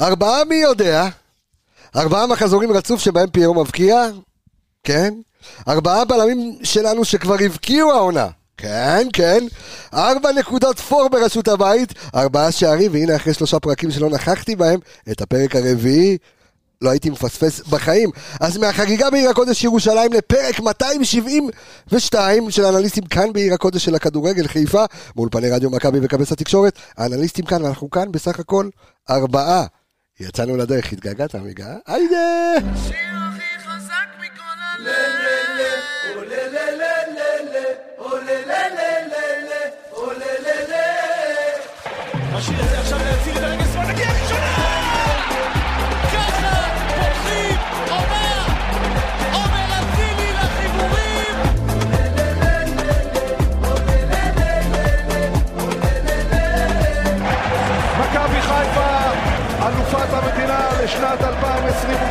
ארבעה מי יודע? ארבעה מחזורים רצוף שבהם פיירו מבקיע? כן. ארבעה בלמים שלנו שכבר הבקיעו העונה. כן, כן. ארבע נקודות פור בראשות הבית, ארבעה שערים, והנה אחרי שלושה פרקים שלא נכחתי בהם, את הפרק הרביעי לא הייתי מפספס בחיים. אז מהחגיגה בעיר הקודש ירושלים לפרק 272 של האנליסטים כאן בעיר הקודש של הכדורגל חיפה, מאולפני רדיו מכבי וכבש התקשורת. האנליסטים כאן, ואנחנו כאן בסך הכל ארבעה. יצאנו לדרך, התגעגעת עמיגה? היידה! השיר הכי חזק מכל הלב. משאיר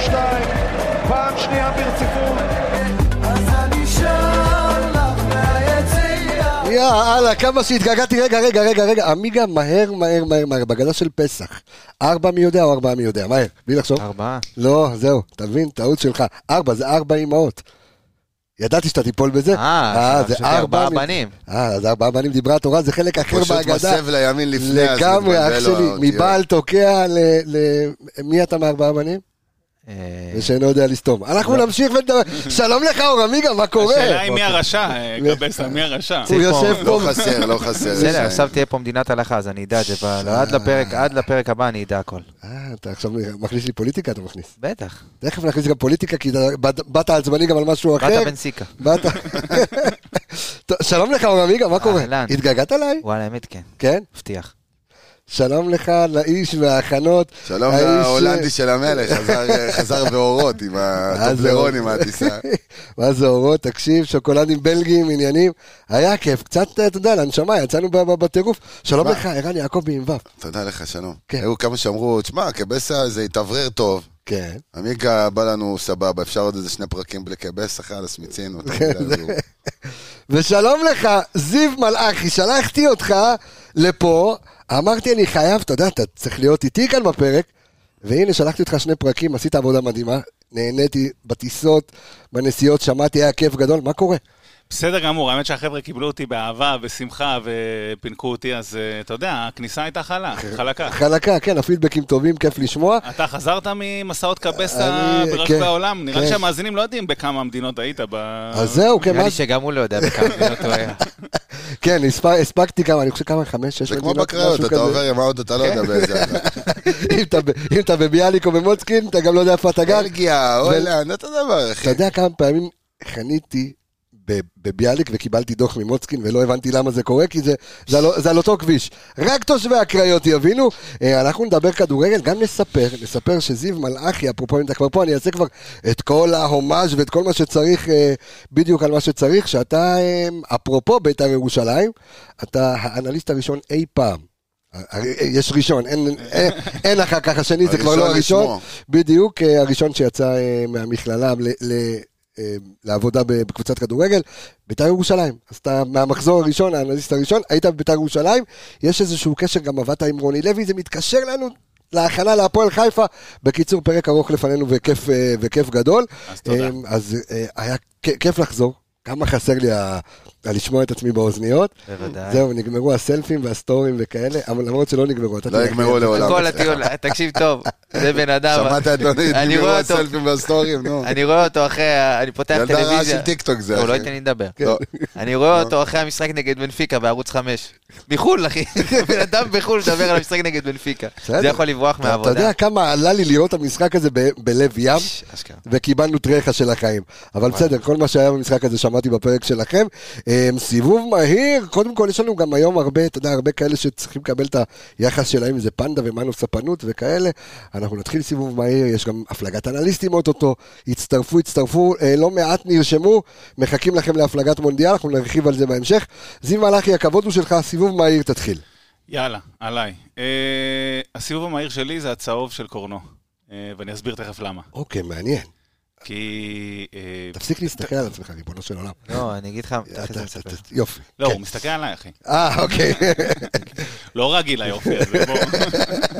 2022, פעם שנייה ברציפות. יאללה, כמה שהתגעגעתי, רגע, רגע, רגע, רגע, עמיגה, מהר, מהר, מהר, מהר, בגדה של פסח. ארבע מי יודע או ארבעה מי יודע, מהר, בלי לחשוב. ארבעה. לא, זהו, תבין, טעות שלך. ארבע, זה ארבע אמהות. ידעתי שאתה תיפול בזה. אה, זה חשבתי ארבעה בנים. אה, אז ארבעה בנים דיברה התורה, זה חלק אחר פשוט בהגדה. מסב לימין לפני, לגמרי, אח שלי. מבעל תוקע ל... ל- מי אתה מארבעה בנים? אה, ושאינו יודע לסתום. אנחנו נמשיך ונדבר. שלום לך, אור עמיגה, מה קורה? השאלה היא מי הרשע, אה, גבסה, מי הרשע? הוא יושב לא פה. חסר, לא חסר. בסדר, יש- עכשיו תהיה פה מדינת הלכה, אז אני אדע את זה. עד לפרק- הבא אני אדע הכל. אה, אתה עכשיו מכניס לי פוליטיקה, אתה מכניס. בטח. תכף נכניס גם פוליטיקה, כי באת- באת עצבני גם על משהו אחר. באת בן סיקה. שלום לך, אור עמיגה, מה קורה? התגעגעת אליי? וואלה, האמת כן. כן? מבטיח. שלום לך, לאיש וההכנות. שלום האיש- להולנדי של המלך, חזר- חזר באורות עם הטובלרון עם הטיסה. מה זה אורות? תקשיב, שוקולדים בלגיים, עניינים. היה כיף, קצת, אתה יודע, לנשמה, יצאנו בטירוף. שלום? לך, ערן יעקב בע"ו. תודה לך, שלום. כן. היו כמה שאמרו, תשמע, קבסה זה התאוורר טוב. כן. עמיגה בא לנו סבבה, אפשר עוד איזה שני פרקים בלי קבסה, חלאס, מיצינו. הוא- ושלום לך, זיו מלאכי, שלחתי אותך לפה, אמרתי אני חייב, אתה יודע, אתה צריך להיות איתי כאן בפרק, והנה שלחתי אותך שני פרקים, עשית עבודה מדהימה, נהניתי בטיסות, בנסיעות, שמעתי, היה כיף גדול, מה קורה? בסדר גמור, האמת שהחבר'ה קיבלו אותי באהבה, בשמחה, ופינקו אותי, אז אה, אתה יודע, הכניסה הייתה חלה, חלקה. חלקה, כן, הפידבקים טובים, כיף לשמוע. אתה חזרת ממסעות קבסה אני- ברחבי כן, העולם? נראה לי כן. שהמאזינים לא יודעים בכמה מדינות היית ב... אז זהו, כן, נראה מה- לי שגם הוא לא יודע בכמה מדינות הוא היה. כן, הספ- הספקתי כמה, אני חושב כמה, חמש, שש זה כמו מדינות, בקריות, משהו אתה. עובר מה עוד אתה לא יודע באיזה... אם אתה בביאליק או במוצקין, אתה גם לא יודע איפה אתה גר. בלגיה, הולנד, אותו דבר, אחי. אתה יודע כמה פעמים חניתי בביאליק וקיבלתי דוח ממוצקין ולא הבנתי למה זה קורה, כי זה, זה, על, זה על אותו כביש. רק תושבי הקריות יבינו. אה, אנחנו נדבר כדורגל, גם נספר, נספר שזיו מלאכי, אפרופו אם אתה כבר פה, אני אעשה כבר את כל ההומאז' ואת כל מה שצריך, אה, בדיוק על מה שצריך, שאתה, אה, אפרופו בית"ר ירושלים, אתה האנליסט הראשון אי פעם. אה, יש ראשון, אין, אין, אין אחר כך השני, זה כבר לא הראשון. לשמו. בדיוק, הראשון שיצא מהמכללה ל, ל, לעבודה ב- בקבוצת כדורגל, בית"ר ירושלים. אז אתה מהמחזור הראשון, האנליסט הראשון, היית בבית"ר ירושלים, יש איזשהו קשר, גם עבדת עם רוני לוי, זה מתקשר לנו להכנה להפועל חיפה. בקיצור, פרק ארוך לפנינו וכיף, אה, וכיף גדול. אז תודה. אה, אז אה, היה כיף לחזור. כמה חסר לי לשמוע את עצמי באוזניות. בוודאי. זהו, נגמרו הסלפים והסטורים וכאלה, אבל למרות שלא נגמרו. אתה לא תראה, יגמרו לעולם. כל הטיול, תקשיב טוב, זה בן אדם. שמעת את דוני, אני דיברו רואה על אותו, סלפים והסטורים, נו. אני רואה אותו אחרי, אני פותח ילדה רעה טלוויזיה. של טיקטוק זה, הוא לא אחי. ייתן לי לדבר. לא. אני רואה אותו אחרי המשחק נגד בנפיקה בערוץ 5. מחו"ל, אחי. בן אדם בחו"ל מדבר על המשחק נגד בנפיקה. זה יכול לברוח אתה- אתה מהעבודה. יודע כמה עלה לי לראות המשחק הזה בלב ים, ש- אשכרה. וקיבלנו טרחה של החיים. אבל בסדר, כל מה שהיה במשחק הזה שמעתי בפרק שלכם. אמ, סיבוב מהיר, קודם כל יש לנו גם היום הרבה, אתה יודע, הרבה כאלה שצריכים לקבל את היחס שלהם, אם זה פנדה ומנו ספנות וכאלה. אנחנו נתחיל סיבוב מהיר, יש גם הפלגת אנליסטים אוטוטו, הצטרפו, הצטרפו, אה, לא מעט נרשמו, מחכים לכם להפלגת מונדיאל, אנחנו נרחיב על זה בהמשך. זיו מלאכי, הכבוד הוא שלך, סיבוב מהיר, תתחיל. יאללה, עליי. אה, הסיבוב המהיר שלי זה הצהוב של קורנו, אה, ואני אסביר תכף למה. אוקיי, מעניין. כי... אה, תפסיק להסתכל על עצמך, ריבונו של עולם. לא, אני אגיד לך, יופי. לא, כן. הוא מסתכל עליי, אחי. אה, אוקיי. לא רגיל היופי הזה, בוא.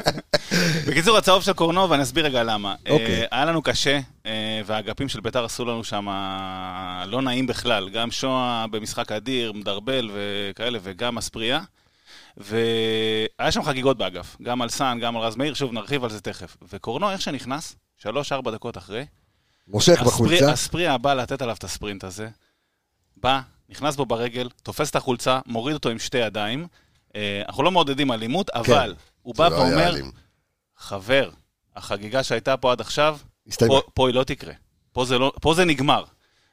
בקיצור, הצהוב של קורנו, ואני אסביר רגע למה. אוקיי. אה, היה לנו קשה, אה, והאגפים של ביתר עשו לנו שם לא נעים בכלל. גם שואה במשחק אדיר, מדרבל וכאלה, וגם אספריה. והיה שם חגיגות באגף, גם על סאן, גם על רז מאיר, שוב, נרחיב על זה תכף. וקורנו, איך שנכנס, שלוש-ארבע דקות אחרי, מושך בחולצה. אספריה בא לתת עליו את הספרינט הזה, בא, נכנס בו ברגל, תופס את החולצה, מוריד אותו עם שתי ידיים. אה, אנחנו לא מעודדים אלימות, אבל הוא בא לא ואומר. חבר, החגיגה שהייתה פה עד עכשיו. פה, פה היא לא תקרה. פה זה, לא, פה זה נגמר.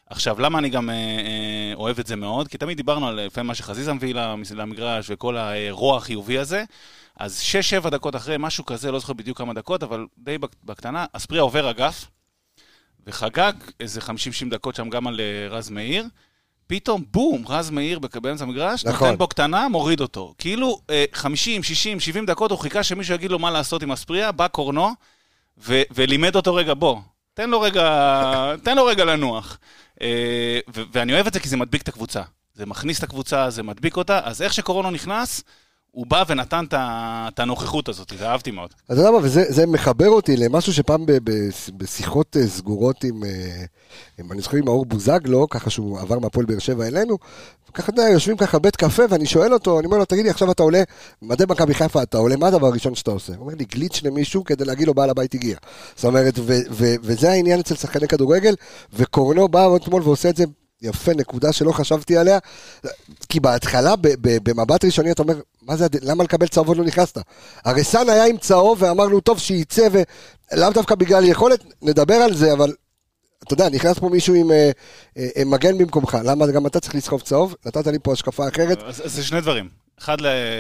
עכשיו, למה אני גם אה, אה, אוהב את זה מאוד? כי תמיד דיברנו על לפעמים מה שחזיזה מביא למגרש וכל הרוע החיובי הזה. אז 6-7 דקות אחרי, משהו כזה, לא זוכר בדיוק כמה דקות, אבל די בק- בקטנה, אספריה עובר אגף, וחגג איזה 50-60 דקות שם גם על אה, רז מאיר. פתאום, בום, רז מאיר באמצע המגרש, נכון. נותן בו קטנה, מוריד אותו. כאילו, אה, 50, 60, 70 דקות הוא חיכה שמישהו יגיד לו מה לעשות עם אספריה, בא קורנו, ו- ולימד אותו רגע, בוא, תן לו רגע, תן לו רגע לנוח. אה, ו- ואני אוהב את זה כי זה מדביק את הקבוצה. זה מכניס את הקבוצה, זה מדביק אותה, אז איך שקורנו נכנס, הוא בא ונתן את הנוכחות הזאת, זה אהבתי מאוד. אתה יודע מה, וזה זה מחבר אותי למשהו שפעם בשיחות אה, סגורות עם, אה, עם אני זוכר עם מאור בוזגלו, ככה שהוא עבר מהפועל באר שבע אלינו, ככה אתה יודע, יושבים ככה בית קפה ואני שואל אותו, אני אומר לו, תגיד לי, עכשיו אתה עולה, מדי מכבי חיפה אתה עולה, מה הדבר הראשון שאתה עושה? הוא אומר לי, גליץ' למישהו כדי להגיד לו, בעל הבית הגיע. זאת אומרת, ו- ו- וזה העניין אצל שחקני כדורגל, וקורנו בא אתמול ועושה את זה יפה, נקודה שלא חשבתי עליה. כי בהתחלה, במבט ראשוני, אתה אומר, מה זה, למה לקבל צהוב לא נכנסת? הרי סאן היה עם צהוב ואמרנו, טוב, שייצא, ולאו דווקא בגלל יכולת, נדבר על זה, אבל אתה יודע, נכנס פה מישהו עם אה, אה, מגן במקומך, למה גם אתה צריך לסחוב צהוב? נתת לי פה השקפה אחרת. אז אז זה שני דברים. אחד,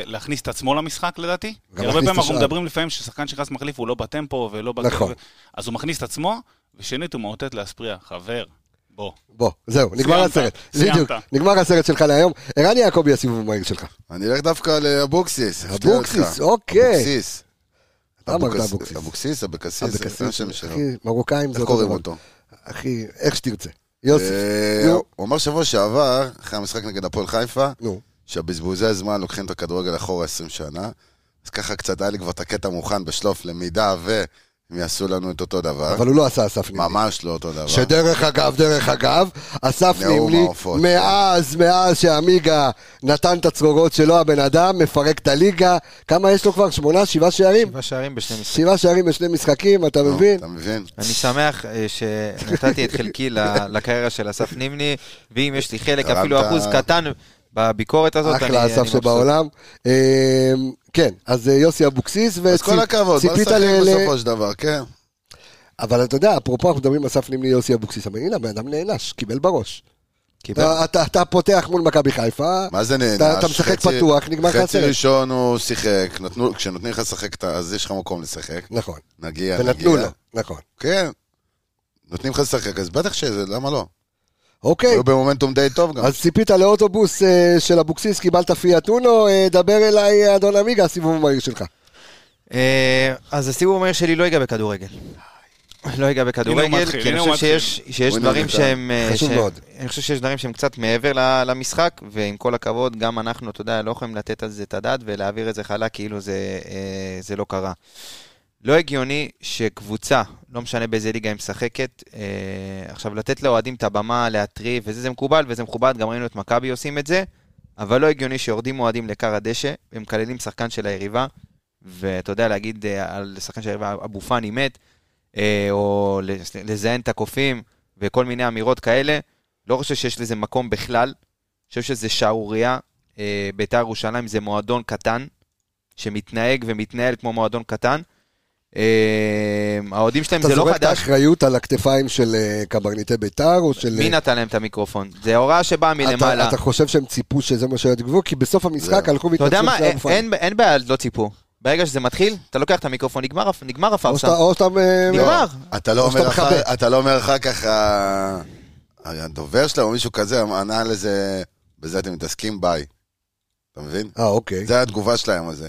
להכניס את עצמו למשחק לדעתי. כי הרבה פעמים אנחנו. מדברים לפעמים ששחקן שנכנס מחליף הוא לא בטמפו ולא... נכון. אז הוא מכניס את עצמו, ושנית הוא מאותת לאספריה, חבר, בוא. בוא, זהו, נגמר הסרט. בדיוק, נגמר הסרט שלך להיום. ערן יעקבי, הסיבוב המהיר שלך. אני אלך דווקא לאבוקסיס. אבוקסיס. אוקיי. אבוקסיס. אבוקסיס. אבוקסיס, אבקסיס, זה השם שלו. מרוקאים זה איך אותו קוראים. אותו? אחי, איך שתרצה. יוסי, אה, נו. הוא אמר שבוע שעבר, אחרי המשחק נגד הפועל חיפה, נו. שהבזבוזי זמן לוקחים את הכדורגל אחורה 20 שנה. אז ככה קצת היה לי כבר את הקטע מוכן בשלוף, למידה והם יעשו לנו את אותו דבר. אבל הוא לא עשה אסף נימני. ממש לא אותו דבר. שדרך אגב, דרך אגב, אסף נימני, העופות. מאז, מאז שעמיגה נתן את הצרורות שלו, הבן אדם מפרק את הליגה. כמה יש לו כבר? שמונה, שבעה שערים? שבעה שערים בשני משחקים. שבעה שערים בשני משחקים, אתה מבין? אתה מבין? אני שמח אה, שנתתי את חלקי לקריירה של אסף נימני, ואם יש לי חלק, אפילו אחוז קטן בביקורת הזאת, אחלה אני אסף. שבעולם. אה, כן, אז אה, יוסי אבוקסיס, אז כל הכבוד, בוא וציפית נשחק ל... ל- בסופו של דבר, כן. אבל אתה יודע, אפרופו אנחנו מדברים על אסף נימני, יוסי אבוקסיס, אבל הנה, הבן אדם נענש, קיבל בראש. קיבל. אתה- אתה- אתה פותח מול מכבי חיפה, מה זה נהנה? אתה- אתה משחק פתוח, נגמר לך חצי הסרט. ראשון הוא שיחק, נתנו- כשנותנים לך לשחק, אז יש לך מקום לשחק. נכון, נגיע, נגיע. ונתנו לו, נכון. כן. נותנים לך לשחק, אז בטח שזה, למה לא? אוקיי, היו במומנטום די טוב גם. אז ציפית לאוטובוס אה, של אבוקסיס, קיבלת פיאט אונו, אה, דבר אליי, אדון עמיגה, הסיבוב המהיר שלך. אה, אז הסיבוב המהיר שלי לא ייגע בכדורגל. לא ייגע בכדורגל, כי אני חושב שיש, שיש דברים שהם... אה, חשוב מאוד. אני חושב שיש דברים שהם קצת מעבר למשחק, ועם כל הכבוד, גם אנחנו, אתה יודע, לא יכולים לתת על זה את הדעת ולהעביר את זה חלק כאילו זה, אה, זה לא קרה. לא הגיוני שקבוצה, לא משנה באיזה ליגה היא משחקת, אה, עכשיו לתת לאוהדים את הבמה להטריב, וזה זה מקובל וזה מכובד, גם ראינו את מכבי עושים את זה, אבל לא הגיוני שיורדים אוהדים לכר הדשא, ומקללים שחקן של היריבה, ואתה יודע, להגיד אה, על שחקן של היריבה, אבו פאני מת, אה, או לז- לזיין את הקופים, וכל מיני אמירות כאלה, לא חושב שיש לזה מקום בכלל. אני חושב שזה שערורייה. אה, בית"ר ירושלים זה מועדון קטן, שמתנהג ומתנהל כמו מועדון קטן. אה, האוהדים שלהם אתה זה לא זורק את חדש. האחריות על הכתפיים של אה, קברניטי ביתר, או של... מי נתן להם את המיקרופון? זה הוראה שבאה אתה, מלמעלה. אתה חושב שהם ציפו שזה מה שיתגבו? כי בסוף המשחק. הלכו אתה יודע והתנצלו מה, אין- בעיה, לא ציפו. ברגע שזה מתחיל, אתה לוקח את המיקרופון, נגמר הפ- נגמר או הפארסה. שאתה... או שאתה אה, נגמר. אתה לא אומר אחר-. אתה לא אומר אחר כך, הדובר שלהם או מישהו כזה ענה לזה, בזה אתם מתעסקים, ביי. אתה מבין? אה, אוקיי. זה התגובה שלהם על זה.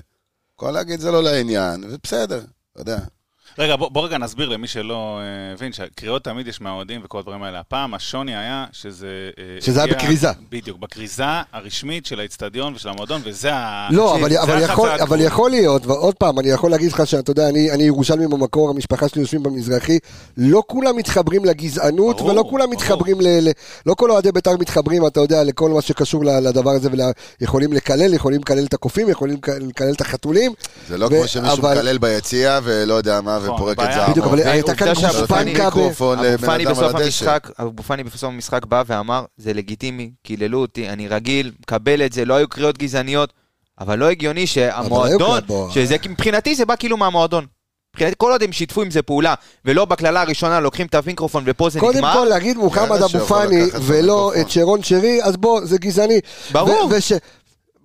כל להגיד זה לא לעניין, ובסדר, אתה יודע. רגע, בוא, בוא רגע נסביר למי שלא אה, הבין, שהקריאות תמיד יש מהאוהדים וכל הדברים האלה. הפעם השוני היה שזה... אה, שזה היה בכריזה. בדיוק, בכריזה הרשמית של האיצטדיון ושל המועדון, וזה ה... לא, זה אבל, אבל, החצה יכול. אבל יכול להיות, ועוד פעם, אני יכול להגיד לך שאתה יודע, אני, אני ירושלמי במקור, המשפחה שלי יושבים במזרחי, לא כולם מתחברים לגזענות, ברור, ולא כולם ברור. מתחברים ל, ל... לא כל אוהדי בית"ר מתחברים, אתה יודע, לכל מה שקשור ל- לדבר הזה, ויכולים לקלל, יכולים לקלל את הקופים, יכולים לק- לקלל את החתולים. זה לא ו- כמו שמישהו אבל- מקלל ביציע ולא יודע מה נכון, ופורק את הבעיה- זעמו. בדיוק, אבל הייתה כאן גושפנקה אבו פאני בסוף. המשחק, אבו פאני בסוף המשחק בא ואמר, זה לגיטימי, קיללו אותי, אני רגיל, מקבל את זה, לא היו קריאות גזעניות, אבל לא הגיוני היו שהמועדון. שזה מבחינתי זה בא כאילו מהמועדון. מבחינתי, כל עוד הם שיתפו עם זה פעולה, ולא בקללה הראשונה לוקחים את המיקרופון ופה זה קודם נגמר, כל להגיד מוחמד אבו פאני ולא. את שרון שרי, אז בוא, זה גזעני. ברור. ו- וש...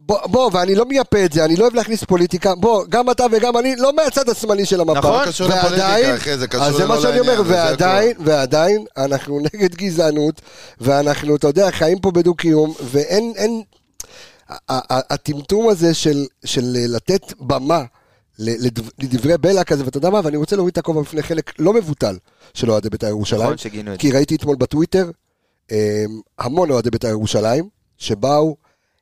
בוא, בוא, ואני לא מייפה את זה, אני לא אוהב להכניס פוליטיקה, בוא, גם אתה וגם אני, לא מהצד השמאלי של המפה. נכון. לא קשור לפוליטיקה, אחי, זה קשור אז זה מה לא שאני אומר, לעניין, ועדיין, ועדיין, אנחנו נגד גזענות, ואנחנו, אתה יודע, חיים פה בדו-קיום, ואין, אין, הטמטום הזה של, של לתת במה לדברי בלע כזה, ואתה יודע מה, ואני רוצה להוריד את הכובע בפני חלק לא מבוטל של אוהדי בית"ר ירושלים. נכון. כי ראיתי אתמול בטוויטר אמ, המון אוהדי בית"ר ירושלים, שבאו,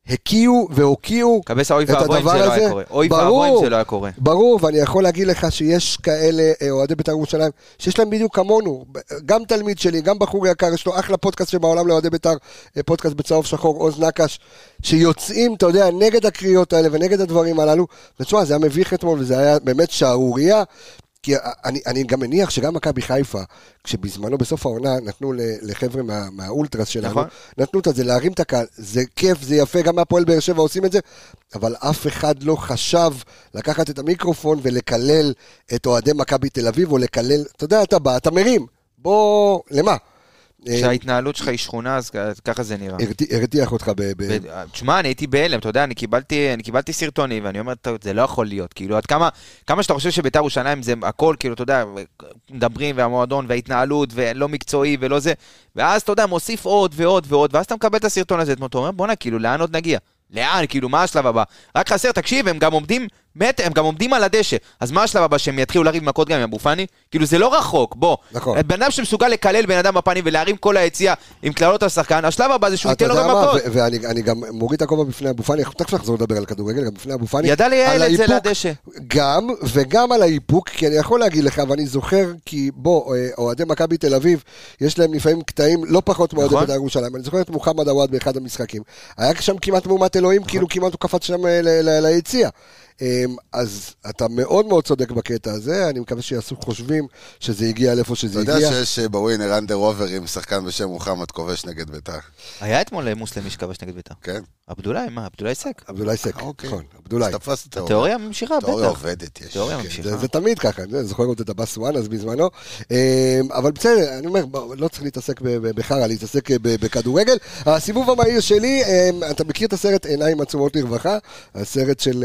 הקיאו והוקיעו קבס את ואבוי אם הדבר זה לא היה הזה. קורה. אוי ברור. ואבוי אם זה לא היה קורה. ברור, ואני יכול להגיד לך שיש כאלה אה, אוהדי בית"ר ירושלים, שיש להם בדיוק כמונו, גם תלמיד שלי, גם בחור יקר, יש לו אחלה פודקאסט שבעולם לאוהדי בית"ר, אה, פודקאסט בצהוב שחור, עוז נקש, שיוצאים, אתה יודע, נגד הקריאות האלה ונגד הדברים הללו, ותשמע, זה היה מביך אתמול, וזה היה באמת שערורייה. כי אני, אני גם מניח שגם מכבי חיפה, כשבזמנו בסוף העונה נתנו לחבר'ה מה, מהאולטרס שלנו, נכון. נתנו את זה, להרים את הקהל, זה כיף, זה יפה, גם מהפועל באר שבע עושים את זה, אבל אף אחד לא חשב לקחת את המיקרופון ולקלל את אוהדי מכבי תל אביב, או לקלל, אתה יודע, אתה בא, אתה מרים, בוא, למה? כשההתנהלות שלך היא שכונה, אז ככה זה נראה. הרתיח- אותך ב... תשמע, אני הייתי בהלם, אתה יודע, אני קיבלתי, אני קיבלתי סרטונים, ואני אומר, "טוב, זה לא יכול להיות, כאילו, עד כמה, כמה שאתה חושב שביתר ירושלים זה הכל, כאילו, אתה יודע, מדברים, והמועדון, וההתנהלות, ולא מקצועי, ולא זה, ואז, אתה יודע, מוסיף עוד ועוד ועוד, ואז אתה מקבל את הסרטון הזה, אתה אומר, בואנה, כאילו, לאן עוד נגיע? לאן, כאילו, מה השלב הבא? רק חסר, תקשיב, הם גם עומדים, מת, הם גם עומדים על הדשא, אז מה השלב הבא, שהם יתחילו לריב מכות גם עם אבו פאני? כאילו, זה לא רחוק, בוא. נכון. בן אדם שמסוגל לקלל בן אדם בפנים ולהרים כל היציאה עם קללות על שחקן, השלב הבא זה שהוא ייתן לו גם מכות. ואני אני גם מוריד את הכובע בפני אבו פאני, תכף נחזור לדבר על כדורגל, גם בפני אבו פאני. ידע לייעל על את זה לדשא. גם, וגם על האיפוק, כי אני יכול להגיד לך, ואני זוכר, כי בוא, אה, אוהדי מכבי תל אביב, יש להם לפעמים קטעים לא פחות מאוהדי נכון. בית"ר ירושלים. אני זוכר את מוחמד עוואד באחד המשחקים. היה שם כמעט מהומת אלוהים, נכון. כאילו כמעט הוא קפץ שם אה, ל- ל- ליציע. אמ, אז אתה מאוד מאוד צודק בקטע הזה, אני מקווה שיעשו חושבים שזה הגיע לאיפה אתה שזה יודע הגיע. שיש אה, בווינר אנדר אובר עם שחקן בשם מוחמד כובש נגד ביתר, היה אתמול מוסלמי שכבש נגד בית"ר. כן? עבדולאי, מה? עבדולאי סק. עבדולאי סק, אה, אוקיי. נכון, עבדולאי. אז תפסת תיאוריה. התיאוריה ממשיכה, תיאוריה בטח. עובדת, יש. תיאוריה כן, ממשיכה. זה, תמיד ככה, אני זוכר עוד את הבאס וואן אז בזמנו. אמ, אבל בסדר, אני אומר, לא צריך להתעסק בחרא, להתעסק ב- בכדורגל. הסיבוב המהיר שלי, אמ, אתה מכיר את הסרט עיניים עצומות לרווחה? הסרט של...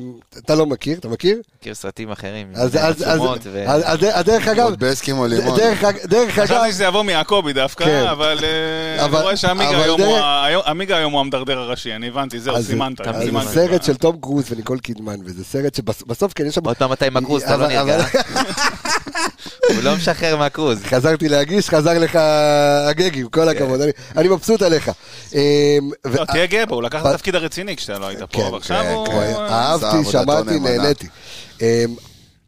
אמ, אתה לא מכיר, אתה מכיר? מכיר סרטים אחרים. אז, דרך אגב, עוד באסקימו לימון. דרך, אג- דרך אגב, חשבתי שזה יבוא מיעקבי כן. דווקא, אבל אה, אבל- אני רואה שעמיגה היום הוא המדרדר הראשי, אני הבנתי, זהו, סימנת. אז. זה סרט של תום קרוז וניקול קידמן, וזה סרט שבסוף כן יש שם... עוד פעם אתה עם הקרוז, אתה לא אבל- נרגע. אבל- הוא לא משחרר מהקרוז. חזרתי להגיש, חזר לך הגגים, כל הכבוד, אני- אני מבסוט עליך. אמ, לא, תהיה גאה בו, הוא לקח את התפקיד הרציני כשאתה לא היית כן, פה, ועכשיו כן, הוא... כן. הוא אהבתי, שמעתי. נהניתי. אמ,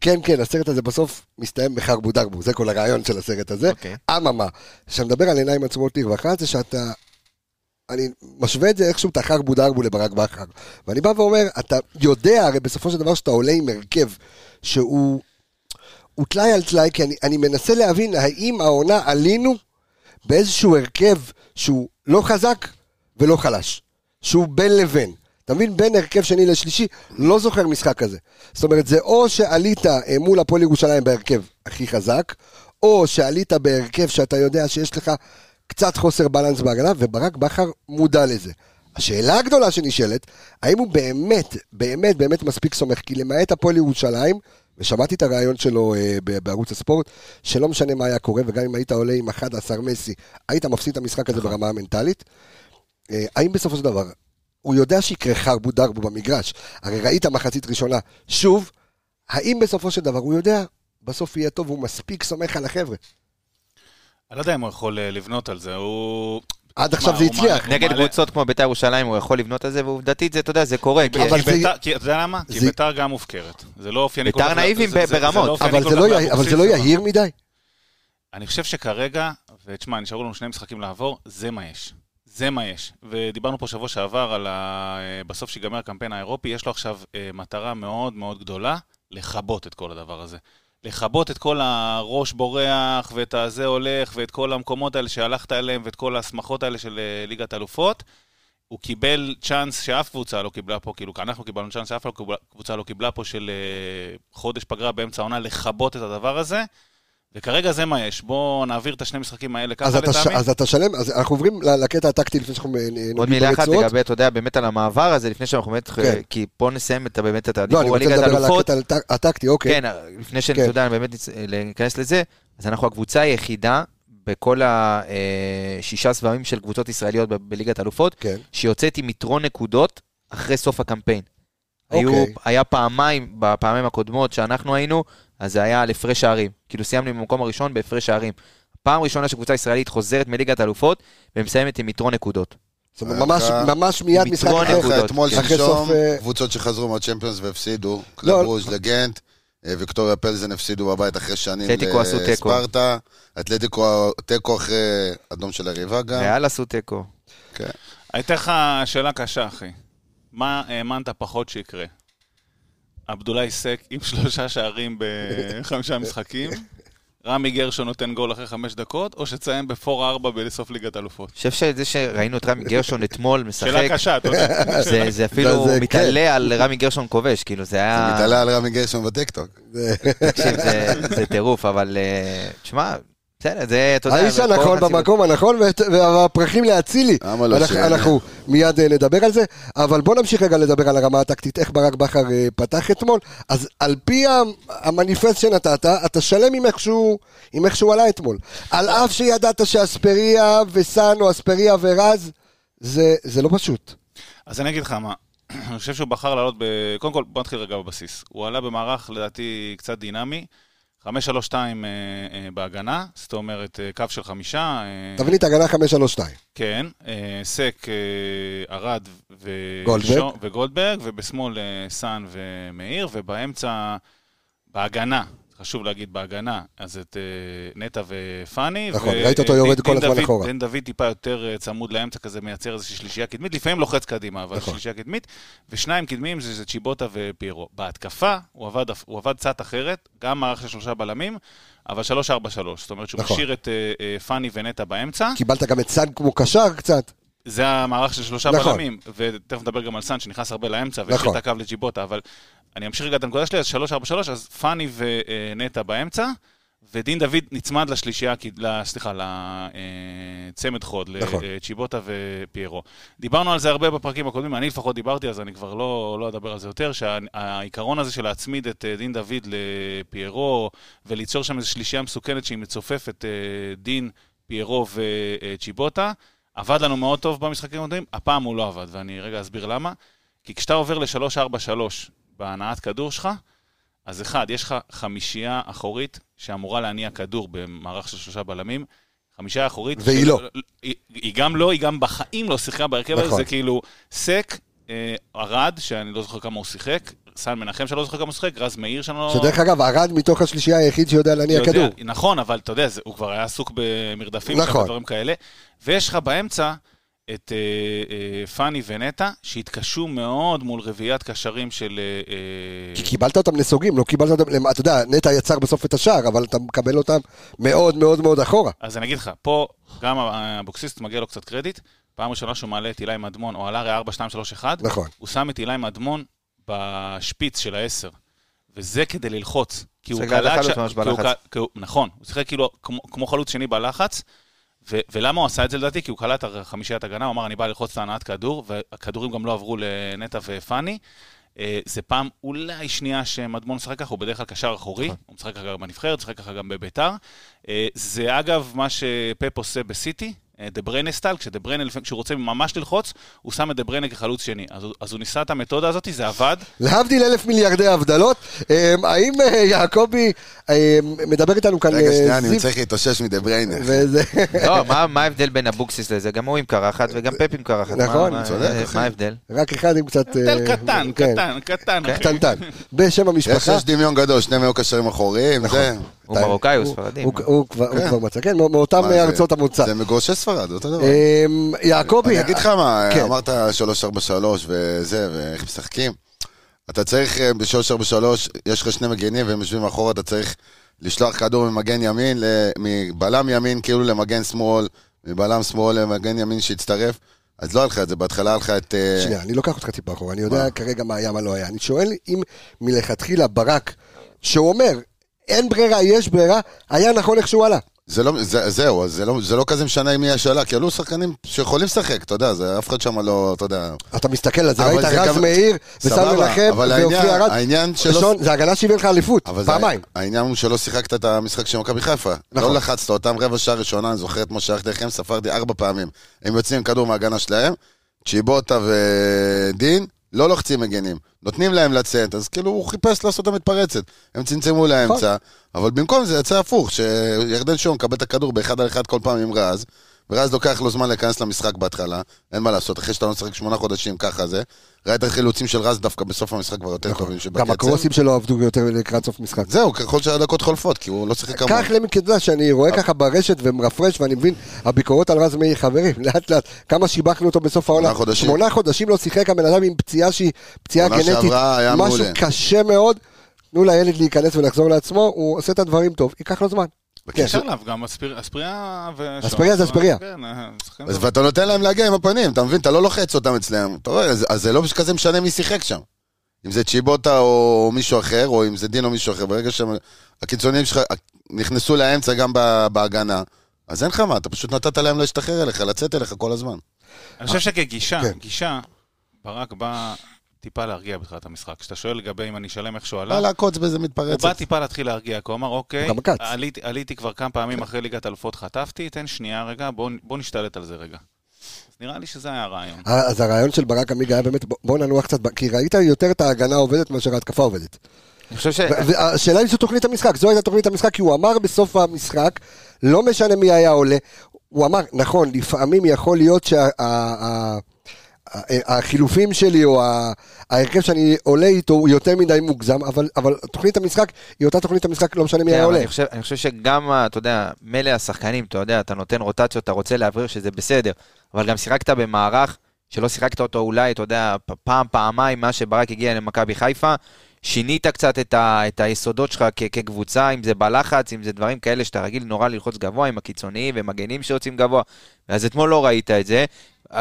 כן, כן, הסרט הזה בסוף מסתיים בחרבו דרבו, זה כל הרעיון של הסרט הזה. אוקיי. אממה, כשאתה מדבר על עיניים עצומות לרווחה, זה שאתה... אני משווה את זה איכשהו את החרבו דרבו לברק בכר. ואני בא ואומר, אתה יודע הרי בסופו של דבר שאתה עולה עם הרכב שהוא הוא טלאי על טלאי, כי אני, אני מנסה להבין האם העונה עלינו באיזשהו הרכב שהוא לא חזק ולא חלש, שהוא בין לבין. אתה מבין? בין הרכב שני לשלישי, לא זוכר משחק כזה. זאת אומרת, זה או שעלית אה, מול הפועל ירושלים בהרכב הכי חזק, או שעלית בהרכב שאתה יודע שיש לך קצת חוסר בלנס בהגנה, וברק בכר מודע לזה. השאלה הגדולה שנשאלת, האם הוא באמת, באמת, באמת מספיק סומך? כי למעט הפועל ירושלים, ושמעתי את הרעיון שלו אה, בערוץ הספורט, שלא משנה מה היה קורה, וגם אם היית עולה עם 11 מסי, היית מפסיד את המשחק הזה ברמה המנטלית. אה, האם בסופו של דבר, הוא יודע שיקרה חרבו דרבו במגרש, הרי ראית מחצית ראשונה, שוב, האם בסופו של דבר הוא יודע בסוף יהיה טוב, הוא מספיק סומך על החבר'ה. אני לא יודע אם הוא יכול אה, לבנות על זה, הוא... עד עכשיו זה הצליח. נגד קבוצות כמו בית"ר ירושלים הוא יכול לבנות על זה, ועובדתית זה, אתה יודע, זה קורה. כי- בית"ר- אתה יודע למה? כי זה- בית"ר גם מופקרת. זה לא אופייני כל בית"ר כך- נאיבים זה- זה- זה ברמות. לא אבל זה לא לא יהיר מדי. אני חושב שכרגע, ותשמע, נשארו לנו שני משחקים לעבור, זה מה יש. זה מה יש. ודיברנו פה שבוע שעבר על ה... בסוף שיגמר הקמפיין האירופי, יש לו עכשיו אה, מטרה מאוד מאוד גדולה, לכבות את כל הדבר הזה. לכבות את כל הראש בורח, ואת הזה הולך, ואת כל המקומות האלה שהלכת אליהם, ואת כל ההסמכות האלה של אה, ליגת אלופות. הוא קיבל צ'אנס שאף קבוצה לא קיבלה פה, כאילו, אנחנו קיבלנו צ'אנס שאף קבוצה לא קיבלה פה של אה, חודש פגרה באמצע העונה, לכבות את הדבר הזה. וכרגע זה מה יש. בואו נעביר את השני משחקים האלה ככה אז אתה ש- לטעמי. אז אתה שלם, אז אנחנו עוברים לקטע הטקטי לפני שאנחנו אה, נוגעים עוד מילה אחת ברצועות. לגבי, אתה יודע, באמת על המעבר הזה, לפני שאנחנו באמת, כן. כי פה נסיים את, באמת את לא, הדיבור אני על רוצה לדבר על. הקטע הט- הטקטי, אוקיי. כן, לפני שאני, כן. יודע, באמת ניכנס לזה, אז אנחנו הקבוצה היחידה בכל השישה סבבים של קבוצות ישראליות בליגת האלופות, כן. שיוצאת עם יתרון נקודות אחרי סוף הקמפיין. היו, אוקיי. היה פעמיים, בפעמים הקודמות שאנחנו היינו, אז זה היה על הפרש שערים. כאילו סיימנו במקום הראשון בהפרש שערים. פעם ראשונה שקבוצה ישראלית חוזרת מליגת האלופות, ומסיימת עם יתרון נקודות. זאת אומרת, ממש- היה- ממש מיד משחק אחר. נקודות. אתמול שלשום, אה, קבוצות שחזרו מהצ'מפיונס והפסידו, לא, קלב רוז' לגנט, אה, ויקטוריה פלזן הפסידו בבית אחרי שנים אתלטיקו עשו תיקו. לספרטה, אתלטיקו תיקו אחרי אדום של היריבה גם. ריאל עשו תיקו. כן. הייתה לך שאלה קשה, אחי. מה האמנת פחות שיקרה? עבדולאי סק עם שלושה שערים בחמישה משחקים? רמי גרשון נותן גול אחרי חמש דקות, או שתסיים בפור ארבע בסוף ליגת אלופות? אני חושב שזה שראינו את רמי גרשון אתמול משחק, שאלה קשה, אתה יודע. זה, זה אפילו זה- כן. מתעלה על רמי גרשון כובש, כאילו זה היה... זה מתעלה על רמי גרשון בטיקטוק. תקשיב, זה, זה טירוף, אבל אה, תשמע, בסדר, זה, אתה יודע... האיש הנכון במקום הנכון, והפרחים להצילי. למה לא אנחנו- מיד אה, נדבר על זה, אבל בוא נמשיך רגע לדבר על הרמה הטקטית, איך ברק בכר אה, פתח אתמול. אז על פי המניפסט שנתת, אתה שלם עם איך שהוא- עם עלה אתמול. על אף שידעת שאספריה וסאן או אספריה ורז, זה זה לא פשוט. אז אני אגיד לך מה, אני חושב שהוא בחר לעלות ב... קודם כל, בוא נתחיל רגע בבסיס. הוא עלה במערך, לדעתי, קצת דינמי. 5-3-2 אה, אה, בהגנה, זאת אומרת, אה, קו של חמישה. תבנית הגנה 532. כן, סק, ארד גולדברג. ושו- וגולדברג, ובשמאל סאן ומאיר, ובאמצע, בהגנה, חשוב להגיד בהגנה, אז את אה, נטע ופאני. נכון, ראית אותו יורד כל הזמן אחורה. דין דוד טיפה יותר אה, צמוד לאמצע, כזה מייצר איזושהי שלישייה קדמית, לפעמים לוחץ קדימה, אבל נכון. שלישייה קדמית, ושניים קדמיים זה, צ'יבוטה ופיירו. בהתקפה הוא עבד, הוא עבד קצת אחרת, גם מערך של שלושה בלמים, אבל 3-4-3, זאת אומרת שהוא נכון. משאיר את אה, אה, פאני ונטע באמצע. קיבלת גם את סאן כמו קשר קצת. זה המערך של שלושה נכון. בלמים, ותכף נדבר גם על סאן שנכנס הרבה לאמצע, נכון. והשאיר את הקו לג'יבוטה, אבל אני אמשיך רגע את הנקודה שלי, אז 3-4-3, אז פאני ונטע באמצע, ודין דוד נצמד לשלישייה, סליחה, לצמד חוד, נכון. לצ'יבוטה ופיירו. דיברנו על זה הרבה בפרקים הקודמים, אני לפחות דיברתי, אז אני כבר לא, לא אדבר על זה יותר, שהעיקרון הזה של להצמיד את אה, דין דוד לפיירו, וליצור שם איזו שלישייה מסוכנת שהיא מצופפת אה, דין, פיירו וצ'יבוטה, עבד לנו מאוד טוב במשחקים הקודמים, הפעם הוא לא עבד, ואני רגע אסביר למה. כי כשאתה עובר ל-3-4-3 בהנעת כדור שלך, אז אחד, יש לך חמישייה אחורית שאמורה להניע כדור במערך של שלושה בלמים. חמישייה אחורית. והיא של- לא. היא, היא גם לא, היא גם בחיים לא שיחקה בהרכב הזה, נכון. זה כאילו סק, אה, ארד, שאני לא זוכר כמה הוא שיחק, סן מנחם שאני לא זוכר כמה הוא שיחק, רז מאיר שאני לא... שדרך אגב, ארד מתוך השלישייה היחיד שיודע להניע יודע, כדור. נכון, אבל אתה יודע, זה, הוא כבר היה עסוק במרדפים נכון. ודברים כאלה. ויש לך באמצע את אה, אה, פאני ונטע, שהתקשו מאוד מול רביעיית קשרים של... אה, אה, כי קיבלת אותם נסוגים, לא קיבלת אותם, אתה יודע, נטע יצר בסוף את השער, אבל אתה מקבל אותם מאוד מאוד מאוד אחורה. אז אני אגיד לך, פה גם אבוקסיסט מגיע לו קצת קרדיט. פעם ראשונה שהוא מעלה את אילי מדמון, או עלה הרי 4, 2, 3, 1, נכון. הוא שם את אילי מדמון בשפיץ של העשר. וזה כדי ללחוץ. כי הוא שיחק קלט... החלוץ ש- ממש כי הוא בלחץ. כי הוא- נכון, הוא שיחק כאילו כמו, כמו חלוץ שני בלחץ. ו- ולמה הוא עשה את זה לדעתי? כי הוא קלט חמישיית הגנה, הוא אמר אני בא ללחוץ את ההנעת כדור, והכדורים גם לא עברו לנטע ופאני. אה, זה פעם אולי שנייה שמדמון משחק ככה, הוא בדרך כלל קשר אחורי, נכון. הוא משחק ככה גם בנבחרת, משחק ככה גם בביתר. אה, זה אגב מה שפפ עושה בסיטי, דה בריינה style, כשדה בריינה, כשהוא רוצה ממש ללחוץ, הוא שם את דה בריינה כחלוץ שני. אז, הוא- אז הוא ניסה את המתודה הזאת, זה עבד. להבדיל אלף מיליארדי הבדלות, אמ, האם אה, יעקבי מדבר איתנו כאן רגע, אה, שנייה, אני זיו, צריך להתאושש מדה בריינה. וזה... לא, מה- מה ההבדל בין אבוקסיס לזה? גם הוא עם קרחת וגם פפ עם קרחת. נכון, מה- צודק, אה, אחי. מה ההבדל? רק אחד עם קצת... הבדל אה, קטן, כן, קטן, קטן. אחי. קטנטן. בשם המשפחה. יש דמיון גדול, שני מאות קשרים אחוריים, זה... הוא מרוקאי, הוא ספרדי. הוא- כבר כן. כבר מצא, כן, מאותם? ארצות המוצא. זה מגורשי ספרד, אותו דבר. אמ, יעקבי... אני אגיד לך מה, כן. אמרת 343 וזה, ואיך משחקים. אתה צריך אה, ב-343, יש לך שני מגנים והם יושבים מאחורה, אתה צריך לשלוח כדור ממגן ימין, מבלם ימין כאילו למגן שמאל, מבלם שמאל למגן ימין שהצטרף. אז לא היה לך את זה, בהתחלה היה לך את... אה, שנייה, אני לוקח אותך טיפה אחורה, אני יודע? כרגע מה היה, מה לא היה. אני שואל אם מלכתחילה ברק, שהוא אומר, אין ברירה, יש ברירה, היה נכון איך שהוא עלה. זה לא, זה, זהו, זה לא, זה לא כזה משנה מי השאלה, כי עלו שחקנים שיכולים לשחק, אתה יודע, זה, אף אחד שם לא, אתה יודע. אתה מסתכל על זה, ראית רז גם- מאיר, וסן מנחם, ואופי ארד. העניין שלא- שון, זה הגנה שהביא לך אליפות, פעמיים. זה, העניין הוא שלא שיחקת את המשחק של מכבי חיפה. נכון. לא לחצת אותם רבע שעה ראשונה, אני זוכר את מה שהלכתי לכם, ספרתי ארבע פעמים. הם יוצאים עם כדור מההגנה שלהם, צ'יבוטה ודין, לא לוחצים מגנים. נותנים להם לצאת, אז כאילו הוא חיפש לעשות את המתפרצת. הם צמצמו לאמצע, אבל במקום זה יצא הפוך, שירדן שון מקבל את הכדור באחד על אחד כל פעם עם רז, ורז לוקח לו זמן להיכנס למשחק בהתחלה, אין מה לעשות, אחרי שאתה לא משחק שמונה חודשים, ככה זה. ראית חילוצים של רז דווקא בסוף המשחק כבר יותר טובים שבקצב. נכון. גם הקרוסים שלו עבדו יותר לקראת סוף משחק. זהו, ככל שהדקות חולפות, כי הוא לא שיחק כמוהו. קח למי כדאי שאני רואה ככה ברשת ומרפרש ואני מבין, הביקורות על רז מאיר חברים, לאט לאט, כמה שיבחנו אותו בסוף העונה. שמונה חודשים. לא שיחק הבן אדם עם פציעה שהיא פציעה גנטית, משהו. קשה מאוד. תנו לילד להיכנס ולחזור לעצמו, הוא עושה את הדברים טוב, ייקח לו זמן. כן. אפשר עליו, גם אספריה. אספריה זה אספריה. כן, אה. ואתה נותן להם להגיע עם הפנים, אתה מבין? אתה לא לוחץ אותם אצלם. אתה רואה, אז, זה לא כזה משנה מי שיחק שם. אם זה צ'יבוטה או מישהו אחר, או אם זה דין או מישהו אחר, ברגע שהקיצוניים שלך נכנסו לאמצע גם בהגנה, אז אין לך מה, אתה פשוט נתת להם להשתחרר אליך, לצאת אליך כל הזמן. אני חושב שכגישה, כן. גישה, ברק בא טיפה להרגיע בתחילת המשחק. כשאתה שואל לגבי אם אני אשלם איך שהוא לא עלה, לעקוץ באיזה הוא מתפרצת. בא טיפה להתחיל להרגיע, כי הוא אמר, אוקיי. עליתי- עליתי כבר כמה פעמים אחרי ליגת אלופות, חטפתי, תן שנייה רגע, בוא- בוא נשתלט על זה רגע. נראה לי שזה היה הרעיון. אז הרעיון של ברק עמיגה היה באמת, בוא- ננוח קצת, כי ראית יותר את ההגנה עובדת מאשר ההתקפה עובדת. אני חושב ש... והשאלה אם זו תוכנית המשחק, זו הייתה תוכנית המשחק, כי הוא אמר בסוף המשחק, לא משנה מי היה עולה, הוא אמר, נכון, לפעמים יכול להיות שהחילופים שלי או ההרכב שאני עולה איתו הוא יותר מדי מוגזם, אבל, אבל תוכנית המשחק היא אותה תוכנית המשחק, לא משנה מי כן, היה עולה. אני חושב, אני חושב שגם, אתה יודע, מילא השחקנים, אתה יודע, אתה נותן רוטציות, אתה רוצה להבריר שזה בסדר, אבל גם שיחקת במערך שלא שיחקת אותו אולי, אתה יודע, פעם, פעמיים, מאז שברק הגיע למכבי חיפה, שינית קצת את, ה, את היסודות שלך כ, כקבוצה, אם זה בלחץ, אם זה דברים כאלה שאתה רגיל נורא ללחוץ גבוה עם הקיצוניים ומגנים שיוצאים גבוה, אז אתמול לא ראית את זה,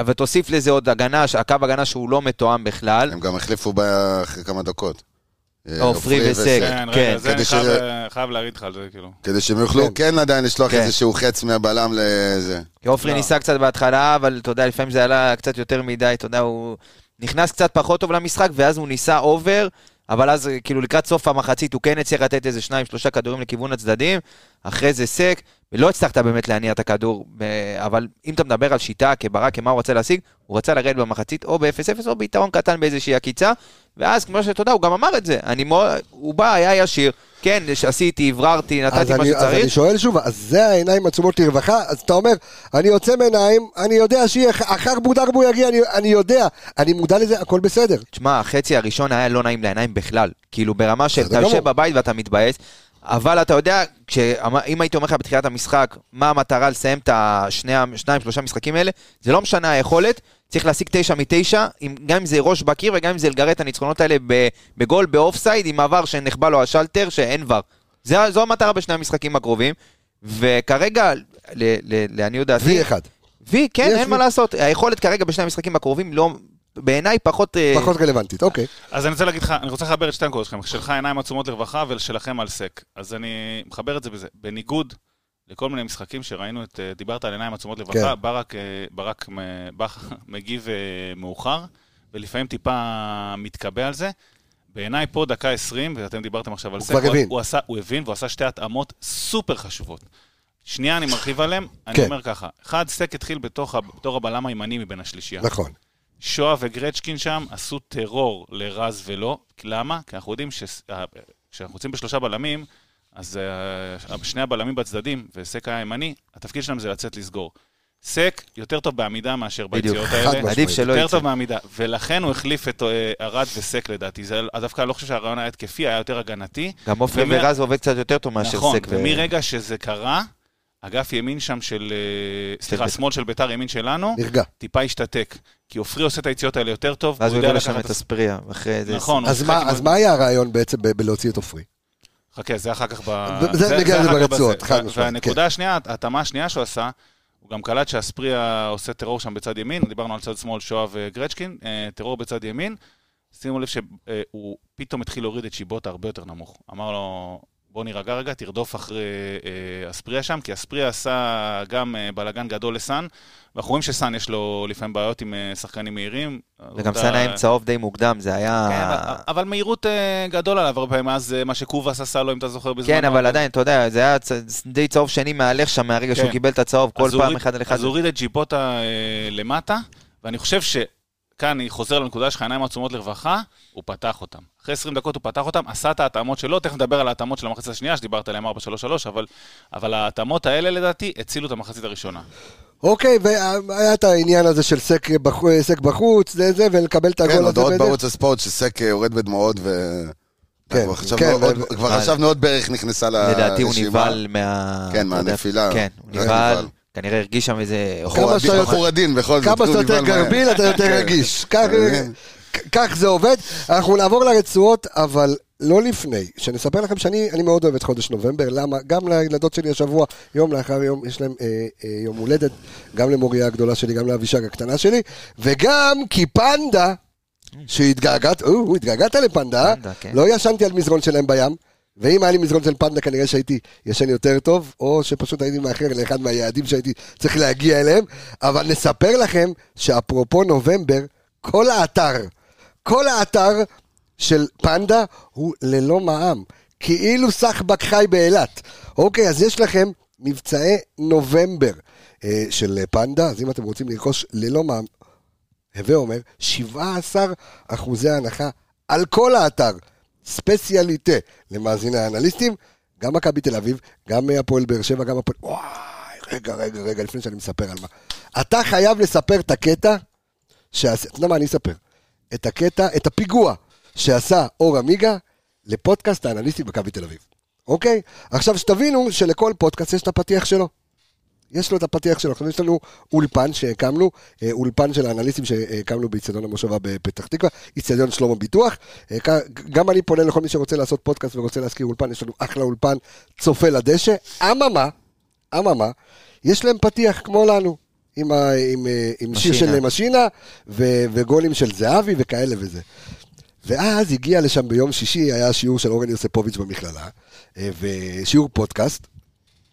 ותוסיף לזה עוד הגנה, הקו הגנה שהוא לא מתואם בכלל. הם גם החליפו בה אחרי כמה דקות. אה, עופרי וסק. כן, כן, רגע, זה אני ש- חייב, אה, חייב להגיד לך על זה, כאילו. כדי שהם יוכלו כן. כן עדיין לשלוח כן. איזשהו חץ מהבלם לזה. כי עופרי לא. ניסה קצת בהתחלה, אבל אתה יודע, לפעמים זה עלה קצת יותר מדי, אתה יודע, הוא נכנס קצת פחות טוב למשחק, ואז הוא ניסה אובר, אבל אז כאילו לקראת סוף המחצית הוא כן הצליח לתת איזה שניים, שלושה כדורים לכיוון הצדדים, אחרי זה סק, ולא הצלחת באמת להניע את הכדור, אבל אם אתה מדבר על שיטה כברק, כמה הוא רצה להשיג, הוא רצה לרדת במחצית או ב-0-0 או ביתרון קטן באיזושהי עקיצה, ואז כמו שאתה יודע, הוא גם אמר את זה, אני מאוד, הוא בא, היה ישיר, כן, עשיתי, הבררתי, נתתי מה אני, אז אני שצריך, שואל שוב, אז זה העיניים עצומות לרווחה, אז אתה אומר, אני יוצא מעיניים, אני יודע שיהיה, אחר בודרבו יגיע, אני, אני יודע, אני מודע לזה, הכל בסדר. תשמע, החצי הראשון היה לא נעים לעיניים בכלל. כאילו, ברמה של, בסדר אתה יושב. בבית ואתה מתבאס, אבל אתה יודע, אם הייתי אומר לך בתחילת המשחק, מה המטרה לסיים את השניים, שלושה משחקים האלה, זה לא משנה היכולת, צריך להשיג תשע מתשע, עם- גם אם זה ראש בקיר וגם אם זה לגרד את הניצחונות האלה ב- בגול באופסייד, עם עבר שנחבא לו השלטר, שאין ור. זה- זו המטרה בשני המשחקים הקרובים, וכרגע, ל- ל- לעניות דעתי... וי אחד, וי, כן, אין מה. לעשות. היכולת כרגע בשני המשחקים הקרובים, לא... בעיניי פחות... אה, פחות רלוונטית, אוקיי. אז אני רוצה להגיד לך, אני רוצה לחבר את שתי הנקודות שלכם, שלך עיניים עצומות לרווחה ושלכם על סק. אז אני מחבר את זה בזה. בניגוד לכל מיני משחקים שראינו את, אה, דיברת על עיניים עצומות לרווחה, כן. ברק, אה, ברק בח- מגיב אה, מאוחר, ולפעמים טיפה מתקבע על זה. בעיניי פה דקה 20, ואתם דיברתם עכשיו על הוא סק, כבר הבין. הוא, עשה, הוא הבין והוא עשה שתי התאמות סופר חשובות. שנייה אני מרחיב עליהם, אני כן. אומר ככה, אחד, סק התחיל בתוך בתור הבלם הימני מבין השלישייה. נכון. שואה וגרצ'קין שם עשו טרור לרז ולא. למה? כי אנחנו יודעים שכשאנחנו יוצאים בשלושה בלמים, אז אה, שני הבלמים בצדדים, וסק היה ימני, התפקיד שלהם זה לצאת לסגור. סק יותר טוב בעמידה מאשר בדיוק, ביציאות חד האלה. משמעית. עדיף שלא יותר יצא. טוב בעמידה, ולכן הוא החליף את אה, ארד וסק לדעתי. זה דווקא לא חושב שהרעיון היה התקפי, היה יותר הגנתי. גם עופרי ומי- ורז עובד קצת יותר טוב מאשר נכון, סק. ו- ומרגע שזה קרה, אגף ימין שם של... אה, סליחה, בית"ר. שמאל של ביתר, ימין שלנו, נרגע. טיפה השתתק. כי עופרי עושה את היציאות האלה יותר טוב. ואז הוא יודע הביא לשם את אספריה, ואחרי זה... נכון, אז מה- אז היה הרעיון בעצם בלהוציא את עופרי? חכה, זה אחר כך ב... זה נגיע לזה ברצועות. חד משמעית, והנקודה השנייה, ההתאמה השנייה שהוא עשה, הוא גם קלט שאספריה עושה טרור שם בצד ימין, דיברנו על צד שמאל, שואה וגרצ'קין, אה, טרור בצד ימין. שימו לב שהוא פתאום התחיל להוריד את שיבוטה הרבה יותר נמוך. אמר לו, בוא נירגע רגע, תרדוף אחרי אה, אספריה שם, כי אספריה עשה גם אה, בלאגן גדול לסאן, ואנחנו רואים שסאן יש לו לפעמים בעיות עם אה, שחקנים מהירים. וגם סאן היה עם צהוב די מוקדם, זה היה... כן, אבל- אבל מהירות אה, גדול עליו הרבה פעמים, מאז אה, מה שקובאס עשה לו, אם אתה זוכר בזמן. כן, אבל עדיין, אתה יודע, זה היה צ- די צהוב שני מהלך שם מהרגע שהוא כן. קיבל את הצהוב כל אז פעם הוריד- אחד על אחד. אז הוריד את ג'יפוטה אה, למטה, ואני חושב שכאן אני חוזר לנקודה שלך, עיניים עצומות לרווחה, הוא פתח אותם. אחרי 20 דקות הוא פתח אותם, עשה את ההתאמות שלו, תכף נדבר על ההתאמות של המחצית השנייה, שדיברת עליהן 4-3-3, אבל, אבל ההתאמות האלה לדעתי הצילו את המחצית הראשונה. אוקיי, והיה את העניין הזה של סק בח- סק בחוץ, זה זה, ולקבל את כן, הגול הזה. הודעות בדרך. בערוץ הספורט שסק אה, יורד בדמעות ו... כן, כבר חשבנו כן, כבר אה, חשבנו עוד ברך נכנסה לרשימה. לדעתי הוא נבהל מה... כן, מהנפילה. כן, הוא נבהל. כנראה הרגיש שם איזה... כמה בחור שאתה עדין- יותר- עדין, בכל זאת. כמה שאתה יותר. גרביל, אתה יותר כן. רגיש. כך- אתה מבין? כ- כך זה עובד. אנחנו נעבור לרצועות, אבל לא לפני. שנספר לכם שאני אני מאוד אוהב את חודש נובמבר. למה? גם לילדות שלי השבוע, יום לאחר יום, יש להם אה, אה, יום הולדת. גם למוריה הגדולה שלי, גם לאבישג הקטנה שלי. וגם כי פנדה, שהתגעגעת, או, התגעגעת לפנדה, פנדה, כן. לא ישנתי על מזרון שלהם בים. ואם היה לי מזרון של פנדה, כנראה שהייתי ישן יותר טוב, או שפשוט הייתי מאחר לאחד מהיעדים שהייתי צריך להגיע אליהם. אבל נספר לכם שאפרופו נובמבר, כל האתר, כל האתר של פנדה הוא ללא מע"מ. כאילו סחבק חי באילת. אוקיי, אז יש לכם מבצעי נובמבר אה, של פנדה, אז אם אתם רוצים לרכוש ללא מע"מ, הווה אומר, 17 אחוזי הנחה על כל האתר. ספציאליטה למאזיני האנליסטים, גם מכבי תל אביב, גם הפועל באר שבע, גם הפועל... וואי, רגע, רגע, רגע, לפני שאני מספר על מה. אתה חייב לספר את הקטע שעשה... אתה יודע מה, אני אספר. את הקטע, את הפיגוע שעשה אור עמיגה לפודקאסט האנליסטים מכבי תל אביב. אוקיי? עכשיו שתבינו שלכל פודקאסט יש את הפתיח שלו. יש לו את הפתיח שלו. עכשיו יש לנו אולפן שהקמנו, אה, אולפן של האנליסטים שהקמנו באיצטדיון המושבה בפתח תקווה, איצטדיון שלמה ביטוח. אה, גם אני פונה לכל מי שרוצה לעשות פודקאסט ורוצה להזכיר אולפן, יש לנו אחלה אולפן, צופה לדשא. אממה, אממה, יש להם פתיח כמו לנו. עם, ה, עם, אה, עם שיר. של משינה ו, וגולים של זהבי וכאלה וזה. ואז הגיע לשם ביום שישי, היה שיעור של אורן יוספוביץ' במכללה, ושיעור פודקאסט.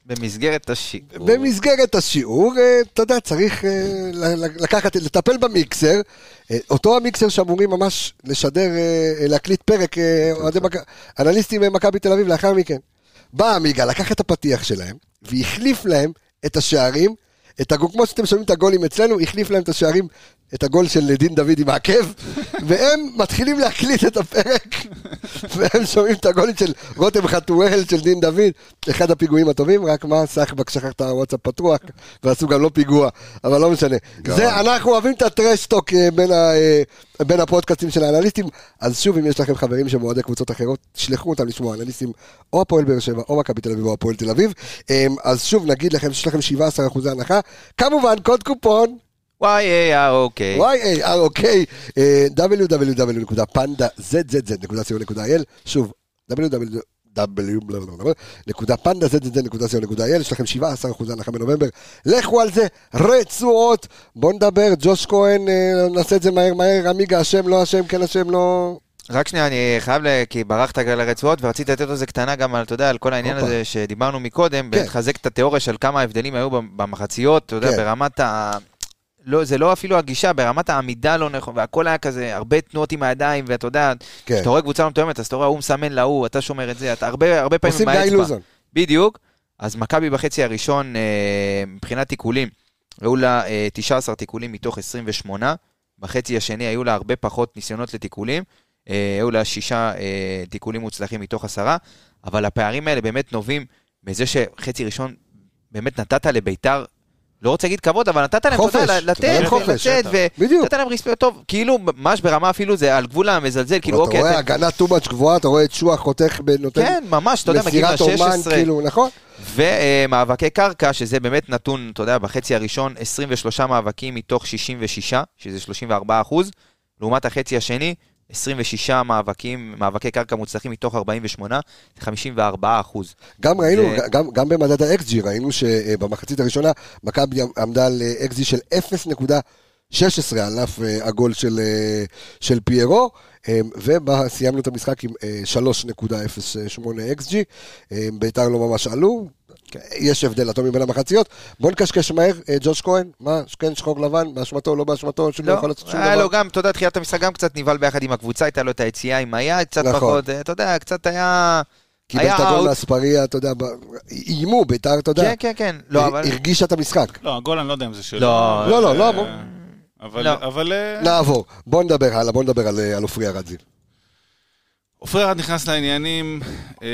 במסגרת השיעור. במסגרת השיעור, אה, אתה יודע, צריך אה, לקחת, לטפל במיקסר. אה, אותו המיקסר שאמורים ממש לשדר, להקליט פרק, אנליסטים ממכבי תל אביב לאחר מכן. בא עמיגה, לקח את הפתיח שלהם, והחליף להם את השערים, את הגול, כמו שאתם שומעים את הגולים אצלנו, החליף להם את השערים, את הגול של דין דוד עם העקב, והם מתחילים להקליט את הפרק, והם שומעים את הגולים של רותם חתואל, של דין דוד, אחד הפיגועים הטובים, רק מה, סחבק שכח את הוואטסאפ פתוח, ועשו גם לא פיגוע, אבל לא משנה. זה, אנחנו אוהבים את הטרשטוק אה, בין, ה, אה, בין הפודקאסטים של האנליסטים, אז שוב, אם יש לכם חברים שהם אוהדי קבוצות אחרות, תשלחו אותם לשמוע אנליסטים, או הפועל באר שבע, או מכבי תל אביב, או הפועל תל אביב. אה, אז שוב, נגיד לכם שיש לכם 17% הנחה, כמובן, קוד קופון. אוקיי. y-a-r-o-k, אה, www.pandazz.co.il, שוב, www.pandazz.co.il, יש לכם 17% הנחה בנובמבר, לכו על זה, רצועות, בואו נדבר, ג'וש כהן, אה, נעשה את זה מהר מהר, עמיגה אשם, לא אשם, כן אשם, לא... רק שנייה, אני חייב, ל... כי ברחת על הרצועות, ורציתי לתת איזה קטנה גם על, אתה יודע, על כל העניין הופה. הזה שדיברנו מקודם, כן. ולחזק את התיאוריה של כמה ההבדלים היו במחציות, אתה יודע, כן. ברמת ה... לא, זה לא אפילו הגישה, ברמת העמידה לא נכון, והכל היה כזה, הרבה תנועות עם הידיים, ואתה יודע, כן. כשאתה רואה קבוצה לא מתואמת, אז אתה רואה, הוא מסמן להוא, אתה שומר את זה, אתה הרבה, הרבה פעמים עושים עם האצבע. לוזון. בדיוק. אז מכבי בחצי הראשון, אה, מבחינת תיקולים, היו לה אה, 19 תיקולים מתוך 28, בחצי השני היו לה הרבה פחות ניסיונות לתיקולים, אה, היו לה שישה אה, תיקולים מוצלחים מתוך עשרה, אבל הפערים האלה באמת נובעים מזה שחצי ראשון באמת נתת לביתר, לא רוצה להגיד כבוד, אבל נתת להם, חופש, אתה נתת להם לתת, חופש. ולתת, בדיוק. ונתת להם רספקט טוב, כאילו ממש ברמה אפילו זה על גבול המזלזל, כאילו אתה אוקיי, רואה אתם- הגנה too much גבוהה, אתה רואה את שועה חותך בנותן כן, ממש, אתה יודע, מגיעים מסירת אומן, ל-16, כאילו, נכון? ומאבקי קרקע, שזה באמת נתון, אתה יודע, בחצי הראשון, 23 מאבקים מתוך 66, שזה 34 אחוז, לעומת החצי השני, 26 מאבקים, מאבקי קרקע מוצלחים מתוך 48, זה 54 אחוז. גם ראינו, זה- גם, גם במדד ה-XG, ראינו שבמחצית הראשונה מכבי עמדה על אה, XG של 0.16 על אף אה, הגול של, אה, של פיירו, אה, וסיימנו את המשחק עם אה, 3.08 XG, אה, ביתר לא ממש עלו, יש הבדל אטומי בין המחציות. בוא נקשקש מהר, אה, ג'וש כהן, מה, כן, שחור לבן, באשמתו, לא באשמתו, שלא לא, יכול לעשות שום היה דבר. לו גם, אתה יודע, תחילת המשחק גם קצת נבהל ביחד עם הקבוצה, הייתה לו את היציאה עם היד, קצת נכון. פחות, אה, אתה יודע, קצת היה... קיבל היה את הגול אאוט. מאספריה, אתה יודע, איימו, ביתר, אתה יודע, כן, כן, כן. לא, אבל... הרגישה את המשחק. לא, הגול אני לא יודע אם זה שלו. לא, לא, לא, לא, אה. אבל, לא. אבל... נעבור, בוא נדבר הלאה, בוא נדבר על, עופרי ארדזי. עופרי ארד נכנס לעניינים, אה,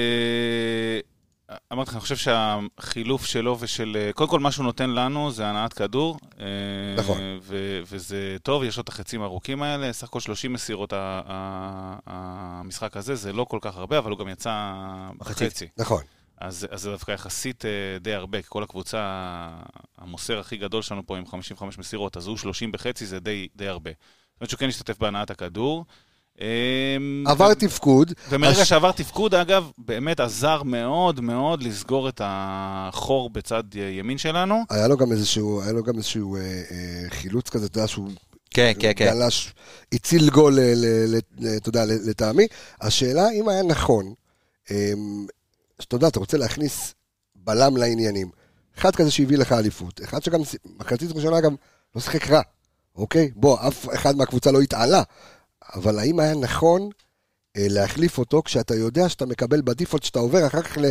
אמרתי לך, אני חושב שהחילוף שלו ושל... אה, קודם כל, מה שהוא נותן לנו זה הנעת כדור. אה, נכון. ו- וזה טוב, יש לו את החצים הארוכים האלה, סך הכל 30 מסירות המשחק הזה, זה לא כל כך הרבה, אבל הוא גם יצא בחצי. נכון. אז, אז זה דווקא יחסית אה, די הרבה, כי כל הקבוצה, המוסר הכי גדול שלנו פה עם 55 מסירות, אז הוא 30 בחצי, זה די, די הרבה. זאת אומרת שהוא כן השתתף בהנעת הכדור. אה, עבר ו- תפקוד, ומרגע הש- שעבר תפקוד, אגב, באמת עזר מאוד מאוד לסגור את החור בצד ימין שלנו. היה לו גם איזשהו, היה לו גם איזשהו אה, אה, חילוץ כזה, אתה יודע, שהוא כן, כן, כן. גלש, הציל גול, ל- ל- ל- אתה יודע, לטעמי. השאלה אם היה נכון, אה, שאתה יודע, אתה רוצה להכניס בלם לעניינים. אחד כזה שהביא לך אליפות, אחד שגם, מחצית ראשונה גם לא שיחק רע, אוקיי? בוא, אף אחד מהקבוצה לא התעלה, אבל האם היה נכון אה, להחליף אותו כשאתה יודע שאתה מקבל בדיפולט שאתה עובר, אחר כך ל...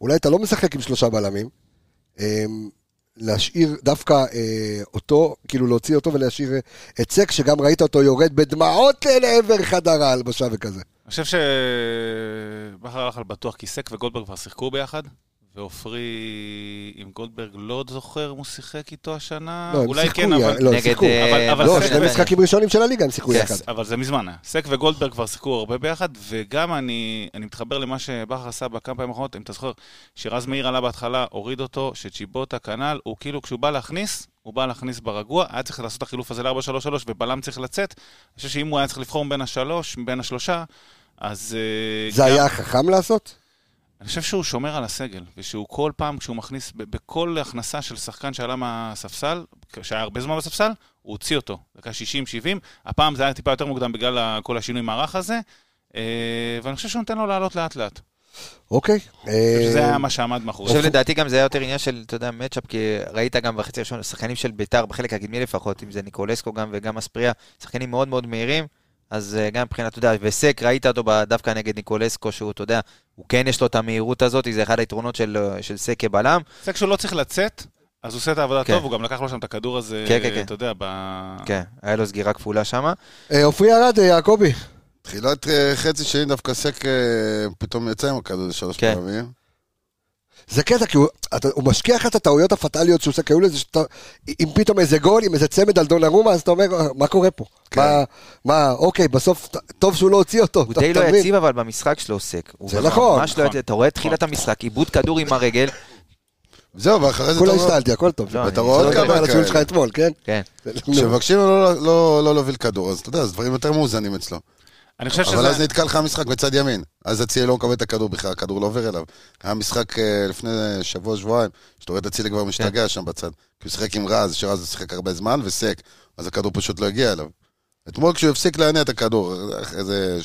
אולי אתה לא משחק עם שלושה בלמים, אה, להשאיר דווקא אה, אותו, כאילו להוציא אותו ולהשאיר אה, את סק, שגם ראית אותו יורד בדמעות לעבר חדר ההלבשה וכזה. אני חושב שבכר הלך על בטוח, כי סק וגולדברג כבר שיחקו ביחד, ועופרי עם גולדברג לא זוכר אם הוא שיחק איתו השנה. לא, הם אולי שיחקו, כן, אבל... לא, נגד, שיחקו. אה, אבל- אבל לא, סק שני ו- משחקים ראשונים של הליגה הם שיחקו. יחד. אבל זה מזמן היה. סק וגולדברג כבר שיחקו הרבה ביחד, וגם אני, אני מתחבר למה שבכר עשה בכמה פעמים האחרונות, אם אתה זוכר, שרז מאיר עלה בהתחלה, הוריד אותו, שצ'יבוטה כנ"ל, הוא כאילו, כשהוא בא להכניס, הוא בא להכניס ברגוע, היה צריך לעשות את החילוף הזה ל-4-3-3, ובלם צריך לצאת. אני חושב שאם הוא היה צריך לבחור בין השלוש, בין השלושה, אז... אה, זה גם- היה חכם לעשות? אני חושב שהוא שומר על הסגל, ושהוא כל פעם, כשהוא מכניס, בכל הכנסה של שחקן שעלה מהספסל, שהיה הרבה זמן בספסל, הוא הוציא אותו, דקה 60-70, הפעם זה היה טיפה יותר מוקדם בגלל כל השינוי מערך הזה, אה, ואני חושב שהוא נותן לו לעלות לאט-לאט. אוקיי. אני חושב שזה אה, היה מה שעמד מאחורי זה. חושב לדעתי גם זה היה יותר עניין של, אתה יודע, מצ'אפ, כי ראית גם בחצי הראשון, שחקנים של ביתר, בחלק הקדמי לפחות, אם זה ניקולסקו גם וגם אספריה, שחקנים מאוד מאוד מהירים, אז אה, גם מבחינת, אתה יודע, וסק, ראית אותו דווקא נגד ניקולסקו, שהוא, אתה יודע, הוא כן יש לו את המהירות הזאת, זה אחד היתרונות של, אה, של סק כבלם. זה כשהוא לא צריך לצאת, אז הוא עושה את העבודה כן. טוב, הוא גם לקח לו שם את הכדור הזה, כן, כן, כן. אתה יודע, ב... כן, היה לו סגירה כפולה שם. עופרי אה, יעקבי. תחילת חצי שני דווקא סק פתאום יצא עם הכדור הזה שלוש כן. פעמים. זה קטע, כי הוא, אתה, הוא משקיע לך את הטעויות הפטאליות שהוא עושה, כי היו לזה שאתה, אם פתאום איזה גול, עם איזה צמד על דונרומה, אז אתה אומר, "אה, מה קורה פה? כן. מה, מה, אוקיי, בסוף, טוב שהוא לא הוציא אותו. הוא די לא? יציב אבל במשחק שלו סק. הוא זה נכון, ממש לא נכון. יציב. אתה רואה את תחילת המשחק, עיבוד כדור עם הרגל, זהו, ואחרי זה כולה אתה רואה- השתלתי, הכל טוב. לא, ואתה אני- רואה עוד שלא כמה על כאלה. שלך אתמול, כן? כן. כשמבקשים לו לא- לא לא להוביל כדור, אז אתה יודע, אז דברים יותר מאוזנים אצלו. אני חושב אבל אז שזה... נתקע לך המשחק בצד ימין. אז אצילי לא מקבל את הכדור בכלל, הכדור לא עובר אליו. היה משחק אה, לפני שבוע, שבועיים, שאתה רואה את אצילי כבר משתגע שם בצד. כי הוא שיחק עם רז, שרז שיחק הרבה זמן, וסק, אז הכדור פשוט לא הגיע אליו. אתמול כשהוא הפסיק להניע את הכדור, אחרי זה...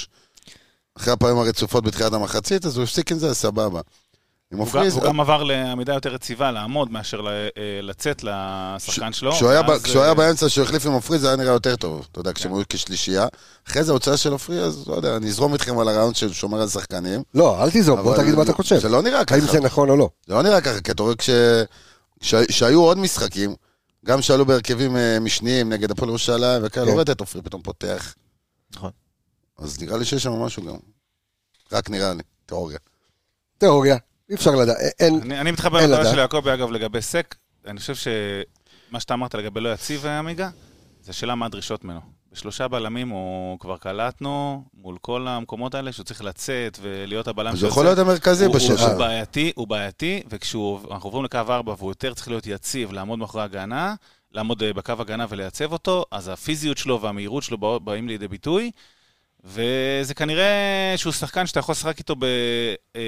אחרי הפעמים הרצופות בתחילת המחצית, אז הוא הפסיק עם זה, סבבה. עם הוא גם- הוא גם עבר לעמידה יותר יציבה, לעמוד, מאשר ל- אה, לצאת לשחקן שלו. כשהוא היה כשהוא אה, באמצע, שהוא החליף עם עופרי, זה היה נראה יותר טוב. אתה יודע, כשהם היו כשלישייה. אחרי זה הוצאה של עופרי, אז לא יודע, אני אזרום איתכם על הרעיון של שומר על שחקנים. לא, אל תיזום, בוא תגיד מה אתה לא- חושב. זה לא נראה ככה. האם זה נכון או לא. זה לא נראה ככה, כי אתה רואה כש... כש- שהיו עוד משחקים, גם שעלו בהרכבים אה, משניים נגד הפועל ירושלים וכאלה, כן. לא ראית את עופרי פתאום פותח. נכון. אז נראה לי שיש שם משהו גם. רק נראה לי, תיאוריה. תיאוריה, אי אפשר לדעת. אין, אני, אני מתחבר לדעה לדעת. של יעקבי, אגב, לגבי סק. אני חושב שמה שאתה אמרת לגבי לא יציב, עמיגה, זה שאלה מה הדרישות ממנו. בשלושה בלמים הוא כבר קלטנו מול כל המקומות האלה, שהוא צריך לצאת ולהיות הבלם אז הוא יכול להיות המרכזי הוא, הוא. הוא בעייתי, הוא בעייתי, וכשאנחנו עוברים לקו 4 והוא יותר צריך להיות יציב, לעמוד מאחורי הגנה, לעמוד אה, בקו הגנה ולייצב אותו, אז הפיזיות שלו והמהירות שלו בא- באים לידי ביטוי, וזה כנראה שהוא שחקן שאתה יכול לשחק איתו ב, אה,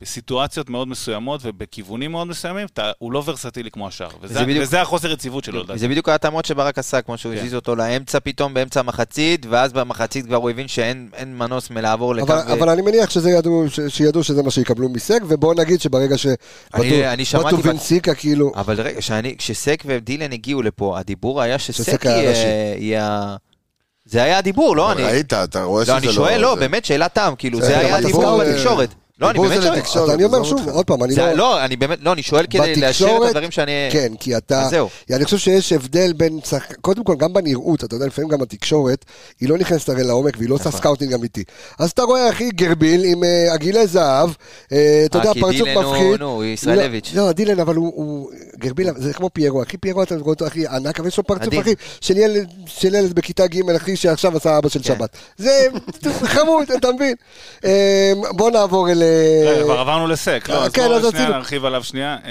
בסיטואציות מאוד מסוימות ובכיוונים מאוד מסוימים, אתה, הוא לא ורסטילי כמו השאר, וזה, זה בדיוק- וזה החוסר יציבות שלו, לדעתי. זה בדיוק ההתאמות שברק עשה, כמו שהוא כן. הזיז אותו לאמצע פתאום, באמצע המחצית, ואז במחצית כבר הוא הבין שאין אין מנוס מלעבור לקו... אבל, אבל אני מניח שזה ידעו, ש, שידעו שזה מה שיקבלו מסק, ובואו נגיד שברגע אני- אני שמעתי שבטו ב- ונסיקה כאילו, אבל רגע, כשסק ודילן הגיעו לפה, הדיבור היה שסק. יהיה... זה היה הדיבור, לא? אני... ראית, אתה רואה שזה לא, לא... אני שואל, לא, באמת, שאלת תם, כאילו, זה היה הדיבור, בתקשורת. לא, אני באמת שואל. אני אומר שוב. עוד פעם, אני זה- לא... לא, אני באמת, לא, אני שואל כדי לאשר את הדברים שאני... כן, כי אתה... זהו. אני חושב שיש הבדל בין... קודם כל, גם בנראות, אתה יודע, לפעמים גם התקשורת, היא לא נכנסת הרי לעומק והיא לא עושה נכון. scouting אמיתי. אז אתה רואה, אחי, גרביל עם אה, עגילי זהב, אה, אתה אה, יודע, כי פרצוף דילן הוא- מפחיד. נו, הוא ישראלביץ'. לא, לא, דילן, אבל הוא-. גרביל, זה כמו פיירו, אחי, פיירו, אתה רואה אותו הכי ענק, אבל יש לו פרצוף. אחי, של ילד- בכיתה ג', אחי, שעכשיו עשה אבא של. שבת. זה חמוד, אתה מבין? אה, בוא נעבור אל... אה, רגע, כבר עברנו לסק, אה, לא, אז כן, בואו אז שנייה. נרחיב עליו שנייה. אה,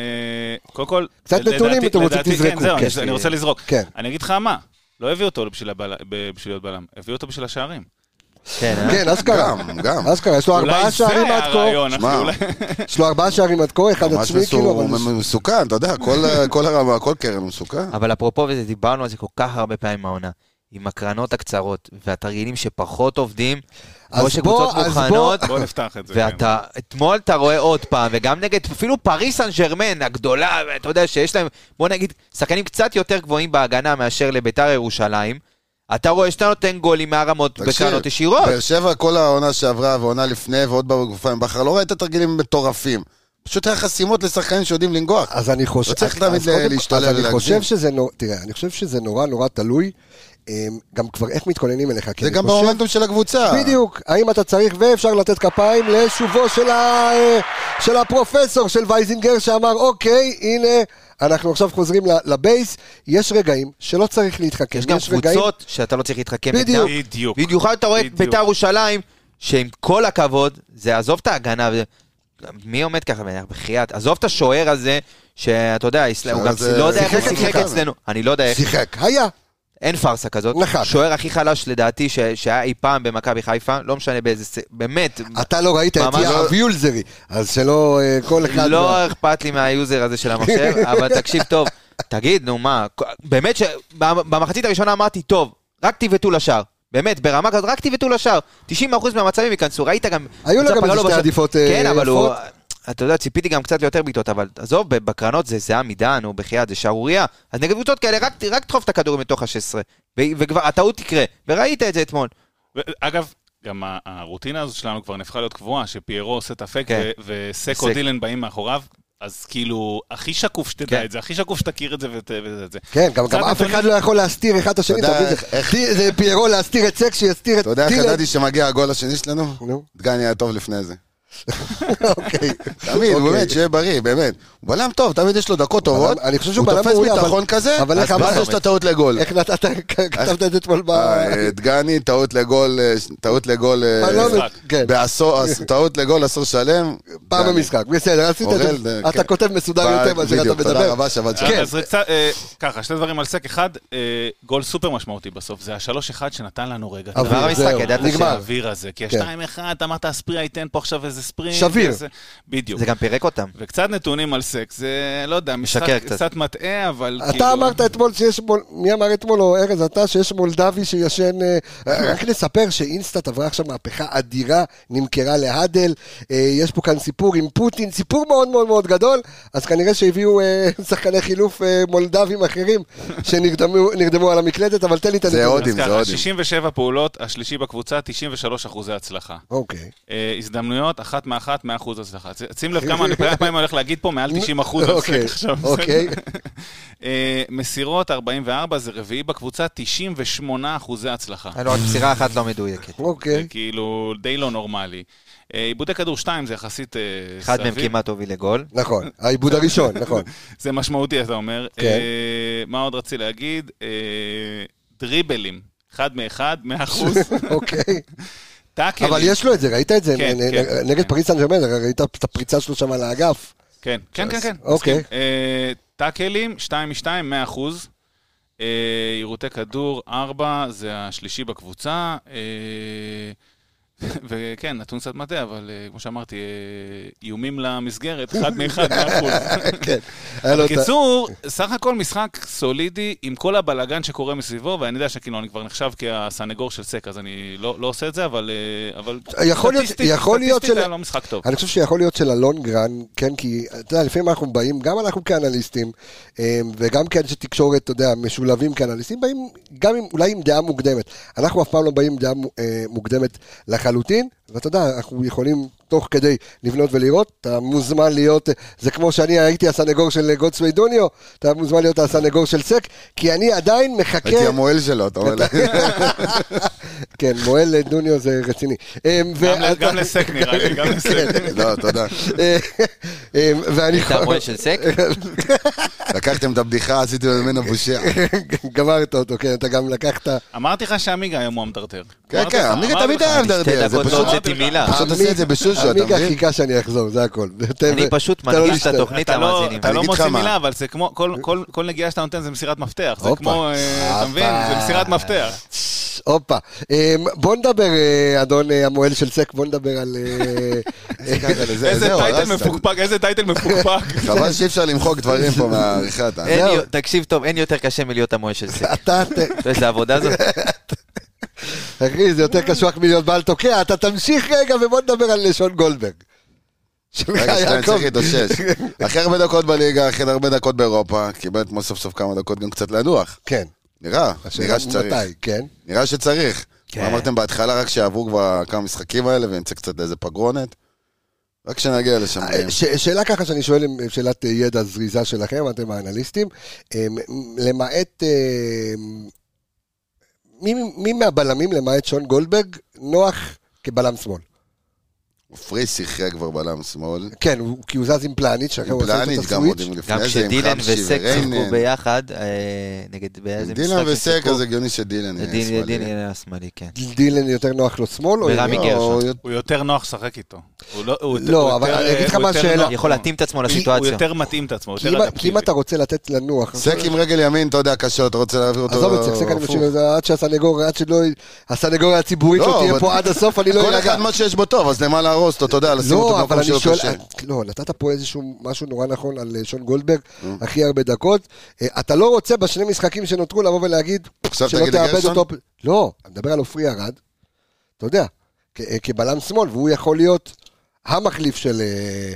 קודם כל, קצת נתונים, אתם רוצים, תזרקו, כן, זהו, כן. אני- אני רוצה לזרוק. כן. אני אגיד לך מה, לא הביאו אותו בשביל להיות בלם, הביאו אותו בשביל השערים. כן, אה? כן, אשכרה. גם, גם. אשכרה, יש לו ארבעה שערים עד כה. יש לו ארבעה שערים עד כה, אחד ממש עצמי, כאילו. הוא מסוכן, אתה יודע, כל- כל הרמה, כל קרן הוא מסוכן. אבל אפרופו, דיברנו על זה כל כך הרבה פעמים העונה, עם הקרנות הקצרות והתרגילים שפחות עובדים, אז או שקבוצות בוא- אז בוא- מוכנות, בוא נפתח את זה. כן. ואתה, אתמול אתה רואה עוד פעם, וגם נגד אפילו פריס סן ג'רמן הגדולה, ואתה יודע שיש להם, בוא נגיד, שחקנים קצת יותר גבוהים בהגנה מאשר לביתר ירושלים, אתה רואה שאתה נותן גולים מהרמות בקרנות ישירות. באר שבע, כל העונה שעברה והעונה לפני ועוד בגופה עם בכר, לא ראית תרגילים מטורפים. פשוט היה חסימות לשחקנים שיודעים לנגוח. אז אני חושב... לא צריך תמיד להשתולל אני ולהגזים. חושב שזה נורא... תראה, אני חושב שזה נורא נורא תלוי, גם כבר איך מתכוננים אליך. זה גם חושב- במומנטום של הקבוצה. בדיוק, האם אתה צריך, ואפשר לתת כפיים לשובו של, ה, אה, של הפרופסור של וייזינגר שאמר, אוקיי, הנה, אנחנו עכשיו חוזרים ל- לבייס, יש רגעים שלא צריך להתחכם, יש גם רגעים... קבוצות שאתה לא צריך להתחכם בדיוק. בדיוק. במיוחד אתה רואה את בדיוק. ביתר ירושלים, שעם כל הכבוד, זה עזוב את ההגנה, ו- מי עומד ככה, בחייאת, עזוב את השוער הזה, שאתה יודע, הוא גם הזה לא יודע איך הוא שיחק. אצלנו, אני לא יודע איך, שיחק, היה, אין פארסה כזאת. נחת. שוער הכי חלש לדעתי ש- שהיה אי פעם במכבי חיפה, לא משנה באיזה, באמת, אתה לא ראית את ממש לא. יולזרי, אז שלא אה, כל אחד... לא אכפת לי מהיוזר הזה של המחשב, אבל תקשיב טוב, תגיד, נו מה, באמת שבמחצית הראשונה אמרתי, טוב, רק תבעטו לשער. באמת, ברמה כזאת, רק תבעטו לשער. 90% מהמצבים ייכנסו, ראית גם... היו לו גם איזה שתי. עדיפות, אה, כן, אבל הוא... אתה יודע, ציפיתי גם קצת ליותר בעיטות, אבל עזוב, בקרנות זה זה עמידה, נו, בחייאת, זה שערורייה. אז נגד קבוצות כאלה, רק- רק תדחוף את הכדורים לתוך ה-16, וכבר הטעות תקרה, וראית את זה אתמול. אגב, גם ה- הרוטינה הזו שלנו כבר נהפכה להיות קבועה, שפיירו עושה את הפק כן. ו- וסק או סק. דילן באים מאחוריו, אז כאילו, הכי שקוף שתדע כן. את זה, הכי שקוף שתכיר את זה ואת ואת זה. כן, גם, גם אף אחד לא יכול להסתיר אחד את השני, מבין? איך- זה- זה פיירו להסתיר את סק, שיסתיר את אתה יודע איך. ידעתי שמגיע הגול השני שלנו? נו, דגני היה טוב לפני זה. אוקיי. תמיד, אוקיי. באמת, שיהיה בריא, באמת. הוא בלם טוב, תמיד יש לו דקות טובות. אני חושב שהוא בלם תופס ביטחון כזה, אבל איך אמרת? יש את הטעות לגול. איך נתת, כתבת את זה אתמול ב... אה, דגני, טעות לגול, אה, טעות לגול, אה, לא. כן, בעשור, טעות לגול עשור שלם. פעם. במשחק, בסדר, עשית את זה, אה, אתה כן. כותב מסודר יותר מאשר אתה בדיוק, תודה מדבר. רבה, שבת שלום. כן. אה, ככה, שני דברים על סק. אחד, אה, גול סופר משמעותי בסוף, זה השלוש אחד שנתן לנו רגע. אוויר, המשחק, זהו, ידעת נגמר. האוויר הזה, כי כן. השתיים אחד, אמרת אספריה ייתן פה עכשיו איזה איזה ספרינט. שביר. איזה- בדיוק. זה גם פירק אותם. וקצת נתונים על סק, זה, לא יודע, משחק קצת. קצת מטעה, אבל אתה אמרת אתמול שיש, מול- מי אמר אתמול, או ארז, אתה, שיש מולדבי שישן, אה, רק נספר שאינסטאט עברה עכשיו מהפכה אדירה, נמכרה להאדל, אה, יש פה כאן סיפור עם פוטין, סיפור מאוד מאוד מאוד גדול, אז כנראה שהביאו אה, שחקני חילוף אה, מולדבים אחרים שנרדמו נרדמו על המקלדת, אבל תן לי את זה הנתונים. הודים, אז ככה, הודים. 67 פעולות, השלישי בקבוצה, 93 אחוזי הצלחה. אוקיי. אה, הזדמנויות, אחת מאחת, 100 אחוז הצלחה. שים לב כמה אני פעמים הולך להגיד פה, מעל 90 אחוז על אוקיי, עכשיו. אוקיי. אה, מסירות, 44, זה רביעי בקבוצה, 98 אחוזי הצלחה. היה לו רק מסירה אחת לא מדויקת. אוקיי. זה כאילו די לא נורמלי. אה, עיבודי כדור 2 זה יחסית אה, אחד מהם. כמעט הוביל לגול. נכון, העיבוד הראשון, נכון. זה משמעותי, אתה אומר. כן. אה, מה עוד רציתי להגיד? אה, דריבלים, אחד מאחד, 100 אחוז. אוקיי. טאקלים. אבל יש לו את זה, ראית את זה? כן, נ- כן, נגד פריס סן ג'רמן, ראית את הפריצה שלו שם על האגף? כן, כן, כן, כן. אוקיי. אה, טאקלים, 2 מ-2, 100 אחוז. אה, יירוטי כדור, 4, זה השלישי בקבוצה. אה, וכן, נתון קצת מטעה, אבל אה, כמו שאמרתי, אה, איומים למסגרת, אחד מאחד, 100 אחוז. כן. בקיצור, סך הכל משחק סולידי עם כל הבלגן שקורה מסביבו, ואני יודע שכאילו אני כבר נחשב כהסנגור של סק, אז אני לא, לא עושה את זה, אבל, אה, אבל סטטיסטית- של- היה לא משחק טוב. אני חושב שיכול להיות שללונגרן, כן, כי אתה יודע, לפעמים אנחנו באים, גם אנחנו כאנליסטים, וגם כאנשי תקשורת, אתה יודע, משולבים כאנליסטים, באים גם עם, אולי עם דעה מוקדמת. אנחנו אף פעם לא באים עם דעה מוקדמת לחלוטין, ואתה יודע, אנחנו יכולים תוך כדי לבנות ולראות, אתה מוזמן להיות, זה כמו שאני הייתי הסנגור של גודסווי דוניו, אתה מוזמן להיות הסנגור של סק, כי אני עדיין מחכה... הייתי המוהל שלו, אתה אומר. כן, מועל דוניו זה רציני. אה, גם, לסק נראה לי, גם לסק. לא, תודה. אה, ואני... היית המועל של סק? לקחתם את הבדיחה, עשיתם ממנו בושה. גמרת אותו, כן, אתה גם לקחת... אמרתי לך שעמיגה היום הוא המדרדר. כן, כן, עמיגה תמיד. היה מדרדר, זה דקות. לא הוצאתי מילה. פשוט עושה את זה בשושו, אתה עמיגה מבין? חיכה שאני אחזור, זה הכל. אני פשוט תן לו מדגיש את. התוכנית לא, למאזינים. אתה לא מוציא. מילה, אבל זה כמו, כל, כל, כל נגיעה שאתה נותן זה מסירת מפתח. זה. כמו, אה, אתה מבין? זה מסירת מפתח. הופה. אה, בוא נדבר, אה, אדון אה, המוהל של סק, בוא נדבר על... זה- איזה טייטל. מפוקפק, איזה טייטל מפוקפק. חבל שאי אפשר למחוק דברים פה מהעריכה. תקשיב טוב, אין יותר קשה מלהיות המועל של סק. אתה, אתה יודע איזה עבודה זאת? אחי, זה יותר קשוח מלהיות בעל תוקע, אתה תמשיך רגע ובוא נדבר על שון גולדברג. רגע, יעקב. צריך להתאושש. אחרי הרבה דקות בליגה, אחרי הרבה דקות באירופה, קיבל אתמול סוף סוף כמה דקות גם קצת לנוח. כן. נראה, נראה שצריך. מתי, כן. נראה שצריך. כן. אמרתם בהתחלה רק שיעברו כבר כמה משחקים האלה ונצא קצת לאיזה פגרונת? רק שנגיע לשם. אה, ש- שאלה ככה שאני שואל, שאלת אה, ידע זריזה שלכם, אתם האנליסטים, אה, למעט, מי, מי מהבלמים, למעט שון גולדברג, נוח כבלם שמאל? פרי שיחק כבר בלם שמאל. כן, הוא- כי הוא זז עם פלניץ', אחרי הוא עושה את פלניץ' גם עוד הסוויץ'. עם לפני גם זה, עם כשדילן וסק שיחקו. ביחד, אה, נגד באיזה משחק דילן וסק? אז הגיוני שדילן יהיה שמאלי. דין היה שמאלי, כן. דילן יותר נוח לו שמאל? או ורמי? גרשון. לא, הוא הוא יותר נוח לשחק איתו. הוא לא, הוא לא, הוא אבל אני אגיד לך הוא מה השאלה. יכול להתאים את עצמו הוא לסיטואציה. יותר מתאים את עצמו, כי אם- אתה רוצה לתת לנוח... סק עם רגל ימין, אתה יודע, קשה, אתה רוצה להעביר אותו... עזוב את סק, סק אני. משאיר עד שהסנגור, עד שלא... הסנגוריה הציבורית לא, שלו תהיה פה עד הסוף, אני לא כל ארגע. אחד מה שיש בו טוב, אז למה להרוס אותו, אתה יודע, לשים אותו לא, אבל במקום שלו קשה. לא, נתת פה איזשהו משהו נורא נכון על אה, שון גולדברג, הכי הרבה דקות. אה, אתה לא רוצה בשני משחקים שנותרו לבוא ולהגיד, שלא תאבד? אותו. לא, אני מדבר על עופרי ארד, אתה יודע, אה, כבלם שמאל, והוא יכול להיות המחליף של אה,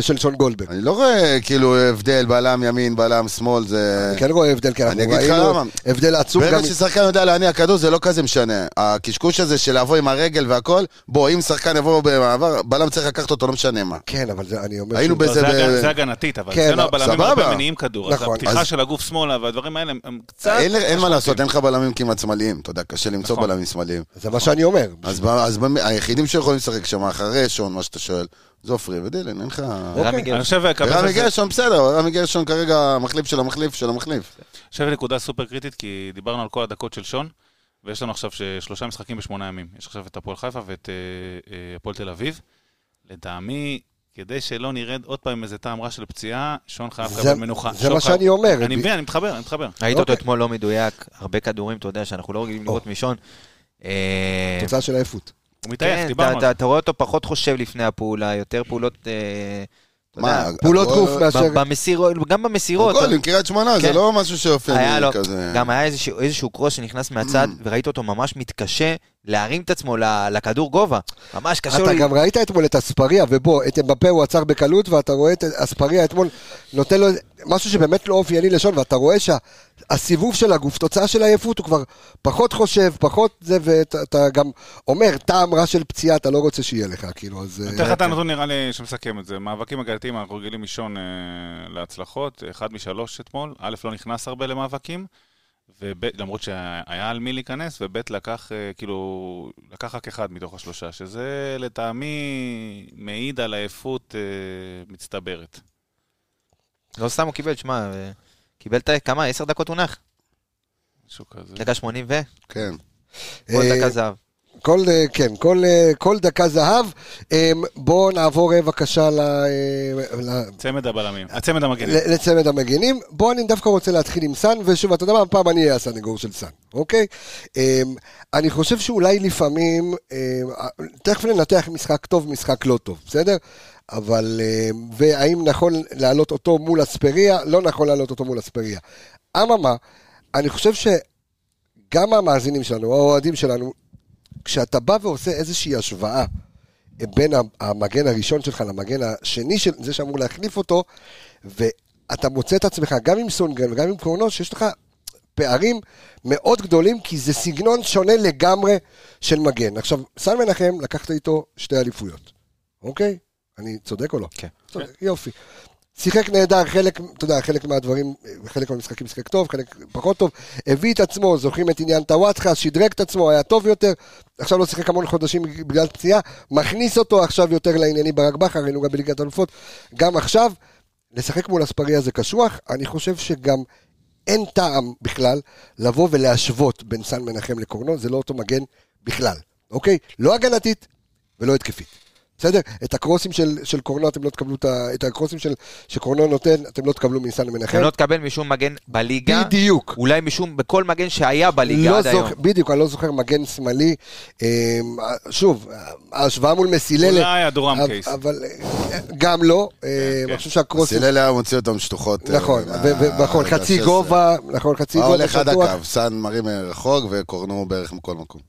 של שון גולדברג. אני לא רואה כאילו הבדל, בלם ימין, בלם שמאל, זה... אני כן רואה הבדל, כי אנחנו אני אגיד לך ראינו. הבדל עצום גם... ברגע ששחקן יודע להניע כדור זה לא כזה משנה. הקשקוש הזה של לבוא עם הרגל והכל, בוא, אם שחקן יבוא במעבר, בלם צריך לקחת אותו, לא משנה מה. כן, אבל זה- אני אומר... היינו בזה זה ב- הגנ- זה הגנתית, אבל כן, אצלנו לא, הבלמים. הרבה מניעים כדור. אז נכון, הפתיחה אז- של הגוף שמאלה והדברים האלה הם- קצת... אין אין מה. לעשות, אין לך בלמים כמעט שמאליים, אתה יודע, קשה למצוא נכון. בלמים שמאליים. זה מה שאני אומר. אז אז היחידים שיכולים לשחק שם אחרי שון, מה שאתה שואל, זה עופרי ודילן, אין לך... אוקיי. רמי אני גרשון. רמי גרשון בסדר, רמי גרשון כרגע המחליף של המחליף של המחליף. אני חושב נקודה סופר קריטית, כי דיברנו על כל הדקות של שון, ויש לנו עכשיו שלושה משחקים בשמונה ימים. יש עכשיו את הפועל חיפה ואת אה, אה, הפועל תל אביב. לטעמי, כדי שלא נרד עוד פעם עם איזה טעם רע של פציעה, שון חייב לקבל מנוחה. זה מה שאני אומר. אני מבין, אני מתחבר, אני מתחבר. ראית אותו אוקיי. אתמול לא מדויק, הרבה כדורים, אתה יודע, שאנחנו לא רגילים לראות משון. אה, תוצאה של עייפות. הוא מתעייף, כן, דיברנו אתה- על זה. אתה- אתה רואה אותו פחות חושב לפני הפעולה, יותר פעולות... אה, מה, פעולות גוף מאשר... במסירות, גם במסירות. הכל עם קריית שמונה, זה כן. לא משהו שאופייני לו, כזה. גם היה איזשהו, איזשהו קרוס שנכנס מהצד, וראית אותו ממש מתקשה להרים את עצמו לכדור גובה. ממש קשה לו... אתה גם ראית אתמול את אספריה, ובוא, את אמבפה הוא עצר בקלות, ואתה רואה את אספריה אתמול נותן לו משהו שבאמת לא אופייני לשון, ואתה רואה שהסיבוב של הגוף, תוצאה של עייפות, הוא כבר פחות חושב, פחות זה, ואתה אתה גם אומר, טעם רע של פציעה, אתה לא רוצה שיהיה לך, כאילו, אז... אני אתן לך את הנתון נראה לי שמסכם את זה. מאבקים הגלתיים, אנחנו רגילים לישון אה, להצלחות. אחד משלוש אתמול. א', לא נכנס הרבה למאבקים, למרות שהיה על מי להיכנס, וב', לקח, אה, כאילו, לקח רק אחד מתוך השלושה, שזה לטעמי מעיד על עייפות אה, מצטברת. לא סתם הוא קיבל, שמע, אה, קיבל. כמה? עשר דקות הוא נח? משהו כזה. דקה שמונים ו... כן. כל דקה זהב. כל, אה, כן, כל, אה, כל דקה זהב. אה, בואו נעבור אה, בבקשה ל- צמד הבלמים, הצמד המגנים. לצמד המגינים. בואו אני דווקא רוצה להתחיל עם סאן, ושוב, אתה יודע מה, הפעם אני אהיה הסנגור של סאן, אוקיי? אמ, אני חושב שאולי לפעמים, אמ, תכף ננתח משחק טוב, משחק לא טוב, בסדר? אבל, אמ, והאם נכון להעלות אותו מול אספריה? לא נכון להעלות אותו מול אספריה. אממה, אני חושב שגם המאזינים שלנו, האוהדים שלנו, כשאתה בא ועושה איזושהי השוואה בין המגן הראשון שלך למגן השני של זה שאמור להחליף אותו, ואתה מוצא את עצמך גם עם סונגרן וגם עם קורנו, שיש לך פערים מאוד גדולים, כי זה סגנון שונה לגמרי של מגן. עכשיו, סן מנחם, לקחת איתו שתי אליפויות, אוקיי? אני צודק או לא? כן. צודק, יופי. שיחק נהדר, חלק, אתה יודע, חלק מהדברים, חלק מהמשחקים שיחק טוב, חלק פחות טוב, הביא את עצמו, זוכרים את עניין טוואטחה, שדרג את עצמו, היה טוב יותר, עכשיו לא שיחק המון חודשים בגלל פציעה, מכניס אותו עכשיו יותר לעניינים ברק בכר, ראינו גם בליגת האלופות, גם עכשיו, לשחק מול אספריה זה קשוח, אני חושב שגם אין טעם בכלל לבוא ולהשוות בין סן מנחם לקורנו, זה לא אותו מגן בכלל, אוקיי? לא הגנתית ולא התקפית. בסדר? את הקרוסים של, של קורנו אתם לא תקבלו, את, הקרוסים של, שקורנו נותן, אתם לא תקבלו מסן מנחם. אתה לא תקבל משום מגן בליגה, בדיוק. אולי משום, בכל מגן שהיה בליגה לא עד היום. זוכר, בדיוק, אני לא זוכר מגן שמאלי. אמ, שוב, ההשוואה מול מסיללה. אולי הדורם אבל- קייס. אבל אה, גם לא. אמ, אני חושב שהקרוסים... סילל היה מוציא אותם שטוחות. נכון, נכון, חצי גובה, נכון, חצי הוא גובה. הולך עד. הקו, סאן מרים רחוק וקורנו בערך מכל מקום.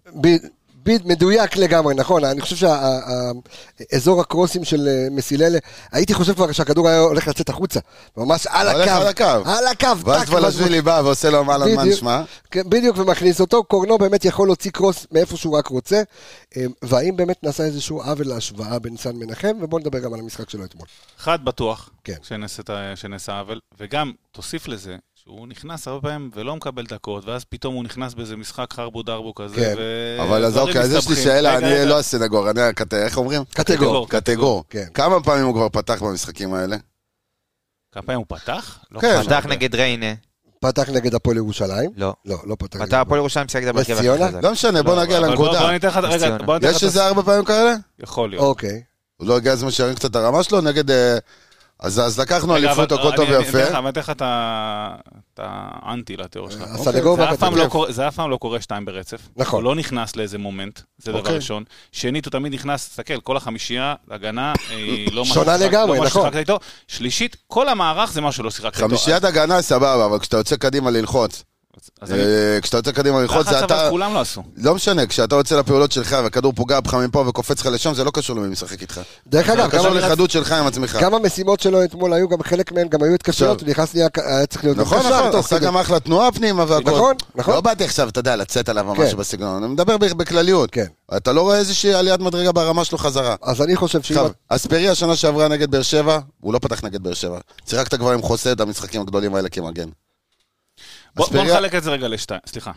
ב- ב- מדויק לגמרי, נכון, אני חושב שהאזור הקרוסים של אה, מסיללה, הייתי חושב כבר שהכדור היה הולך לצאת החוצה, ממש על הולך הקו, על הקו. על הקו, ואז טק, פלשווילי בא ועושה לו מה מה בדיוק. נשמע. כן, בדיוק, ומכניס אותו, קורנו באמת יכול להוציא קרוס מאיפה שהוא רק רוצה, אה, והאם באמת נעשה איזשהו עוול להשוואה בין סן מנחם, ובואו נדבר גם על המשחק שלו אתמול. אחד בטוח, כן. שנעשה עוול, וגם תוסיף לזה, שהוא נכנס הרבה פעמים ולא מקבל דקות, ואז פתאום הוא נכנס באיזה משחק חרבו דרבו כזה, כן. ו... אבל אז אוקיי, אז יש לי. שאלה, רגע, אני רגע. לא הסנגור, אני הקט- איך אומרים? קטגור. קטגור. כן. כמה פעמים הוא כבר פתח במשחקים האלה? כמה פעמים הוא פתח? לא כן. פתח. נגד ריינה, פתח נגד הפועל ירושלים? לא. לא, לא פתח. פתח נגד הפועל ירושלים שיחק את בהרכב הכי ציונה? חזק. לא משנה, בוא לא, נגיע לנקודה. בוא ניתן לך, לך יש את איזה ארבע פעמים כאלה? יכול להיות. אוקיי. הוא לא הגיע הזמן שירים קצת את הרמה שלו נגד... אה, אז אז לקחנו אליפות, הכל טוב ויפה. אני אתן לך את האנטי לתיאוריה שלך. זה אף פעם והקטגור. לא קורה- זה אף פעם לא קורה שתיים ברצף. נכון. הוא לא נכנס לאיזה מומנט, זה דבר אוקיי. ראשון. שנית, הוא תמיד נכנס, תסתכל, כל החמישייה, הגנה, היא לא מה שונה לגמרי, לא מה נכון. שלישית, כל המערך זה מה שלא שיחקת איתו. חמישיית הגנה סבבה, אבל כשאתה יוצא קדימה ללחוץ, אה, כשאתה יוצא קדימה ללחוץ זה לחץ אבל אתה... כולם לא עשו. לא משנה, כשאתה יוצא לפעולות שלך והכדור פוגע בך מפה וקופץ לך לשם, זה לא קשור למי משחק איתך. דרך זה אגב, קשור גם- לחדות שלך עם עצמך. גם המשימות שלו אתמול היו, גם חלק מהן גם היו התקשרויות, הוא נכנס נהיה, היה צריך להיות נכון, נכון, עשה. גם אחלה תנועה פנימה והכל. נכון, נכון. לא באתי עכשיו, אתה יודע, לצאת עליו או כן. משהו בסגנון, אני מדבר בכלליות. כן. אתה לא רואה איזושהי עליית מדרגה ברמה שלו חזרה. אז אני חושב שאם... עכשיו, אספריה שנה שעברה נגד באר שבע, הוא לא פתח נגד באר שבע. שיחקת כבר עם חוסד המשחקים הגדולים האלה כמגן. בוא נחלק את זה רגע לשתיים, סליחה.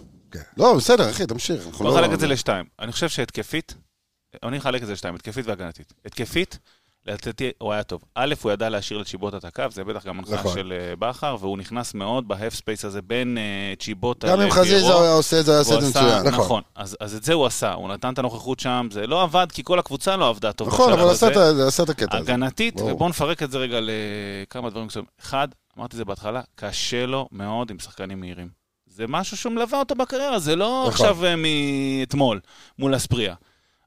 לא, בסדר, אחי, תמשיך. בוא לא- נחלק את זה לשתיים. אני חושב שהתקפית, אני אחלק את זה לשתיים, התקפית והגנתית. התקפית, לדעתי הוא היה טוב. א', הוא ידע להשאיר לצ'יבוטה את הקו, זה בטח גם הנחיה נכון. של אה, בכר, והוא נכנס מאוד ב half space הזה בין אה, צ'יבוטה גם אם. חזיזה היה עושה את זה, היה עושה את זה מצוין. נכון. נכון, אז, אז את זה הוא עשה, הוא נתן את הנוכחות שם, זה לא עבד כי כל הקבוצה לא עבדה טוב. נכון, אבל עשה. את הקטע הזה. הגנתית. ובואו נפרק את זה רגע לכמה דברים מסוימים. אחד, אמרתי את זה בהתחלה, קשה לו מאוד עם שחקנים מהירים. זה משהו שהוא מלווה אותו בקריירה, זה לא נכון. עכשיו אה, מאתמול, מול אספריה.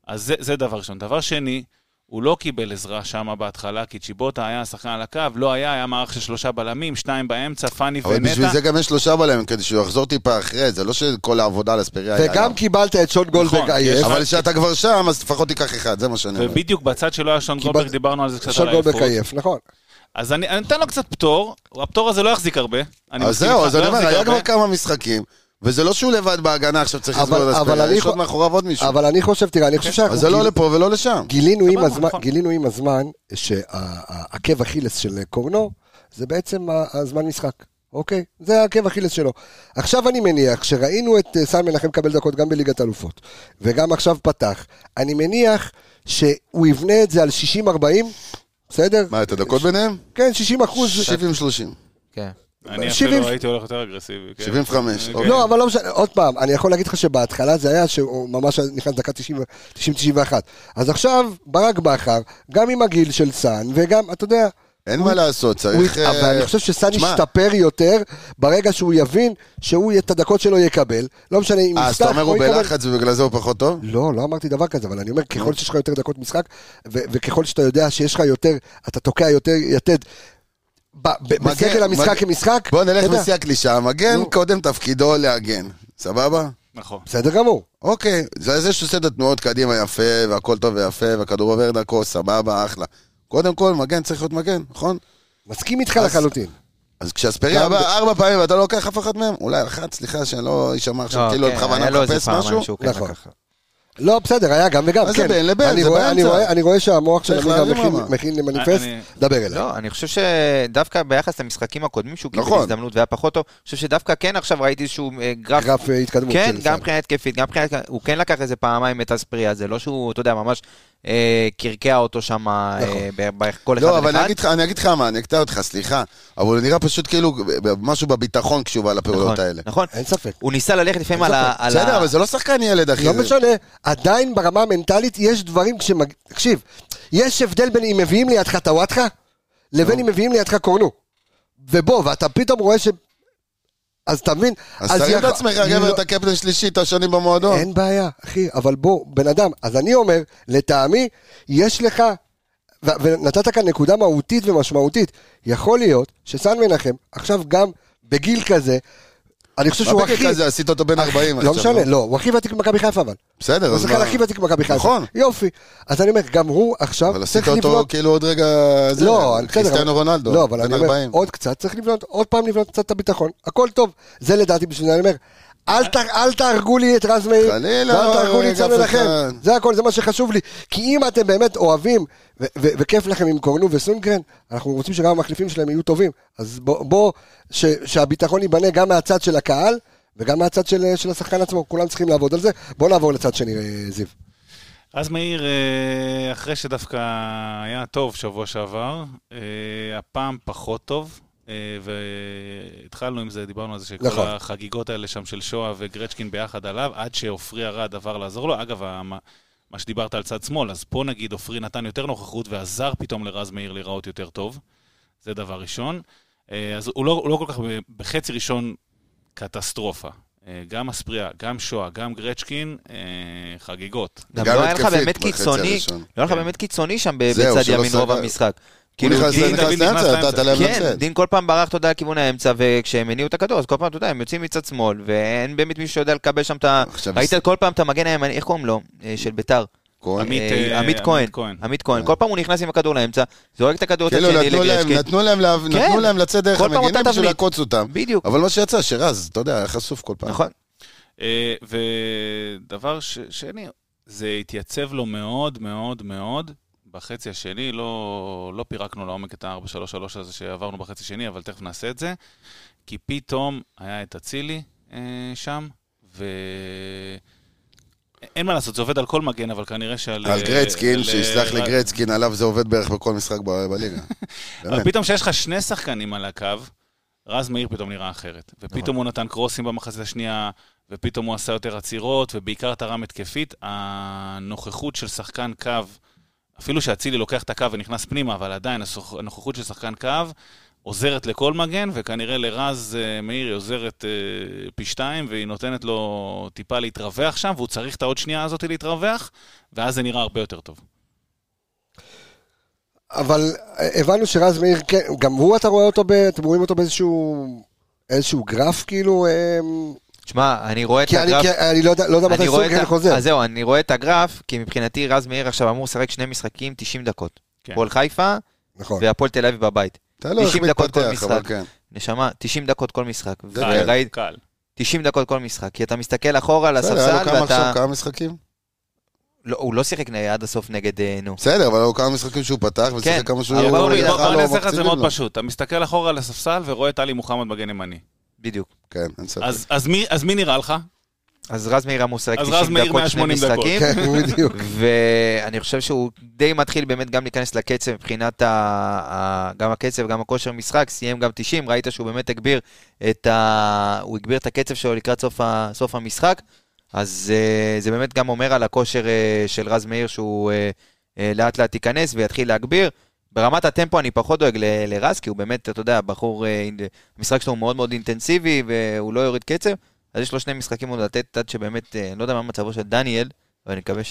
אז זה, זה דבר ראשון. דבר שני, הוא לא קיבל עזרה שם בהתחלה, כי צ'יבוטה היה השחקן על הקו, לא היה, היה מערך של שלושה בלמים, שניים באמצע, פאני אבל בשביל ונטע. זה גם יש שלושה בלמים, כדי שהוא יחזור טיפה אחרי, זה לא שכל העבודה על אספריה היה... וגם. קיבלת את שון גולדברג נכון, עייף. אבל כשאתה כבר שם, אז לפחות תיקח אחד, זה מה שאני אומר. ובדיוק בצד שלו היה שון קיבל- גולדברג, דיברנו על זה קצת שון על גולדברג העייפות. עייף, נכון. אז אני אני אתן לו קצת פטור, הפטור הזה לא יחזיק הרבה. אני אז זהו, אז אני לא אומר, יחזיק היה. כבר כמה משחקים, וזה לא שהוא לבד בהגנה, עכשיו צריך אבל- לסגור את אני יש עוד חו- מאחוריו עוד מישהו. אבל אני חושב, תראה, אני חושב שאנחנו אז זה לא לפה ולא לשם. גילינו עם סבבה, הזמן, נכון. גילינו עם הזמן שהעקב אכילס של קורנו זה בעצם הזמן משחק, אוקיי? זה העקב אכילס שלו. עכשיו אני מניח שראינו את אה, סן מנחם מקבל דקות גם בליגת אלופות, וגם עכשיו פתח, אני מניח שהוא יבנה את זה על 60-40, בסדר? מה, את הדקות ביניהם? כן, 60 אחוז. 70-30. כן. אני 70 אפילו הייתי הולך יותר אגרסיבי. כן. 75, כן. אוקיי. לא, אבל לא משנה, עוד פעם, אני יכול להגיד לך שבהתחלה זה היה שהוא ממש נכנס דקה 90-91. אז עכשיו, ברק בכר, גם עם הגיל של סאן, וגם, אתה יודע, אין מה לעשות, הוא- צריך... אבל אה, אני חושב שסאן תשמע, ישתפר יותר ברגע שהוא יבין שהוא את הדקות שלו יקבל. לא משנה אם אה, אז יפתח אתה אומר או הוא יקבל. בלחץ ובגלל זה הוא פחות טוב? לא, לא אמרתי דבר כזה, אבל אני אומר, ככל שיש לך יותר דקות משחק, ו- וככל שאתה יודע שיש לך יותר, אתה תוקע יותר יתד מגן- בסגל המשחק מגן- כמשחק, בוא נלך. בשיא הקלישה, המגן נו. קודם תפקידו להגן, סבבה? נכון. בסדר גמור. אוקיי, זה זה שעושה את התנועות קדימה יפה, והכל טוב ויפה, והכדור עובר דרכו, סבבה, אחלה. קודם כל, מגן צריך להיות מגן, נכון? מסכים איתך לחלוטין. אז כשאספריה בא ארבע פעמים ואתה לא לוקח אף אחת מהם, אולי אחת, סליחה, שלא יישמע עכשיו לא, כאילו כן, בכוונה מחפש משהו. נכון. לא, בסדר, היה גם וגם, כן. זה בין לבין, זה באמצע. אני רואה שהמוח של עמיגה מכין-. מכין למניפסט, אני- דבר אליי. לא, אני חושב שדווקא ביחס למשחקים הקודמים שהוא קיבל נכון. הזדמנות והיה פחות טוב, אני חושב שדווקא כן עכשיו ראיתי איזשהו אה, גרף גרף אה, התקדמות כן, גם. מבחינה התקפית, גם מבחינה... הוא כן לקח איזה פעמיים את אספריה, זה לא שהוא, אתה יודע, ממש אה, קרקע אותו שם אה, נכון. בכל אחד לא, אבל אני. אגיד לך, אני אגיד לך מה, אני אקטע אותך, סליחה. אבל הוא נראה פשוט כאילו משהו בביטחון כשהוא בא לפעולות נכון, האלה. נכון. אין ספק. הוא ניסה ללכת לפעמים על ה... בסדר, אבל זה לא שחקן ילד, אחי. לא משנה, עדיין ברמה המנטלית יש דברים כשמג... תקשיב, יש הבדל בין אם מביאים לידך טוואטחה, לבין אם מביאים לידך קורנו. ובוא, ואתה פתאום רואה ש... אז אתה מבין? אז תרים את עצמך, גבר, לא- אתה קפטן שלישי, אתה שנים במועדון. אין בעיה, אחי, אבל בוא, בן אדם, אז אני אומר, לטעמי, יש לך, ונתת כאן נקודה מהותית ומשמעותית, יכול להיות שסן מנחם, עכשיו גם בגיל כזה, אני חושב שהוא מה הכי... בגיל כזה, עשית אותו בן 40 לא משנה, לא, הוא הכי ותיק במכבי חיפה אבל. בסדר, הוא אז מה? הכי ותיק במכבי חיפה. נכון. יופי. אז אני אומר, גם הוא עכשיו אבל עשית צריך אותו לבנות... כאילו עוד רגע... לא, בסדר. אבל- רונלדו, לא, אבל אני אומר, 40. עוד קצת, צריך לבנות, עוד פעם לבנות קצת את הביטחון. הכל טוב. זה לדעתי בשביל זה אני אומר. אל ת- אל תהרגו לי את רז מאיר, חלילה, ואל תהרגו לי את מנחם. אחד. זה הכל, זה מה שחשוב לי. כי אם אתם באמת אוהבים, ו- ו- וכיף לכם עם קורנו וסונגרן, אנחנו רוצים שגם המחליפים שלהם יהיו טובים. אז בוא, בוא ש- שהביטחון ייבנה גם מהצד של הקהל, וגם מהצד של של השחקן עצמו. כולם צריכים לעבוד על זה. בוא נעבור לצד שני, אה, זיו. אז מאיר, אה, אחרי שדווקא היה טוב שבוע שעבר, אה, הפעם פחות טוב. אה, והתחלנו עם זה, דיברנו על זה שכל נכון. החגיגות האלה שם של שואה וגרצ'קין ביחד עליו, עד שעופרי ארד עבר לעזור לו. אגב, מה, שדיברת על צד שמאל, אז פה נגיד עופרי נתן יותר נוכחות ועזר פתאום לרז מאיר להיראות יותר טוב. זה דבר ראשון. אה, אז הוא לא, הוא לא כל כך בחצי ראשון קטסטרופה. אה, גם אספריה, גם שואה, גם גרצ'קין, חגיגות. גם לא היה לך באמת קיצוני. לא היה לך כן. באמת קיצוני שם בצד ימין רוב. המשחק. כאילו, נכנס דין- נכנס דוד נכנס לאמצע. נתת להם כן, לצאת. דין כל פעם ברח, אתה יודע, לכיוון האמצע, וכשהם הניעו את הכדור, אז כל פעם, אתה יודע, הם יוצאים מצד שמאל, ואין באמת מישהו שיודע לקבל שם את ה... ראית כל פעם את המגן הימני, איך קוראים לו? אה, של ביתר. כהן. עמית, אה, אה, כהן. עמית כהן. כל פעם הוא נכנס עם הכדור לאמצע, זורק את הכדור לצד כאילו שני נתנו להם, לגרצ'קין. נתנו להם כן. לצאת דרך כל פעם המגינים בשביל. לעקוץ אותם. בדיוק. אבל מה שיצא, שרז, אתה יודע, היה חשוף כל פעם. נכון. אה, ודבר ש- שני, זה התייצב לו מאוד מאוד מאוד. בחצי השני לא, לא פירקנו לעומק את ה-4-3-3 הזה שעברנו בחצי שני, אבל תכף נעשה את זה. כי פתאום היה את אצילי אה, שם, ו... אין מה לעשות, זה עובד על כל מגן, אבל כנראה שעל... על גרצקין, על- שיסלח על- לגרצקין, עליו זה עובד בערך בכל משחק בליגה. אבל. פתאום כשיש לך שני שחקנים על הקו, רז מאיר פתאום נראה אחרת. נכון. ופתאום הוא נתן קרוסים במחצית השנייה, ופתאום הוא עשה יותר עצירות, ובעיקר תרם התקפית. הנוכחות של שחקן קו, אפילו שאצילי לוקח את הקו ונכנס פנימה, אבל עדיין הנוכחות של שחקן קו עוזרת לכל מגן, וכנראה לרז אה, מאיר היא עוזרת אה, פי שתיים, והיא נותנת לו טיפה להתרווח שם, והוא צריך את העוד שנייה הזאת להתרווח, ואז זה נראה הרבה יותר טוב. אבל אה, הבנו שרז מאיר, כן, גם הוא אתה רואה אותו, אתם רואים אותו באיזשהו איזשהו גרף כאילו, תשמע, אני רואה את כי אני, הגרף... כי אני לא יודע, לא מתי סונגרן חוזר. אז זהו, אני רואה את הגרף, כי מבחינתי רז מאיר עכשיו אמור לשחק שני משחקים 90 דקות. כן. הפועל חיפה נכון. והפועל תל אביב בבית. אתה לא איך 90 דקות כל משחק. כן. נשמה, 90 דקות כל משחק. קל, וראית, קל. 90 דקות כל משחק. כי אתה מסתכל אחורה על בסדר, היה לו הספסל כמה עכשיו, ואתה... כמה משחקים? לא, הוא לא שיחק עד הסוף נגד, אה, נו. בסדר, אבל היו כמה משחקים שהוא פתח, כן, ושיחק כמה שהוא... אבל הוא נ- יכל בואו לא נעשה לך את זה מאוד לו. פשוט. אתה מסתכל אחורה על הספסל ורואה את עלי מוחמד מגן ימני. בדיוק. כן, אין ספק. אז- אז מי- אז מי נראה לך? אז רז מאיר אמור לשחק אז 90 רז מאיר דקות, שני 180 דקות. משחקים. כן, בדיוק. ואני חושב שהוא די מתחיל באמת גם להיכנס לקצב מבחינת ה... ה... גם הקצב, גם הכושר משחק, סיים גם 90, ראית שהוא באמת הגביר את ה... הוא הגביר את הקצב שלו לקראת סוף, ה... סוף המשחק, אז uh, זה באמת גם אומר על הכושר uh, של רז מאיר שהוא uh, לאט לאט ייכנס ויתחיל להגביר. ברמת הטמפו אני פחות דואג לרז, כי הוא באמת, אתה יודע, בחור, אה, המשחק שלו הוא מאוד מאוד אינטנסיבי והוא לא יוריד קצב, אז יש לו שני משחקים עוד לתת עד שבאמת, אה, אני לא יודע מה מצבו של דניאל, אבל אני מקווה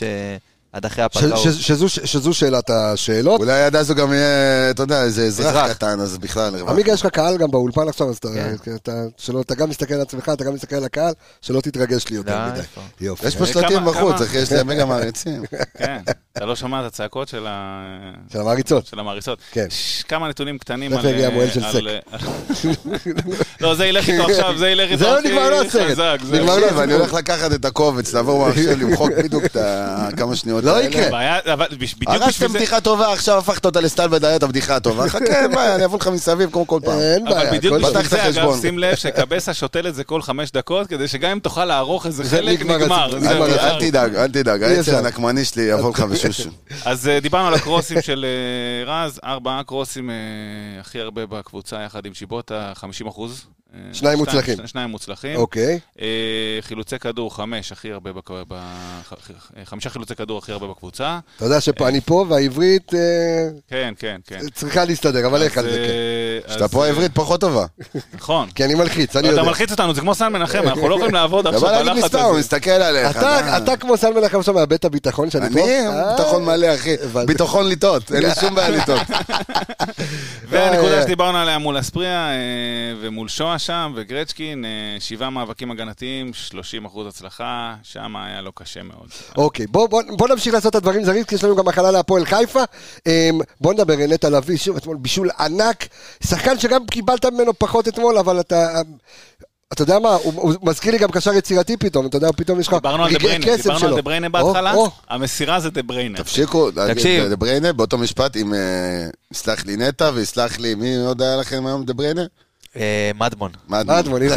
שעד אחרי ש- הפגרה הוא... ש- שזו- שזו שאלת השאלות. אולי עד אז הוא גם יהיה, אתה יודע, איזה אזרח אזרח. קטן, אז בכלל. עמיגה, יש לך קהל גם באולפן עכשיו, אז אתה- כן. אתה שלא- אתה גם מסתכל על עצמך, אתה גם מסתכל על הקהל, שלא תתרגש לי יותר די, מדי. יופי. יש פה אה, שלטים בחוץ, אחי, יש להם מגה מעריצים. כן, אתה לא שומע את הצעקות של ה- של המעריצות. של המעריצות. כן. ש- כמה נתונים קטנים על... על- סק. לא, זה ילך איתו עכשיו, זה ילך איתו זהו, הכי נגמר לו הסרט. נגמר לו תקשיב, אני הולך לקחת את הקובץ, לעבור מהמחשב, למחוק בדיוק כמה שניות לא. יקרה. הרסתם. בדיחה טובה, עכשיו הפכת אותה לסטייל ודיית הבדיחה הטובה. חכה, אין בעיה, אני אבוא לך מסביב כמו כל פעם. אין בעיה. אבל בדיוק בשביל את זה, אגב. שים לב שקבסה שותל את זה כל חמש דקות, כדי שגם אם תוכל לערוך איזה זה חלק, נגמר אל תדאג, אל תדאג, העץ. הנקמני שלי יבוא לך בשושו. אז אה, דיברנו על הקרוסים של אה, רז, ארבעה קרוסים אה, הכי הרבה בקבוצה יחד עם שיבוטה, 50 אחוז. אה, שניים מוצלחים. שני- שניים מוצלחים. אוקיי. אה, חילוצי כדור, חמש, הכי הרבה, חמישה חילוצי כדור הכי הרבה בקבוצה. אתה יודע שאני פה והעברית אה, כן, כן, כן. צריכה להסתדר, אבל איך על זה, כן. אה, שאתה אז, פה אה, העברית פחות טובה. נכון. כי אני מלחיץ, אני אתה יודע. מלחיץ אותנו, זה כמו סן מנחם, אנחנו לא יכולים לעבוד אתה עכשיו בא להגיד בלחץ מסתם, הוא הזה. מסתכל עליך. אתה, אתה כמו סלמן לכם שם מאבד את הביטחון שאני פה? אני אה, ביטחון מלא, אחי. ביטחון לטעות, אין לי שום בעיה לטעות. והנקודה אה, שדיברנו עליה מול אספריה אה, ומול שואה שם וגרצ'קין, אה, שבעה מאבקים הגנתיים, 30 אחוז הצלחה, שם היה לו קשה מאוד. אוקיי, בוא, בוא, בוא נמשיך לעשות את הדברים זריז, כי יש לנו גם הכנה להפועל חיפה. אמ, בוא נדבר על נטע לביא, שוב, אתמול בישול ענק. שחקן שגם קיבלת ממנו פחות אתמול, אבל אתה... אתה יודע מה, הוא, הוא מזכיר לי גם קשר יצירתי פתאום, אתה יודע, פתאום יש לך דיברנו על דה רגעי בריינה, קסם דיברנו שלו. על דה בריינה או, בהתחלה, או, המסירה זה דה בריינה. תפסיקו, תקשיב. דבריינה, באותו משפט, אם אה, יסלח לי נטע ויסלח לי, מי עוד היה לכם היום דבריינה? אה, מדמון. מה אדמון, הנה.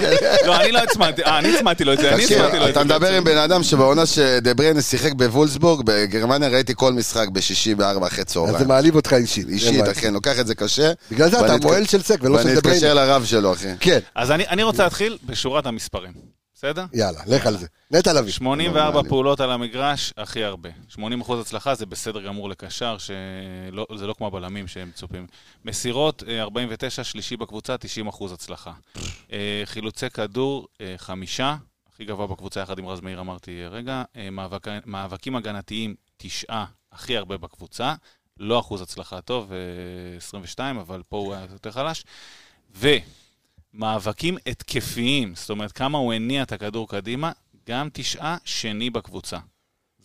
לא, אני לא הצמדתי, אה, אני הצמדתי לו את זה, אני הצמדתי לו את זה. אתה מדבר עם בן אדם שבעונה שדבריינה שיחק בוולסבורג, בגרמניה ראיתי כל משחק בשישי בארבע אחרי אז זה צהריים. מעליב אותך אישית. אישית. אחי, אני לוקח את זה קשה. בגלל זה אתה ואני מוהל של סק ולא של ואני דה אתקשר. לרב שלו, אחי. כן, אז אני אני רוצה להתחיל בשורת המספרים, בסדר? יאללה, לך על זה. נטע לביא. 84 נורמלי. פעולות על המגרש, הכי הרבה. 80 אחוז הצלחה זה בסדר גמור לקשר, שזה לא כמו הבלמים שהם מצופים. מסירות, אה, 49, שלישי בקבוצה, 90 אחוז הצלחה. אה, חילוצי כדור, אה, חמישה, הכי גבוה בקבוצה יחד עם רז מאיר אמרתי רגע. אה, מאבק, מאבקים הגנתיים, תשעה, הכי הרבה בקבוצה. לא אחוז הצלחה טוב, אה, 22, אבל פה הוא היה יותר חלש. ומאבקים התקפיים, זאת אומרת, כמה הוא הניע את הכדור קדימה, גם תשעה, שני בקבוצה.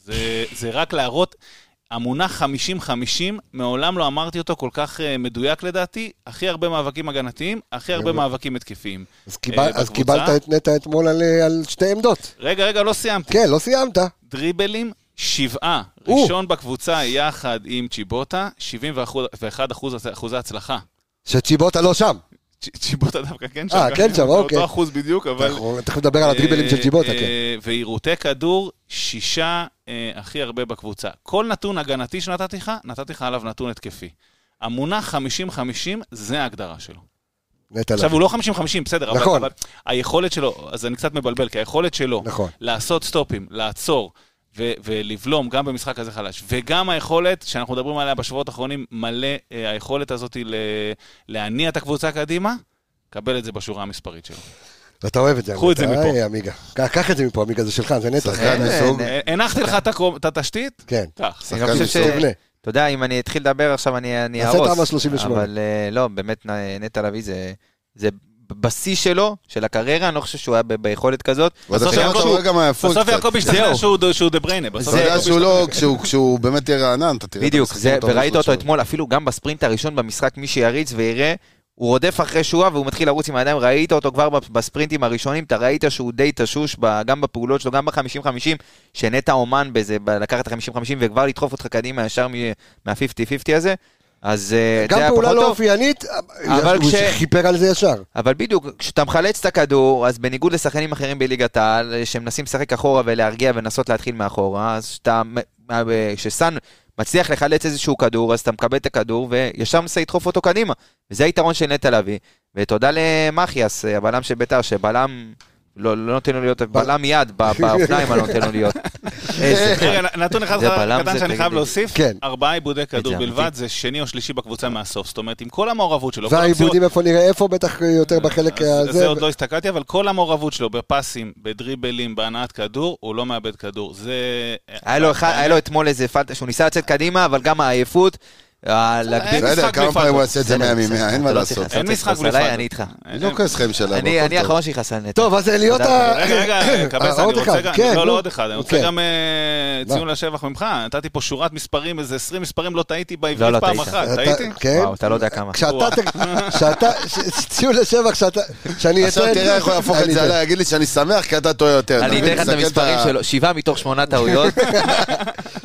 זה, זה רק להראות, המונח 50-50, מעולם לא אמרתי אותו כל כך uh, מדויק לדעתי, הכי הרבה מאבקים הגנתיים, הכי הרבה מאבקים התקפיים. אז קיבל- אה, אז. קיבלת את נטע אתמול על- על שתי עמדות. רגע, רגע, לא סיימתי. כן, לא סיימת. דריבלים, שבעה. או. ראשון בקבוצה יחד עם צ'יבוטה, 71 אחוז, אחוזי הצלחה. שצ'יבוטה לא שם. צ'יבוטה דווקא כן שם. אה, כן שם, אוקיי. אותו אחוז בדיוק, אבל... תכף נדבר על הדריבלים של צ'יבוטה, אה, כן. אה, ועירותי כדור, שישה אה, הכי הרבה בקבוצה. כל נתון הגנתי שנתתי לך, נתתי לך עליו נתון התקפי. המונח 50-50 זה ההגדרה שלו. עכשיו. הוא לא 50-50, בסדר, אבל- נכון. אבל היכולת שלו, אז אני קצת מבלבל, כי היכולת שלו נכון. לעשות סטופים, לעצור, ו- ולבלום גם במשחק כזה חלש, וגם היכולת, שאנחנו מדברים עליה בשבועות האחרונים, מלא אה, היכולת הזאת ל- להניע את הקבוצה קדימה, קבל את זה בשורה המספרית שלו. ואתה אוהב את זה. קחו את זה. מפה. היי, עמיגה. קח קח את זה מפה, עמיגה, זה שלך, זה נטו. שחקן מסוג. הנחתי לך את את התשתית? כן. קח. שחקן. מסוג. תבנה. אתה יודע, אם אני אתחיל לדבר עכשיו, אני אני נעשה אהרוס. תמ"א 38. אבל אה, לא, באמת, נטע לביא זה... בשיא שלו, של הקריירה, אני לא חושב שהוא היה ביכולת כזאת. בסוף יעקב- השתכנע. שהוא דה בריינה. בסוף אתה יודע יעקב שהוא לא. כשהוא- באמת יהיה רענן, אתה תראה את בדיוק, המשחקים זה, הטובים וראית אותו. אתמול, אפילו גם בספרינט הראשון במשחק, מי שיריץ ויראה, הוא רודף אחרי שועה והוא מתחיל לרוץ עם הידיים, ראית אותו כבר בספרינטים הראשונים, אתה ראית שהוא די תשוש גם בפעולות שלו, גם ב-50-50, שנטע אומן בזה, לקחת את ה-50-50 וכבר לדחוף אותך קדימה ישר מ- מה-50-50 הזה, אז אה, גם פעולה פחות לא. אופיינית, אבל הוא כש- חיפר על זה ישר. אבל בדיוק, כשאתה מחלץ את הכדור, אז בניגוד לשחקנים אחרים בליגת העל, שמנסים לשחק אחורה ולהרגיע ולנסות להתחיל מאחורה, אז כשאתה, כשסאן מצליח לחלץ איזשהו כדור, אז אתה מקבל את הכדור וישר מנסה לדחוף אותו קדימה. וזה היתרון של נטע לביא. ותודה למחיאס, הבלם של ביתר, שבלם... לא, לא נותן לו להיות, בלם יד באופניים, אני לא נותן לו להיות. רגע, נתון אחד קטן שאני חייב. להוסיף, כן. ארבעה עיבודי כדור בלבד. זה שני או שלישי בקבוצה מהסוף. זאת אומרת, עם כל המעורבות שלו, והעיבודים איפה נראה איפה, בטח יותר בחלק הזה. זה עוד לא הסתכלתי, אבל כל המעורבות שלו בפסים, בדריבלים, בהנעת כדור, הוא לא מאבד כדור. זה... היה לו אתמול איזה פלטה שהוא ניסה לצאת קדימה, אבל גם העייפות, בסדר, משחק כמה פעמים הוא. יעשה את זה 100 מ-100, אין מה לא לעשות. אין לא משחק בלי פלטות. אני איתך. אני לא כועס לכם שלנו. אני. האחרון שיכעס על נטע. טוב, אז להיות. ה... רגע, רגע, קבס, עוד אני רוצה אחד, גם, כן, לא. לא עוד אחד, אני רוצה כן. גם אה, ציון לשבח ממך, נתתי פה שורת מספרים, איזה 20 מספרים, לא טעיתי לא, בעברית לא, פעם. אחת, טעיתי? כן. וואו, אתה לא יודע כמה. כשאתה, כשאתה, ציון לשבח, כשאתה, שאני אתן... עכשיו תראה איך הוא יהפוך את אני זה. עליי, יגיד לי שאני שמח כי אתה טועה יותר. אני אתן לך את? המספרים שלו, שבעה מתוך שמונה טעויות.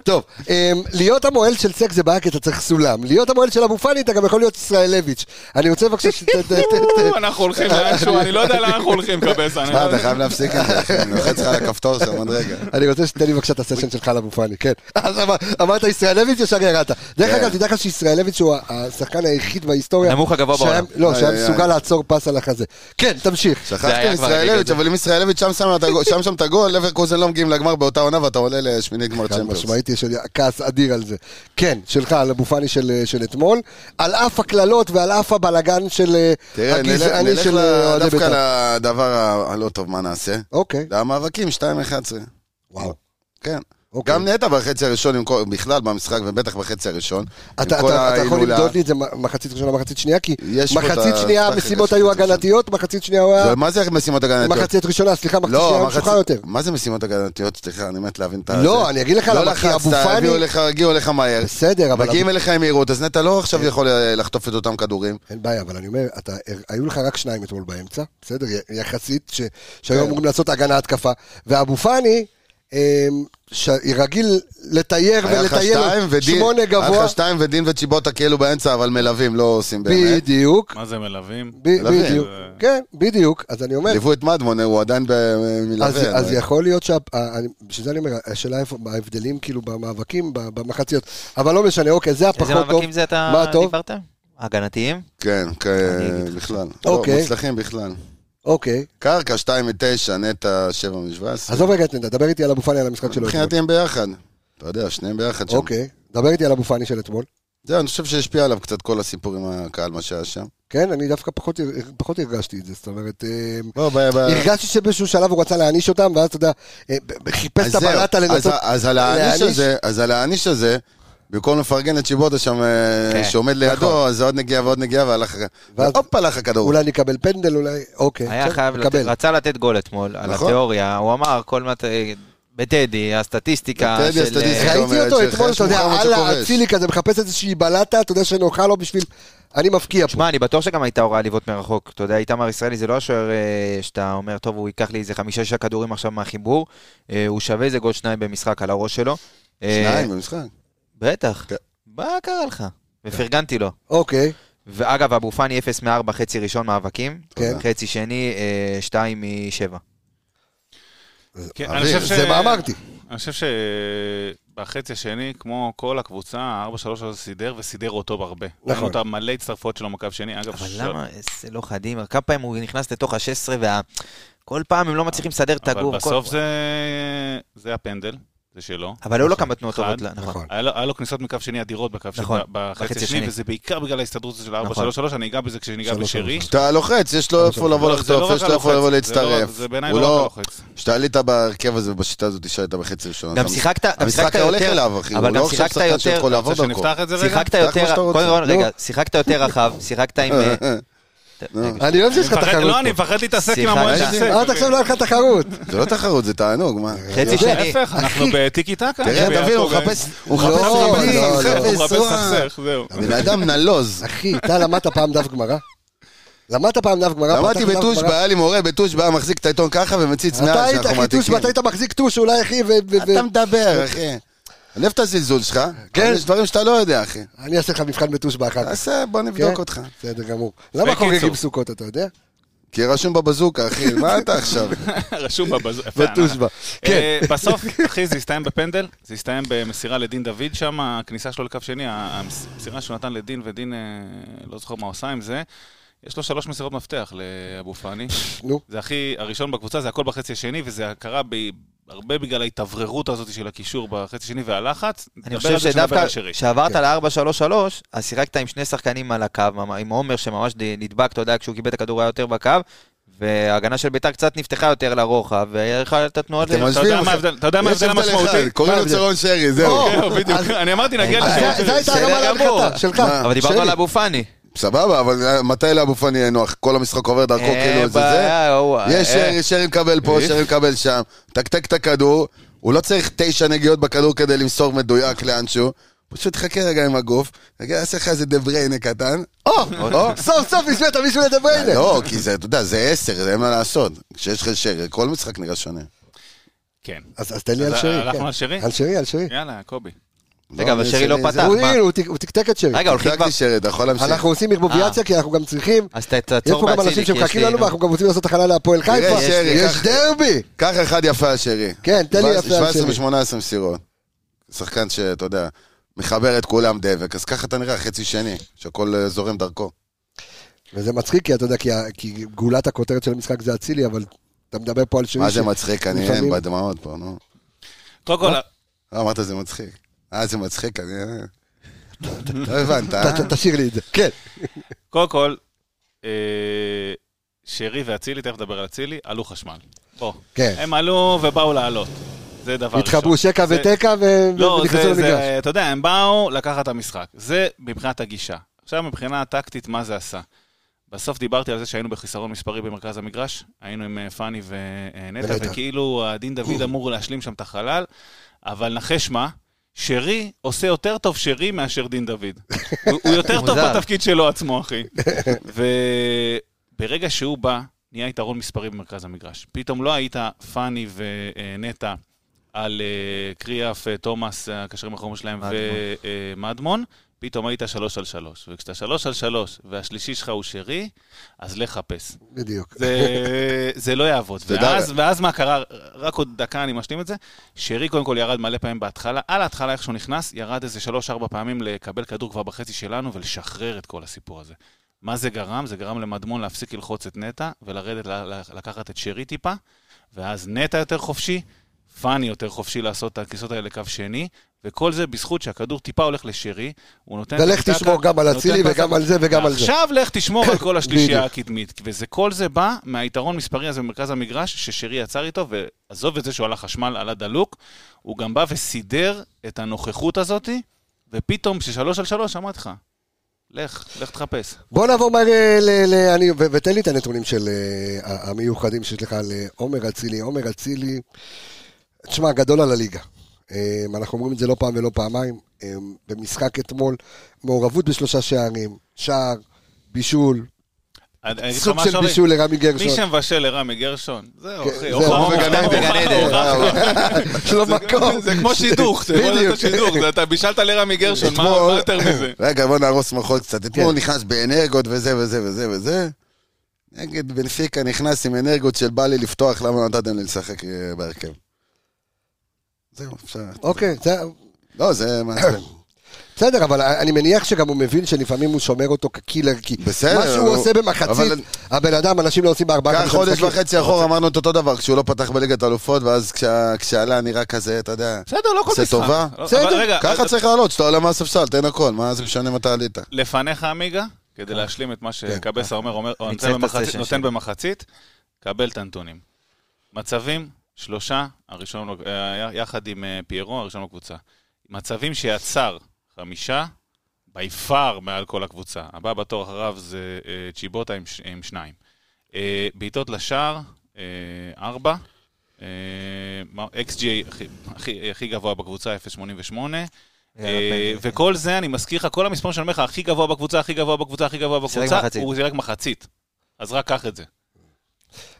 טוב, אמ, להיות המוהל של סק זה בעיה כי אתה צריך סולם. להיות המוהל של אבו פאני אתה גם יכול להיות ישראלביץ'. אני רוצה בבקשה ת- אנחנו הולכים לאנשהו, אני לא יודע לאן אנחנו הולכים, קבס. אני לא אתה. חייב להפסיק את זה, אני לוחץ לך על הכפתור שם עוד רגע. אני רוצה שתתן לי בבקשה את הסשן שלך על אבו פאני, כן. אז אמר- אמרת ישראלביץ' ישר ירדת. דרך כן. אגב, תדע לך שישראלביץ' הוא השחקן היחיד בהיסטוריה. הנמוך הגבוה בעולם. לא, שהיה מסוגל. לעצור פס על החזה. כן, תמשיך. זה שכחתם היה כבר ישראלביץ', רגע, אבל אם ישראלביץ' שם שם את הגול- שם שם את הגול, לברקוזן לא מגיעים לגמר באותה עונה ואתה עולה לשמינית גמר חד צ'מפיונס. משמעית יש לי כעס אדיר על זה. כן, שלך, על אבו פאני של של אתמול. על אף הקללות ועל אף הבלגן של אה, תראה, נלך הגזעני נלך של אה, אוהדי דווקא בית"ר. לדבר ה- הלא טוב, מה נעשה? אוקיי, למאבקים 2-11. וואו. כן. אוקיי. גם נטע בחצי הראשון, עם כל- בכלל במשחק, ובטח בחצי הראשון. אתה, אתה, אתה יכול. למדוד לי את זה מחצית ראשונה, מחצית שנייה, כי מחצית שנייה המשימות היו. הגנתיות, מחצית שנייה הוא היה... מה זה משימות הגנתיות? מחצית ראשונה, סליחה, מחצית שנייה לא, הוא משוחרר יותר. מה זה משימות הגנתיות? סליחה, אני מת להבין את ה... לא. אני אגיד לך לא למה, כי לחצת, אבו פאני- הביאו לך- הגיעו אליך מהר. בסדר, אבל... מגיעים אליך עם מהירות, אז נטע לא עכשיו יכול אה, לחטוף את אותם כדורים. אין בעיה, אבל אני אומר, אתה, היו לך רק שניים אתמול באמצע, בסדר? יחסית, ש, שהיו כן. אמורים לעשות הגנה התקפה. ואבו פאני, שרגיל לטייר היה לך ולטייל שתיים ודין, שמונה היה גבוה. לך שתיים ודין וצ'יבוטה כאילו באמצע, אבל מלווים, לא עושים באמת. בדיוק, מה זה מלווים? בדיוק, כן, בדיוק. אז אני אומר, ליוו את מדמון, הוא עדיין במלווה. אז, אז יכול להיות שה... בשביל זה אני אומר, השאלה איפה, ההבדלים כאילו במאבקים, במחציות. אבל לא משנה, אוקיי, זה הפחות איזה טוב. מאבקים זה אתה? דיברת? הגנתיים? כן, כן. בכלל. אוקיי. לא, מוצלחים בכלל. אוקיי. קרקע 2 מ-9, נטע 7 מ-17. עזוב רגע את נדע, דבר איתי על אבו פאני על המשחק שלו. מבחינתי הם ביחד. אתה יודע, שניהם ביחד שם. אוקיי, דבר איתי על אבו פאני של אתמול. זהו, אני חושב שהשפיע עליו קצת כל הסיפור עם הקהל, מה שהיה שם. כן, אני דווקא פחות, פחות הרגשתי את זה, זאת אומרת, בוא, ב- ב- הרגשתי שבאיזשהו שלב הוא רצה להעניש אותם, ואז אתה יודע, ב- חיפש את הבלטה לנסות ה- אז על העניש להעניש. הזה, אז על העניש הזה, במקום לפרגן את שיבוטה שם, אה, כן, שעומד לידו, נכון. אז זה עוד נגיעה ועוד נגיעה, והלך... ואז- והופ, הלך הכדור. אולי נקבל פנדל, אולי, אוקיי. היה חייב, נקבל. רצה לתת גול אתמול, על נכון. התיאוריה, הוא אמר כל מה... בטדי, הסטטיסטיקה בטדי, של... הסטטיסטיקה. אה, ראיתי אותו אתמול, אתה יודע, מוחמד אללה שכובש. אצילי כזה, מחפש איזושהי בלטה, אתה יודע שנוחה לו בשביל... אני מפקיע פה. שמע, אני בטוח שגם הייתה הוראה לבעוט מרחוק. אתה יודע, איתמר ישראלי זה לא השוער אה, שאתה אומר, טוב, הוא ייקח לי איזה חמישה-שישה כדורים עכשיו מהחיבור. הוא שווה איזה גול שניים במשחק על הראש שלו. שניים במשחק. בטח. כן. מה קרה לך? ופרגנתי לו. אוקיי, ואגב, אבו פאני 0 מ-4 חצי ראשון מאבקים. כן. חצי שני, 2 מ-7. כן, אני אביב, חושב זה ש- מה אמרתי. אני חושב שבחצי השני, כמו כל הקבוצה, 4-3 הזה סידר, וסידר אותו בהרבה. נכון. ראינו אותה מלא הצטרפות שלו מקו שני. אגב, אבל ש- למה, זה לא חדים, כמה פעמים הוא נכנס לתוך ה-16 וה... כל פעם הם לא מצליחים לסדר את הגור. אבל בסוף זה זה הפנדל. זה שלו. אבל היו לו כמה תנועות. טובות, נכון. נכון. היה לו, כניסות מקו שני אדירות בקו נכון, של, בחצי השני. וזה בעיקר בגלל ההסתדרות של נכון. ה-4-3-3, אני אגע בזה כשניגע בשרי. כשאתה לוחץ, יש לו איפה לבוא לא, זה לא לחטוף, יש לו איפה לבוא לא- להצטרף. זה בעיניי הוא לא רק לא... הלוחץ. כשאתה עלית בהרכב הזה, בשיטה הזאת, שהיית בחצי ראשון. גם אתה- שיחקת, המשחק היה הולך יותר, אליו, אחי. אבל הוא גם לא עכשיו שיחקת שחקן יותר, שיכול לעבור רוצה דרכו. שנפתח את זה רגע? שיחקת יותר, שאתה רוצה. קודם כל, נו. רגע, שיחקת יותר רחב, שיחקת עם... אה, רגע, אני אוהב שיש לך תחרות לא, אני. מפחד להתעסק עם. המועד אה, של עד עכשיו לא היה לך תחרות. זה לא תחרות, זה תענוג, מה? חצי שני. להפך, אנחנו בטיקי טקה. תראה, תבין, הוא אה, מחפש, הוא לא, מחפש לא, לא, הוא לא. מחפש. סכסך, זהו. הבן אדם נלוז. אחי, אתה למדת פעם דף גמרא? למדת פעם דף גמרא? למדתי בטושבע? היה לי מורה בטושבע, מחזיק את העיתון ככה ומציץ אתה מעל היית שאנחנו אחי מעתיקים. ואתה היית מחזיק טוש אולי אחי, ו- אתה מדבר, אחי. אני אוהב את הזלזול שלך, כן. יש דברים שאתה לא יודע, אחי. אני אעשה לך מבחן בטוש באחת. תעשה, בוא נבדוק אותך. בסדר גמור. למה. חוגגים סוכות, אתה יודע? כי רשום בבזוקה, אחי, מה אתה עכשיו? רשום בבז... יפה, בטושבע. כן. אה, בסוף, אחי, זה הסתיים בפנדל, זה הסתיים במסירה לדין דוד שם, הכניסה שלו לקו שני, המסירה שהוא נתן לדין, ודין, אה, לא זוכר מה עושה עם זה. יש לו שלוש מסירות מפתח לאבו פאני. נו. זה הכי, הראשון בקבוצה, זה הכל בחצי השני, וזה קרה ב... הרבה בגלל ההתאווררות הזאת של הקישור בחצי השני והלחץ. אני חושב שדווקא. כשעברת ל-4-3-3, אז שיחקת עם שני שחקנים על הקו, עם עומר שממש נדבק, אתה יודע, כשהוא קיבל את הכדור היה יותר בקו, וההגנה של ביתר קצת נפתחה יותר לרוחב, והיה לך את התנועות... אתה יודע מה ההבדל- המשמעותי? קוראים לו צרון שרי, זהו. בדיוק. אני אמרתי, נגיע לזה. זה- זה הייתה הרמה. להנחתה שלך. אבל דיברנו. על אבו פאני. סבבה, אבל אה, מתי לאבו פאני יהיה נוח? כל המשחק עובר דרכו אה, כאילו זה זה? יש אה. שרי, מקבל פה, שרי מקבל שם, תקתק את הכדור, הוא לא צריך תשע נגיעות בכדור כדי למסור מדויק לאנשהו, פשוט חכה רגע עם הגוף, רגע, יעשה לך איזה דה בריינה קטן. או, סוף סוף השווית מישהו לדבריינה. לא, כי זה, אתה יודע, זה עשר, זה אין מה לעשות. כשיש לך שרי, כל משחק נראה שונה. כן. אז אז תן לי על שרי. הלכנו כן. על שרי? על שרי, על שרי. יאללה, קובי. רגע, אבל שרי לא פתח. הוא תקתק את שרי. רגע, הולכים כבר... שרי, אתה יכול להמשיך. אנחנו עושים ערבוביאציה כי אנחנו גם צריכים... אז ת- יש תעצור פה גם אנשים כי יש שמחכים לנו ואנחנו גם רוצים לעשות הכנה להפועל חיפה. שרי, יש דרבי. קח אחד יפה על שרי. כן, תן לי יפה על 17 שרי. ו-18 מסירות. שחקן שאתה יודע, מחבר את כולם דבק, אז ככה אתה נראה, חצי שני, שהכל אה, זורם דרכו. וזה מצחיק, כי אתה יודע, כי גאולת הכותרת של המשחק זה אצילי, אבל אתה מדבר פה על שרי. מה זה מצחיק, אני אין בדמעות פה, נו. קודם כל, לא, אמרת זה מצחיק. אה, זה מצחיק, אני... לא הבנת, אה? תשאיר לי את זה. כן. קודם כל, אה, שרי ואצילי, תכף נדבר על אצילי, עלו חשמל. בוא. כן. הם עלו ובאו לעלות. זה דבר ראשון. התחברו שקע ותקע ו- לא, ונכנסו זה, למגרש. זה, אתה יודע, הם באו לקחת את המשחק. זה מבחינת הגישה. עכשיו, מבחינה טקטית, מה זה עשה? בסוף דיברתי על זה שהיינו בחיסרון מספרי במרכז המגרש, היינו עם אה, פאני ונטע, ונטע. וכאילו הדין דוד אמור להשלים שם את החלל, אבל נחש מה? שרי עושה יותר טוב שרי מאשר דין דוד. הוא, הוא יותר טוב. בתפקיד שלו עצמו, אחי. וברגע שהוא בא, נהיה יתרון מספרי במרכז המגרש. פתאום לא היית פאני ונטע על אה, קריאף, אה, תומאס, הקשרים האחרונים שלהם, מדמון. ומדמון, פתאום היית שלוש על שלוש. וכשאתה שלוש על שלוש, והשלישי שלך הוא שרי, אז לך חפש. בדיוק. זה, זה לא יעבוד. ואז, ואז מה קרה, רק עוד דקה אני משלים את זה, שרי קודם כל ירד מלא פעמים בהתחלה, על ההתחלה איך שהוא נכנס, ירד איזה שלוש-ארבע פעמים לקבל כדור כבר בחצי שלנו ולשחרר את כל הסיפור הזה. מה זה גרם? זה גרם למדמון להפסיק ללחוץ את נטע ולרדת לקחת את שרי טיפה, ואז נטע יותר חופשי, פאני יותר חופשי לעשות את הכניסות האלה לקו שני, וכל זה בזכות שהכדור טיפה הולך לשרי, הוא נותן... ולך תשמור גם על אצילי וגם על זה וגם על זה. עכשיו לך תשמור על כל השלישייה. הקדמית. וזה כל זה בא מהיתרון מספרי הזה במרכז המגרש, ששרי יצר איתו, ועזוב את זה שהוא עלה חשמל, עלה דלוק, הוא גם בא וסידר את הנוכחות הזאתי, ופתאום כששלוש על שלוש, אמרתי לך, לך, לך תחפש. בוא נעבור מהר אה, ל... ל- אני- ו- ותן לי את הנתונים של אה, המיוחדים שיש לך על אה, עומר אצילי. עומר אצילי, תשמע, גדול על הליגה. אה, אנחנו אומרים את זה לא פעם ולא פעמיים. אה, במשחק אתמול, מעורבות בשלושה שערים, שער, בישול, סוג של? בישול לרמי מי גרשון. שמבשל לרמי גרשון, זהו, כן, אחי, זהו, בגן עדן. יש לו מקום. זה כמו שידוך, זה יכול. להיות שידוך, אתה בישלת לרמי גרשון, מה אתמול- יותר מזה? רגע, בוא נהרוס מוחות קצת. אתמול כן. נכנס באנרגיות וזה וזה וזה וזה. נגד בנפיקה נכנס עם אנרגיות של בא לי לפתוח, למה לא נתתם לי לשחק אה, בהרכב? זהו, אפשר... אוקיי, זה... לא, זה מעצבן. בסדר, אבל אני מניח שגם הוא מבין שלפעמים הוא שומר אותו כקילר, כי בסדר, מה שהוא הוא- עושה במחצית, אבל- הבן אדם, אנשים לא עושים בארבעה קח חמישה חודש. וחצי אחורה אמרנו את אותו דבר, כשהוא לא פתח בליגת האלופות, ואז כשה- כשעלה נראה כזה, אתה יודע, בסדר, לא כל משחק. טובה. אבל בסדר, רגע, ככה אז- צריך לעלות, שאתה עולה מהספסל, תן הכל, מה זה משנה מתי עלית? לפניך עמיגה, כדי להשלים את מה שקבסה אומר, נותן. במחצית, קבל את הנתונים. מצבים, שלושה, הראשון, אה, יחד עם אה, פיירו, הראשון בקבוצה. מצבים שיצר, חמישה, בי פאר מעל כל הקבוצה. הבא בתור אחריו זה אה, צ'יבוטה עם, ש- עם שניים. בעיטות לשער, ארבע. אקס ג'י הכי, הכי גבוה בקבוצה, 0.88. אה, וכל זה, אני מזכיר לך, כל המספרים שאני אומר לך, הכי גבוה בקבוצה, הכי גבוה בקבוצה, הכי גבוה בקבוצה. הוא זירק מחצית. אז רק קח את זה.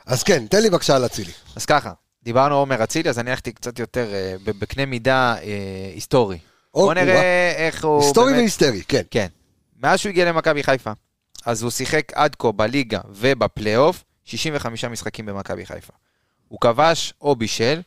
אז כן, תן לי בבקשה על אצילי. אז ככה, דיברנו עומר אצילי, אז אני הלכתי קצת יותר אה, בקנה מידה אה, היסטורי. או, בוא נראה איך הוא... היסטורי והיסטרי, כן. כן. מאז שהוא הגיע למכבי חיפה, אז הוא שיחק עד כה בליגה ובפלייאוף 65 משחקים במכבי חיפה. הוא כבש או בישל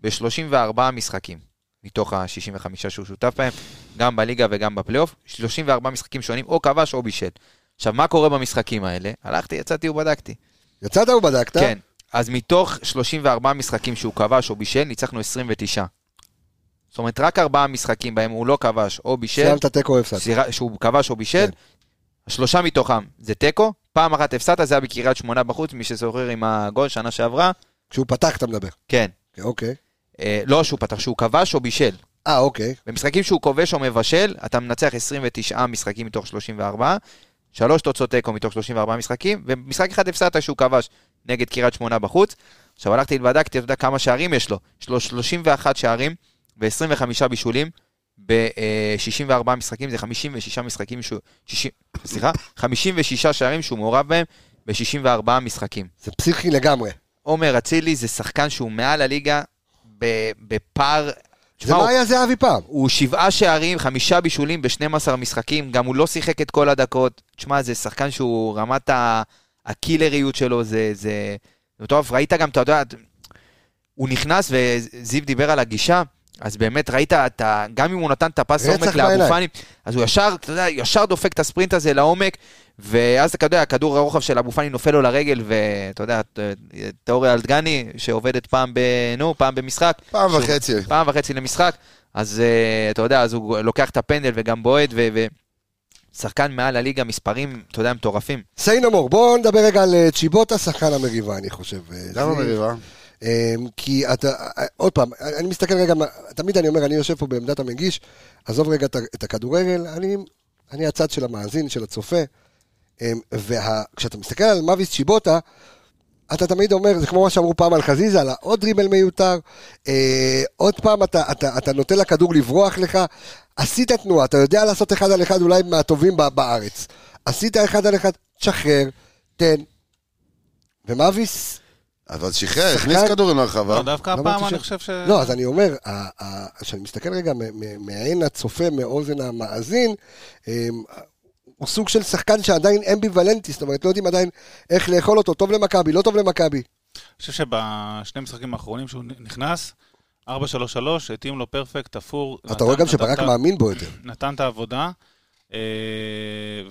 ב-34 משחקים, מתוך ה-65 שהוא שותף בהם, גם בליגה וגם בפלייאוף, 34 משחקים שונים, או כבש או בישל. עכשיו, מה קורה במשחקים האלה? הלכתי, יצאתי ובדקתי. יצאת ובדקת? כן, אז מתוך 34 משחקים שהוא כבש או בישל, ניצחנו 29. זאת אומרת, רק ארבעה משחקים בהם הוא לא כבש או בישל, סיימת תיקו או הפסדת. שהוא כבש או בישל, כן. שלושה מתוכם זה תיקו, פעם אחת הפסדת, זה היה בקריית שמונה בחוץ, מי שזוכר עם הגול שנה שעברה, כשהוא פתח אתה מדבר. כן. כן, אוקיי. אה, לא שהוא פתח, שהוא כבש או בישל. אה, אוקיי. במשחקים שהוא כובש או מבשל, אתה מנצח 29 משחקים מתוך 34, שלוש תוצאות תיקו מתוך 34 משחקים, ומשחק אחד הפסדת שהוא כבש נגד קריית שמונה בחוץ. עכשיו הלכתי ובדקתי, אתה יודע כמה שערים יש לו? יש לו 31 שערים ו-25 בישולים ב-64 משחקים, זה 56 משחקים שהוא... 60, סליחה? 56 שערים שהוא מעורב בהם ב-64 משחקים. זה פסיכי לגמרי. עומר אצילי זה שחקן שהוא מעל הליגה בפער... זה מה היה זהבי פעם. הוא שבעה שערים, חמישה בישולים ב-12 משחקים, גם הוא לא שיחק את כל הדקות. תשמע, זה שחקן שהוא, רמת ה- הקילריות שלו, זה... זה... מטורף, ראית גם, אתה יודע, הוא נכנס וזיו דיבר על הגישה, אז באמת ראית, אתה, גם אם הוא נתן את הפס בעיניים. לאבו פאני, אז הוא ישר, אתה יודע, ישר דופק את הספרינט הזה לעומק, ואז אתה יודע, הכדור הרוחב של אבו פאני נופל לו לרגל, ואתה יודע, תיאוריה על דגני, שעובדת פעם ב... נו, פעם במשחק. פעם שהוא- וחצי. פעם וחצי למשחק, אז uh, אתה יודע, אז הוא לוקח את הפנדל וגם בועט, ושחקן מעל הליגה, מספרים, אתה יודע, מטורפים. more. בואו נדבר רגע על אה, צ'יבוטה, שחקן המריבה, אני חושב. אה, גם זיו. המריבה. אה, כי אתה, אה, עוד פעם, אני מסתכל רגע, תמיד אני אומר, אני יושב פה בעמדת המגיש, עזוב רגע את הכדורגל, אני, אני הצד של המאזין, של הצופה, וכשאתה מסתכל על מאביס צ'יבוטה, אתה תמיד אומר, זה כמו מה שאמרו פעם על חזיזה, על העוד דריבל מיותר, אה, עוד פעם אתה, אתה, אתה נותן לכדור לברוח לך, עשית תנועה, אתה יודע לעשות אחד על אחד אולי מהטובים בארץ. עשית אחד על אחד, תשחרר, תן. ומאביס, אבל שחרר, הכניס כדורים לרחבה. לא, דווקא לא הפעם אני חושב ש... לא, אז אני אומר, כשאני מסתכל רגע מעין הצופה, מאוזן המאזין, אמ, הוא סוג של שחקן שעדיין אמביוולנטי, זאת אומרת, לא יודעים עדיין איך לאכול אותו, טוב למכבי, לא טוב למכבי. אני חושב שבשני המשחקים האחרונים שהוא נכנס, 4-3-3, התאים לו פרפקט, תפור. אתה רואה גם שברק מאמין בו יותר. נתן את העבודה,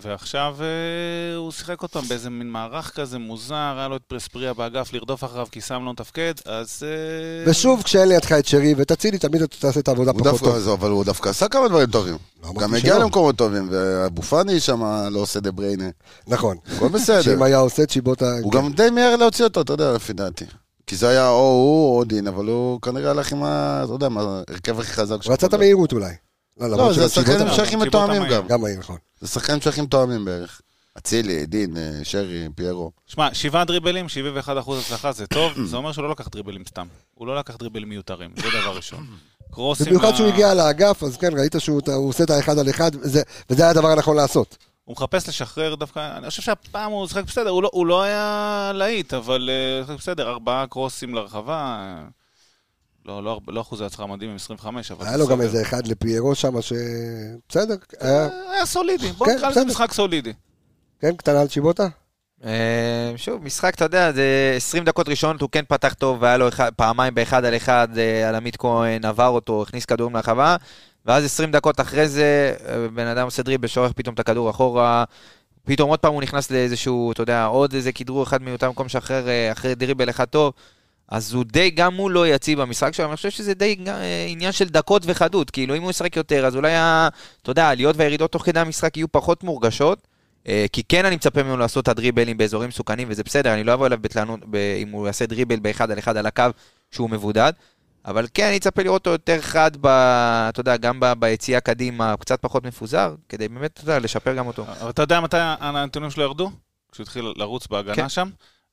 ועכשיו אה, הוא שיחק פעם באיזה מין מערך כזה מוזר, היה לו את פרספריה באגף לרדוף אחריו כי שם לא מתפקד, אז... אה, ושוב, כשאין לידך את שרי ואת אצילי, תמיד אתה תעשה את העבודה פחות טוב. זה- אבל הוא דווקא עשה כמה דברים טובים. לא גם הגיע. למקומות טובים, ואבו פאני שם לא עושה דה בריינה. נכון. הכל בסדר. שאם היה עושה צ'יבוטה... הוא כן. גם די מיהר להוציא אותו, אתה יודע, לפי דעתי. כי זה היה או הוא או דין, אבל הוא כנראה הלך עם ה... אתה יודע מה, ההרכב הכי חזק הוא רצה את המהירות אולי. לא, למרות זה שחקנים שייכים צ'יבוטה מתואמים. גם. גם מהיר, נכון. זה שחקנים שייכים מתואמים בערך. אצילי, דין, אה, שרי, פיירו. שמע, שבעה דריבלים, 71 אחוז הצלחה זה טוב, זה אומר שהוא לא לקח דריבלים סתם. הוא לא לקח דריבלים מיותרים, זה דבר ראשון. קרוסים... במיוחד שהוא הגיע לאגף, אז כן, ראית שהוא הוא עושה את האחד על אחד, וזה- וזה היה הדבר הנכון לעשות. הוא מחפש לשחרר דווקא, אני חושב שהפעם הוא שיחק בסדר, הוא לא, הוא לא היה להיט, אבל שיחק בסדר, ארבעה קרוסים לרחבה, אה, לא, לא, לא אחוזי הצלחה מדהים עם 25, אבל היה לו גם. איזה אחד לפיירו שם, ש... בסדר, היה- אה, היה סולידי, בוא כן, נקרא לזה. משחק סולידי. כן, קטנה על צ'יבוטה? אה, שוב, משחק, אתה יודע, זה 20 דקות ראשונות, הוא כן פתח טוב, והיה לו אחד, פעמיים באחד על אחד, אה, על עמית כהן, עבר אותו, הכניס כדורים לרחבה, ואז 20 דקות אחרי זה, בן אדם עושה דריבל, שורח פתאום את הכדור אחורה, פתאום עוד פעם הוא נכנס לאיזשהו, אתה יודע, עוד איזה כדרור אחד מאותם מקום שאחר, אה, אחרי דריבל אחד טוב. אז הוא די, גם הוא לא יציב במשחק שלו, אני חושב שזה די אה, עניין של דקות וחדות, כאילו אם הוא ישחק יותר, אז אולי, ה- אתה יודע, העליות והירידות תוך כדי המשחק יהיו פחות מורגשות, אה, כי כן אני מצפה ממנו לעשות את הדריבלים באזורים מסוכנים, וזה בסדר, אני לא אבוא אליו בתלנות, אם הוא יעשה דריבל באחד על אחד על הקו שהוא מבודד, אבל כן, אני אצפה לראות אותו יותר חד, ב, אתה יודע, גם ב- ביציאה קדימה, קצת פחות מפוזר, כדי באמת, אתה יודע, לשפר גם אותו. אבל אתה יודע מתי הנתונים שלו ירדו? כשהוא התחיל לרוץ בהגנה כן. שם,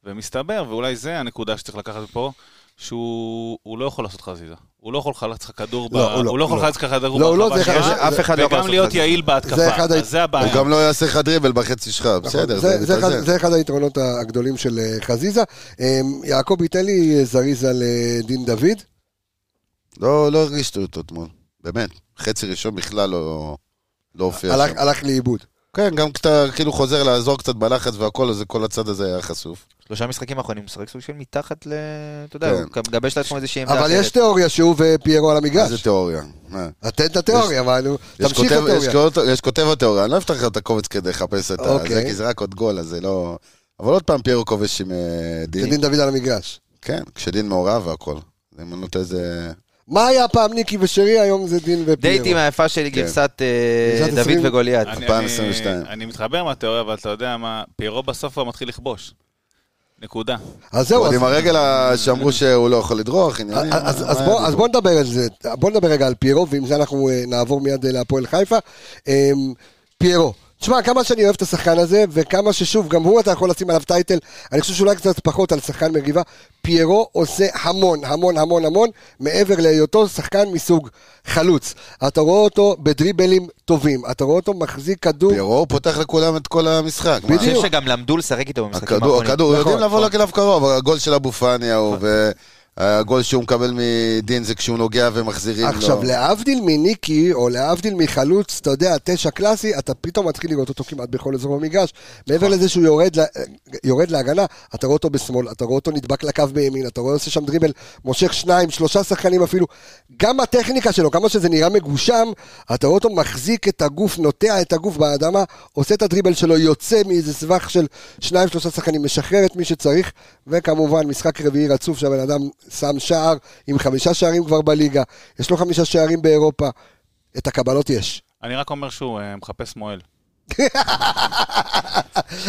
ומסתבר, ואולי זה הנקודה שצריך לקחת פה, שהוא הוא לא יכול לעשות חזיזה. הוא לא יכול לחלץ לך כדור, ב- לא, הוא לא, הוא לא יכול הוא לא. לחלץ לך כדור לא, הוא לא, ברחבה זה אחד- שלך, אף אחד לא יכול וגם להיות. יעיל בהתקפה. זה אחד ה- אז זה הבעיה. הוא גם לא יעשה לך דריבל בחצי שלך, בסדר, זה, זה, אחד, מתאזן. זה אחד היתרונות הגדולים של אה, חזיזה. אה, יעקב, תן לי זריז על אה, דין דוד. לא, לא הרגישתי אותו אתמול, באמת. חצי ראשון בכלל לא הופיע שם. הלך לאיבוד. כן, גם כשאתה כאילו חוזר לעזור קצת בלחץ והכל, אז כל הצד הזה היה חשוף. שלושה משחקים האחרונים, הוא משחק סוג של מתחת ל... אתה יודע, כן. הוא מגבש לעצמו איזושהי עמדה אבל אחרת. יש תיאוריה שהוא ופיירו על המגרש. זה תיאוריה? תן את התיאוריה, מה, נו, יש תמשיך התיאוריה. כותב- יש כותב התיאוריה, אני לא אפתח לך את הקובץ כדי לחפש את אוקיי. זה, כי זה רק עוד גול, אז זה לא... אבל עוד פעם פיירו כובש עם אה, דין. דין דוד על המגרש. כן, כשדין מעורב והכל. זה מנות איזה... מה היה פעם ניקי ושרי, היום זה דין ופיירו. דייטים היפה שלי, כן. גרסת אה, גרסת דוד 20. וגוליית. אני- 2022. אני- אני מתחבר מהתיאוריה, אבל אתה יודע מה, פיירו בסוף כבר מתחיל לכבוש. נקודה. אז זהו, עם הרגל שאמרו שהוא לא יכול לדרוך, עניינים. אז, מה- אז, מה בוא, היה אז בוא נדבר על זה, בוא נדבר רגע על פיירו, ועם זה אנחנו אה, נעבור מיד אה, להפועל חיפה. אמ, פיירו, תשמע, כמה שאני אוהב את השחקן הזה, וכמה ששוב, גם הוא אתה יכול לשים עליו טייטל, אני חושב שאולי קצת פחות על שחקן מריבה, פיירו עושה המון, המון, המון, המון, מעבר להיותו שחקן מסוג חלוץ. אתה רואה אותו בדריבלים טובים, אתה רואה אותו מחזיק כדור, פיירו הוא פותח לכולם את כל המשחק. מה? אני חושב בדיוק. שגם למדו לשחק איתו במשחקים הכדור, האחרונים. הכדור, נכון, יודעים לבוא נכון. אליו קרוב, אבל הגול של אבו פאני ההוא, והגול שהוא מקבל מדין זה כשהוא נוגע ומחזירים לו. עכשיו, להבדיל מניקי, או להבדיל מחלוץ, אתה יודע, תשע קלאסי, אתה פתאום מתחיל לראות אותו כמעט בכל אזור במגרש. מעבר לזה שהוא יורד, יורד להגנה, אתה רואה אותו בשמאל, אתה רואה אותו נדבק לקו בימין, אתה רואה עושה שם דריבל, מושך שניים, שלושה שחקנים אפילו. גם הטכניקה שלו, כמה שזה נראה מגושם, אתה רואה אותו מחזיק את הגוף, נוטע את הגוף באדמה, עושה את הדריבל שלו, יוצא מאיזה סבך של שניים, שלושה שחקנים, משחרר את מי שצריך, וכמובן, משחק רביעי רצוף שהבן אדם שם שער עם חמישה שערים כבר בליגה, יש לו חמישה שערים באירופה, את הקבלות יש. אני רק אומר שהוא אה, מחפש מועל.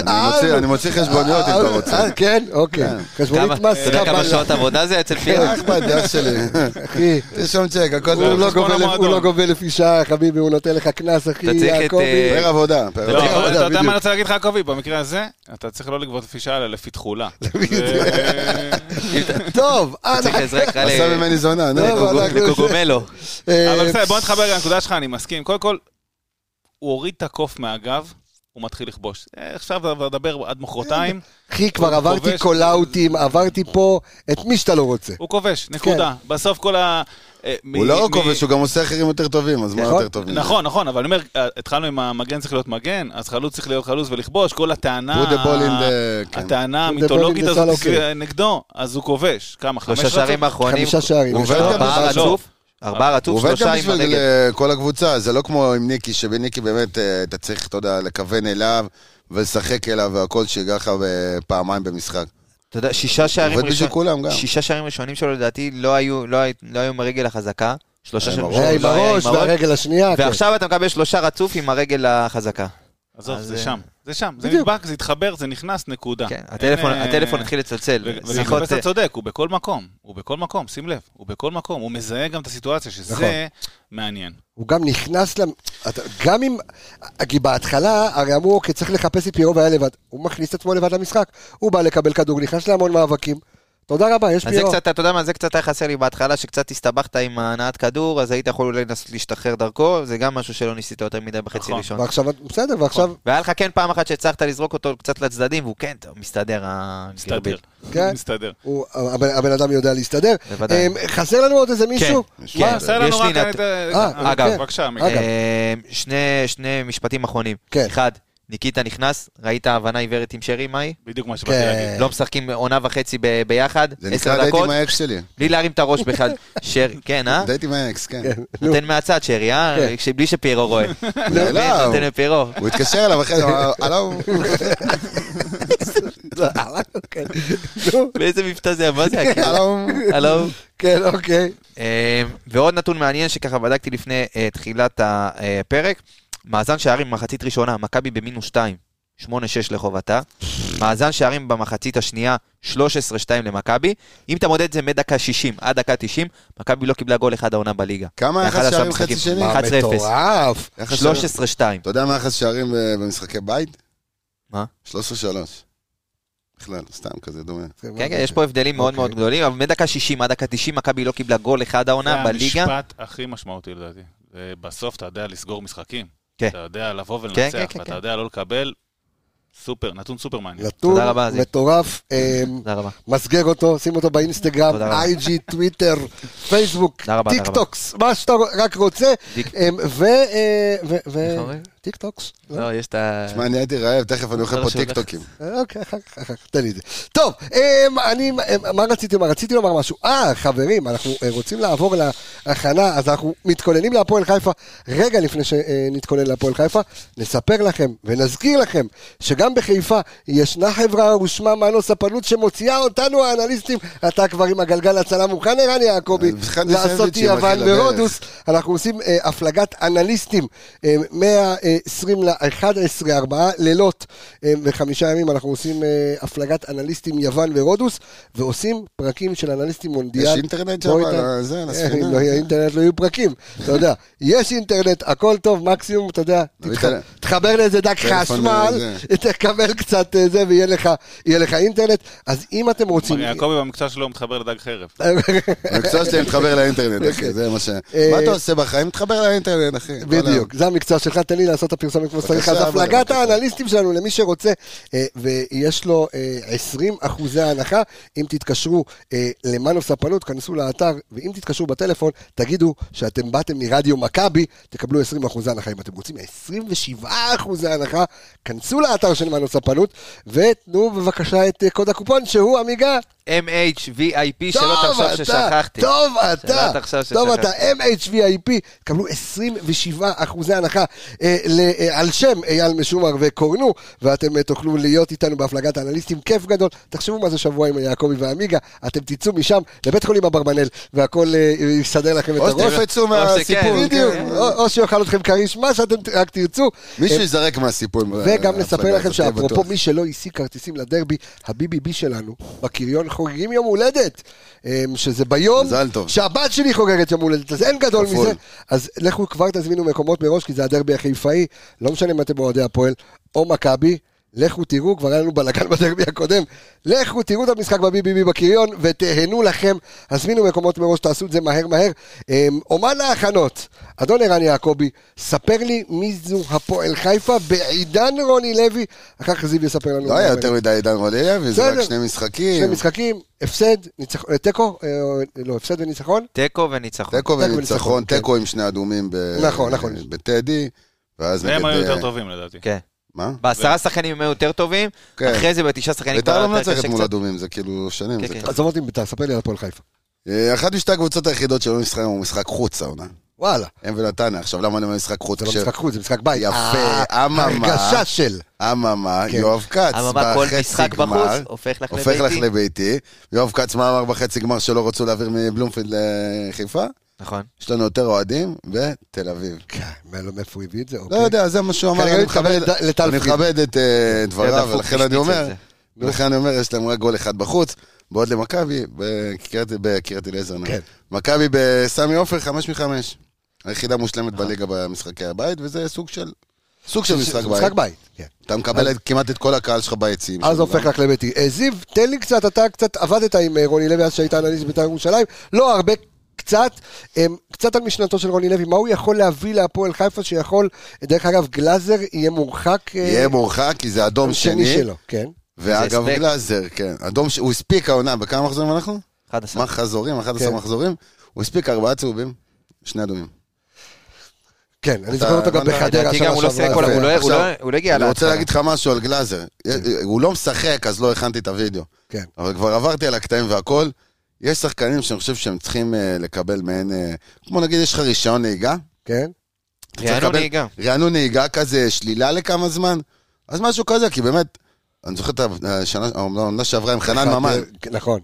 אני מוציא- אני מוציא חשבוניות אם אתה רוצה. אה, כן, אוקיי. חשבונית כמה- מס אתה יודע כמה קבלה. שעות עבודה זה אצל אכפת לי, אח שלי? אחי, תרשום צ'ק, הכל הוא. לא גובה הוא. לא גובה לפי שעה, חביבי, הוא נותן לך קנס, אחי, אתה צריך את, יעקבי. אה, פר עבודה, לא, אתה יודע. מה אני רוצה להגיד לך, יעקבי? במקרה הזה, אתה צריך לא לגבות לפי שעה, אלא לפי תכולה. טוב, עשה ממני זונה, נו. לא, לקוגומלו. אה, אבל בסדר, בוא נתחבר לנקודה שלך, אני מסכים. קודם כל, הוא הוריד את הקוף מהגב, הוא מתחיל לכבוש. אה, עכשיו נדבר עד מחרתיים, אחי, כבר עברתי. קולאוטים, עברתי פה את מי שאתה לא רוצה. הוא כובש, נקודה. בסוף כל ה... אה, הוא לא כובש, הוא גם עושה אחרים יותר טובים, אז מה נכון. יותר טוב? מזה? נכון, נכון, אבל אני אומר, אה, התחלנו עם המגן צריך להיות מגן, אז חלוץ צריך להיות חלוץ ולכבוש, כל הטענה... כן. הטענה המיתולוגית הזאת נגדו, אז הוא כובש. כמה? חמש שלושה שערים האחרונים. חמישה שערים. הוא לו. גם ארבעה רצוף. ארבעה הוא רצוף, עובד שלושה גם עם בשביל. אה, כל הקבוצה, זה לא כמו עם ניקי, שבניקי באמת אה, אתה צריך, אתה יודע, לכוון אליו ולשחק אליו והכל, שיגע לך אה, פעמיים במשחק. אתה יודע, שישה שערים עובד בשביל ראשונים, כולם גם. שישה שערים ראשונים שלו לדעתי לא היו, לא, לא היו עם הרגל החזקה. שלושה עם שערים ראשונים עם לא הראש עם הראש. והרגל השנייה. כן. ועכשיו אתה מקבל שלושה רצוף עם הרגל החזקה. עזוב, זה שם. זה שם. זה. נדבק, זה התחבר, זה נכנס, נקודה. כן, הטלפון, אין, אה, הטלפון התחיל לצלצל. וגם אתה צודק, הוא בכל מקום. הוא בכל מקום, שים לב. הוא בכל מקום. הוא מזהה גם את הסיטואציה, נכון. שזה מעניין. הוא גם נכנס, למ... גם אם, כי בהתחלה, הרי אמרו, אוקיי, צריך לחפש את פירו והיה לבד. הוא מכניס את עצמו לבד למשחק. הוא בא לקבל כדור, נכנס להמון מאבקים. תודה רבה, יש פירו. קצת, אתה יודע מה, זה קצת היה חסר לי בהתחלה, שקצת הסתבכת עם הנעת כדור, אז היית יכול אולי לנסות להשתחרר דרכו, זה גם משהו שלא ניסית יותר מדי בחצי נכון. ראשון. ועכשיו, בסדר, ועכשיו, והיה לך כן פעם אחת שהצלחת לזרוק אותו קצת לצדדים, והוא כן, טוב, מסתדר, מסתדר. הגרביל. כן. מסתדר. הוא, הבן, הבן אדם יודע להסתדר. בוודאי. אמ, חסר לנו עוד איזה מישהו? כן, מה? כן. חסר לנו רק... את- אה, אה, אגב. בבקשה, אגב. אה, שני, שני משפטים אחרונים. כן. אחד, ניקיטה נכנס, ראית הבנה עיוורת עם שרי, מאי? בדיוק מה שבאתי כן. להגיד. לא משחקים עונה וחצי ביחד, זה עשר נקרא דייט דקות, עם האקס שלי. בלי להרים את הראש בכלל. שרי, כן, אה? דייט עם האקס, כן. נותן מהצד שרי, אה? כן. בלי שפיירו רואה. לא, נותן לפיירו. הוא התקשר אליו אחרי זה, הלו, כן. נו, באיזה מבטא זה היה? מה זה היה? הלו. הלו? כן, אוקיי. אה, ועוד נתון מעניין שככה בדקתי לפני אה, תחילת הפרק, מאזן שערים במחצית ראשונה, מכבי במינוס 2, 8-6 לחובתה. מאזן שערים במחצית השנייה, 13-2 למכבי. אם אתה מודד את זה מדקה 60 עד דקה 90, מכבי לא קיבלה גול אחד העונה בליגה. כמה יחס שערים. חצי שני? מה 11-0. מטורף. יחס שערים- 13-2. אתה יודע מה יחס שערים במשחקי בית? מה? 13-3. בכלל, סתם כזה דומה. כן, כן, יש פה הבדלים מאוד אוקיי. מאוד גדולים, אבל מדקה 60 עד דקה 90 מכבי לא קיבלה גול אחד זה העונה בליגה. המשפט הכי משמעותי לדעתי. בסוף אתה יודע לסגור משחקים. כן. אתה יודע לבוא כן, ולנצח, כן, כן, ואתה כן. יודע לא לקבל. סופר, נתון סופר מעניין. נתון. מטורף. רבה. מסגר אותו, שים אותו באינסטגרם. IG, טוויטר, פייסבוק, טיק טוקס, מה שאתה רק רוצה. טיק- ו... אה? טיק טוקס. לא, יש את ה... תשמע, אני הייתי רעב, תכף אני אוכל לא פה. טיקטוקים. אוקיי, אחר כך, אחר כך, תן לי את זה. טוב, אמ, אני, אמ, מה רציתי לומר? רציתי לומר משהו. אה, חברים, אנחנו אה, רוצים לעבור להכנה, אז אנחנו מתכוננים להפועל חיפה. רגע לפני שנתכונן להפועל חיפה, נספר לכם ונזכיר לכם שגם בחיפה ישנה חברה ושמה מנו ספנות שמוציאה אותנו האנליסטים. אתה כבר עם הגלגל הצלה מוכן, ערן יעקבי, בכלל לעשות יוון. ורודוס. אנחנו עושים אה, הפלגת אנליסטים אה, מה-20 ל-11, ארבעה לילות אה, וחמישה ימים אנחנו עושים אה, הפלגת אנליסטים יוון ורודוס, ועושים פרקים של אנליסטים מונדיאל. יש אינטרנט שם. זה, על אה, לא יהיה אינטרנט לא יהיו פרקים, אתה יודע. יש אינטרנט, הכל טוב, מקסימום, אתה יודע, לא. תחבר לאיזה דק חשמל. תקבל קצת זה ויהיה לך- אינטרנט. אז אם אתם רוצים... יעקבי במקצוע שלו מתחבר לדג חרב. המקצוע שלי מתחבר לאינטרנט, אחי, זה מה ש... מה אתה עושה בחיים? מתחבר לאינטרנט, אחי. בדיוק, זה המקצוע שלך, תן לי לעשות את הפרסומת כמו שצריך. אז הפלגת. האנליסטים שלנו למי שרוצה, אה, ויש לו אה, 20 אחוזי הנחה, אם תתקשרו אה, למנו ספנות, כנסו לאתר, ואם תתקשרו בטלפון, תגידו שאתם באתם מרדיו מכבי, תקבלו 20 אחוזי הנחה. אם אתם רוצים 27 אחוזי הנחה, כנסו לאתר של מנו ספנות, ותנו בבקשה את אה, קוד הקופון שהוא עמיגה. MHVIP, שלא תחשוב ששכחתי. טוב אתה, שלא תחשוב טוב. אתה, MHVIP, קבלו 27 אחוזי הנחה אה, ל- אה, על שם אייל משומר וקורנו, ואתם אה, תוכלו להיות איתנו בהפלגת האנליסטים, כיף גדול. תחשבו מה זה שבוע עם יעקבי ועמיגה, אתם תצאו משם לבית חולים אברבנאל, והכל אה, יסדר לכם את או הראש. שתקפצו מהסיפור. שכן, בדיוק, כן. או או שיאכל אתכם כריש, מה שאתם רק תרצו. מישהו יזרק מהסיפור. וגם נספר לכם שאפרופו. מי שלא השיג כרטיסים לדרבי, ה-BBB שלנו, בקריון חוגגים יום הולדת. אמ, שזה ביום. שהבת שלי חוגגת יום הולדת, אז אין גדול כפול. מזה. אז לכו כבר תזמינו מקומות מראש, כי זה הדרבי החיפאי, לא משנה אם אתם אוהדי הפועל או מכבי. לכו תראו, כבר היה לנו בלאגן בדרבי הקודם, לכו תראו את המשחק ב-BBB בקריון ותהנו לכם, הזמינו מקומות מראש, תעשו את זה מהר מהר. אמ, אומן ההכנות, אדון ערן יעקבי, ספר לי מי זו הפועל חיפה בעידן רוני לוי, אחר כך זיו יספר לנו. לא היה יותר מדי עידן רולי לוי, זה. רק שני משחקים. שני משחקים, הפסד, ניצח- אה, תיקו, אה, לא, הפסד וניצחון. תיקו וניצחון. תיקו תיקו וניצחון, וניצחון, כן. תיקו עם שני אדומים נכון, נכון. בטדי. והם היו יותר אה, טובים לדעתי. כן. מה? בעשרה שחקנים הם היו יותר טובים, כן. אחרי זה בתשעה שחקנים בית"ר כבר לא יותר מנצחת קשה מול קצת. אדומים, זה כאילו שנים. כן, זה כן. ככה. עזוב אותי, תספר לי על הפועל חיפה. אה, אחת משתי הקבוצות היחידות שלא משחקים הוא משחק חוץ העונה. וואלה, הם ונתניה. עכשיו, למה אני אומר משחק חוץ? זה לא משחק חוץ, זה משחק בית. יפה, אה, אממה. הרגשה של. אממה, כן. יואב כץ, בחצי גמר, הופך לך. לביתי. יואב כץ, מה אמר בחצי גמר שלא רצו להעביר מבלומפילד לחיפה? נכון. יש לנו יותר אוהדים בתל אביב. כן, לא, מאיפה הוא הביא את זה? לא אוקיי. יודע, זה מה שהוא אמר, כנראה אני מכבד- את אה, דבריו, דפוק ולכן אני אומר. ולכן אני אומר, יש להם רק גול אחד בחוץ, בעוד למכבי, בקריית- אליעזר. כן. מכבי בסמי עופר, חמש מחמש. היחידה מושלמת בליגה במשחקי הבית, וזה סוג של... סוג של משחק בית. משחק בית, כן. אתה מקבל כמעט את כל הקהל שלך ביציעים. אז הופך. לך לביתי. אה, זיו, תן לי קצת, אתה קצת עבדת עם אה, רוני לוי אז שהיית אנליסט בית"ר ירושלים, לא הרבה. קצת, אמ, קצת על משנתו של רוני לוי, מה הוא יכול להביא להפועל חיפה שיכול, דרך אגב, גלאזר יהיה מורחק אה, יהיה מורחק, כי זה אדום שני שני. שלו, כן. ואגב. גלאזר, כן. אדום, הוא הספיק העונה, בכמה מחזורים אנחנו? 11. מחזורים, 11 כן. מחזורים. הוא הספיק ארבעה צהובים, שני אדומים. כן, אני זוכר אותו גם בחדרה שנה גם הוא לא שעברה. הוא לא- לא- הוא לא הגיע אני רוצה להתחלה. להגיד לך משהו על גלאזר. הוא לא משחק, אז לא הכנתי את הוידאו. כן. אבל כבר עברתי על הקטעים והכל. יש שחקנים שאני חושב שהם צריכים אה, לקבל מעין... אה, כמו נגיד, יש לך רישיון נהיגה, כן? רענון נהיגה. רענון נהיגה כזה, שלילה לכמה זמן, אז משהו כזה, כי באמת, אני זוכר את השנה, העונה שעברה עם חנן ממן, אה, נכון.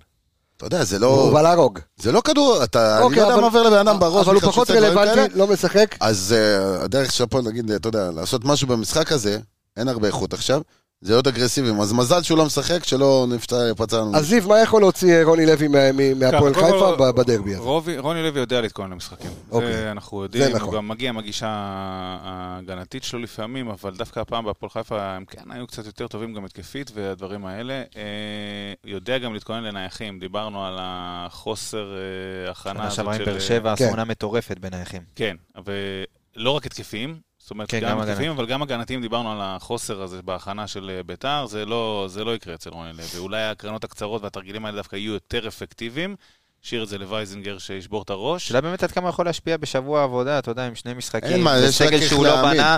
אתה יודע, זה הוא לא, בא להרוג. זה לא כדור, אתה, אני אוקיי, לא יודע אבל- מה עובר לבן אדם בראש, אבל הוא פחות. רלוונטי, לא משחק. אז uh, הדרך של הפועל, נגיד, אתה יודע, לעשות משהו במשחק הזה, אין הרבה איכות עכשיו, זה להיות אגרסיביים, אז מזל שהוא לא משחק, שלא נפצע, פצע לנו. אז זיו, מה יכול להוציא אה, רוני לוי מהפועל חיפה בדרבי הזה? רוני לוי יודע להתכונן למשחקים. אוקיי. זה אנחנו יודעים, זה נכון. הוא גם מגיע עם הגישה ההגנתית שלו לפעמים, אבל דווקא הפעם בהפועל חיפה הם כן היו קצת יותר טובים גם התקפית והדברים האלה. אה, יודע גם להתכונן לנייחים, דיברנו על החוסר אה, הכנה שנה שעברה עם. באר שבע, כן. עונה מטורפת בנייחים. כן, ולא רק התקפיים, זאת אומרת, כן, גם התקפיים, אבל גם הגנתיים, דיברנו על החוסר הזה בהכנה של אה, ביתר, זה לא, זה לא יקרה אצל רוני לוי. אולי הקרנות הקצרות והתרגילים האלה דווקא יהיו יותר אפקטיביים. השאיר את זה לווייזינגר שישבור את הראש. השאלה באמת עד כמה יכול להשפיע בשבוע עבודה, אתה יודע, עם שני משחקים. אין מה, זה סגל שהוא לא. בנה,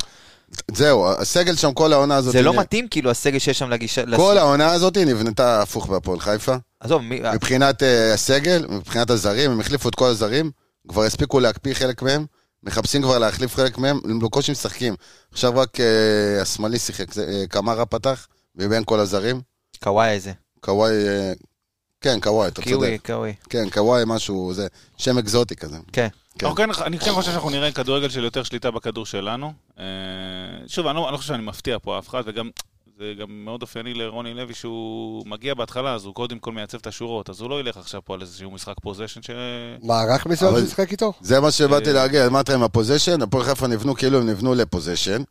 זהו, הסגל שם כל העונה הזאת, זה לא מתאים כאילו הסגל שיש שם לגישה... כל העונה הזאת נבנתה הפוך בהפועל חיפה. עזוב, מי- מבחינת אה, הסגל, מבחינת הזרים, הם החליפו את כל הזרים, כבר הספיקו להקפיא חלק מהם, מחפשים כבר להחליף חלק מהם, הם בקושי משחקים. עכשיו רק אה, השמאלי שיחק, אה, קמרה פתח, מבין כל הזרים. קוואי איזה. קוואי, אה, כן, קוואי, אתה קיווי, צודק. קוואי. כן, קוואי משהו, זה שם אקזוטי כזה. כן. כן. כן, אני כן חושב שאנחנו נראה כדורגל של יותר שליטה בכדור שלנו. אה, שוב, אני לא, אני לא חושב שאני מפתיע פה אף אחד, וגם זה גם מאוד אופייני לרוני לוי שהוא מגיע בהתחלה, אז הוא קודם כל מייצב את השורות, אז הוא לא ילך עכשיו פה על איזשהו משחק פוזיישן ש... מערך מסוים אבל- שמשחק איתו? זה מה שבאתי אה, להגיד, מה אתה עם ה possession? הפועל חיפה נבנו כאילו הם נבנו ל possession,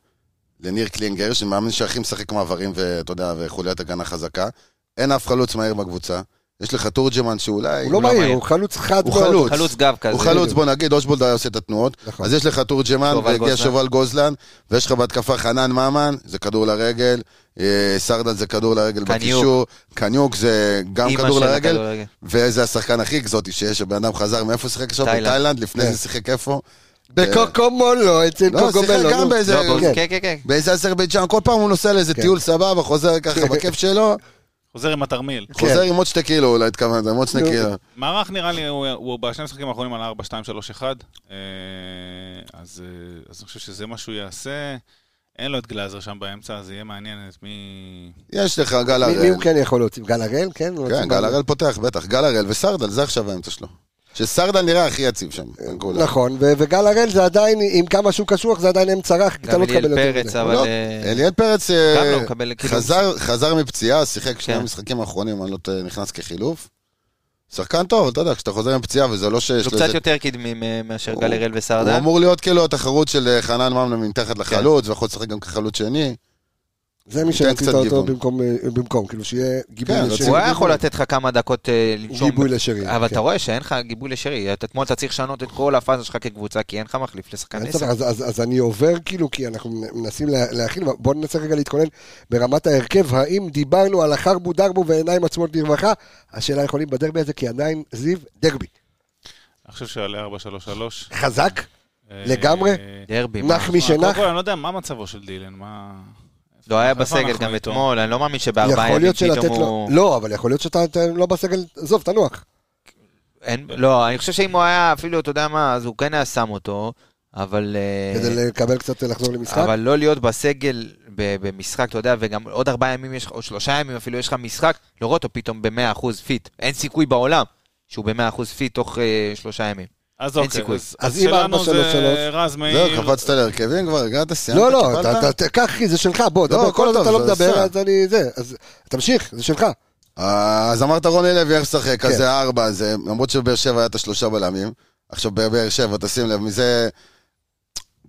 לניר קלינגר, שמאמין שהכי משחק מעברים ואתה יודע, וחוליית הגנה חזקה. אין אף חלוץ מהיר בקבוצה. יש לך תורג'מן שאולי... הוא לא לא מהיר. הוא חלוץ חד הוא מאוד. חלוץ. חלוץ גב כזה. הוא חלוץ, בוא נגיד, אושבולד היה עושה את התנועות. נכון. אז יש לך תורג'מן, והגיע. שובל גוזלן, ויש לך בהתקפה חנן ממן, זה כדור לרגל, אה, סרדן זה כדור לרגל. בקישור, קניוק זה גם כדור לרגל. וזה השחקן הכי אקזוטי שיש, הבן אדם חזר, מאיפה שיחק עכשיו? תאילנד. בתאילנד, לפני כן. זה שיחק איפה? בקוקומולו, אצל לא, שיחק קוקומלו. גם נו. באיזה... לא, כן. כן, כן, כן. באיזה אזרבייג'אן, כל פעם הוא נוסע לאיזה כן. טיול סבבה, חוזר ככה בכיף שלו, חוזר עם התרמיל. חוזר עם עוד שתי קילו, אולי התכוונת, עם עוד שני. קילו. מערך נראה לי, הוא, בשני המשחקים האחרונים על 4, 2, 3, 1, אה, אז, אז אני חושב שזה מה שהוא יעשה. אין לו את גלאזר שם באמצע, אז יהיה מעניין את מי... יש לך גל מי- מי הראל. הוא כן יכול להוציא? גל הראל? כן? כן, גל הראל פותח, בטח. גל הראל וסרדל, זה עכשיו האמצע שלו. שסרדל נראה הכי יציב שם. כולם. נכון, וגל הראל זה עדיין, עם כמה שהוא קשוח, זה עדיין אמצע רך, כי אתה לא תקבל יותר פרץ, מזה. אבל... לא, אה, אליאל פרץ אה, לא חזר- חזר מפציעה, שיחק שני כן. המשחקים האחרונים, אני לא נכנס כחילוף. שחקן טוב, אבל אתה יודע, כשאתה חוזר מפציעה וזה לא שיש הוא לו קצת איזה... יותר קדמי מאשר הוא- גל הראל הוא וסרדן. אמור להיות כאילו התחרות של אה, חנן ממנה. מתחת לחלוץ, ויכול לשחק גם כחלוץ שני. זה מי שרצית קצת אותו. במקום, אה, במקום, כאילו שיהיה גיבוי כן, לשרי. הוא היה יכול לתת לך כמה דקות אה, לנשום. גיבוי לשרי. אבל כן. אתה רואה שאין לך גיבוי לשרי. אתה- אתמול אתה צריך לשנות את כל הפאזה שלך כקבוצה, כי אין לך מחליף לשחקן עשר. אז, אז, אז אני עובר כאילו, כי אנחנו מנסים לה, להכין, בואו ננסה רגע להתכונן ברמת ההרכב, האם דיברנו על החרבו דרבו ועיניים עצמות לרווחה? השאלה יכולים בדרבי הזה, כי עדיין זיו דרבי. אני חושב שעלה 4, 3, 3. חזק, לגמרי? דרבי? נח מי קודם. כל, אני לא יודע מה מצבו של דילן, מה... לא היה בסגל גם? אתמול, אני לא מאמין שבארבעה ימים פתאום הוא... לא, אבל יכול להיות שאתה אתה לא בסגל, עזוב, תנוח. לא, אני חושב שאם הוא היה אפילו, אתה יודע מה, אז הוא כן היה שם אותו, אבל... אה, כדי לקבל קצת, לחזור למשחק. אבל לא להיות בסגל ב- במשחק, אתה יודע, וגם עוד ארבעה ימים יש לך, או שלושה ימים אפילו יש לך משחק, לראות אותו פתאום ב-100% fit. אין סיכוי בעולם שהוא ב-100% fit תוך אה, שלושה ימים. אז אין אוקיי, סיכוי. אז, אז אז אם שלנו 4, 3, זה 3. רז מאיר. זהו, קפצת להרכבים כבר, הגעת, סיימת, לא, לא, קיבלת? אתה- אתה- קח אחי, זה שלך, בוא, לא, דבר, כל עוד אתה לא מדבר. אז אני זה, אז תמשיך, זה שלך. אה, אז אמרת רוני לוי איך לשחק, אז כן. זה ארבע, זה, למרות שבבאר שבע היה את השלושה בלמים. עכשיו בבאר שבע, תשים לב, מזה...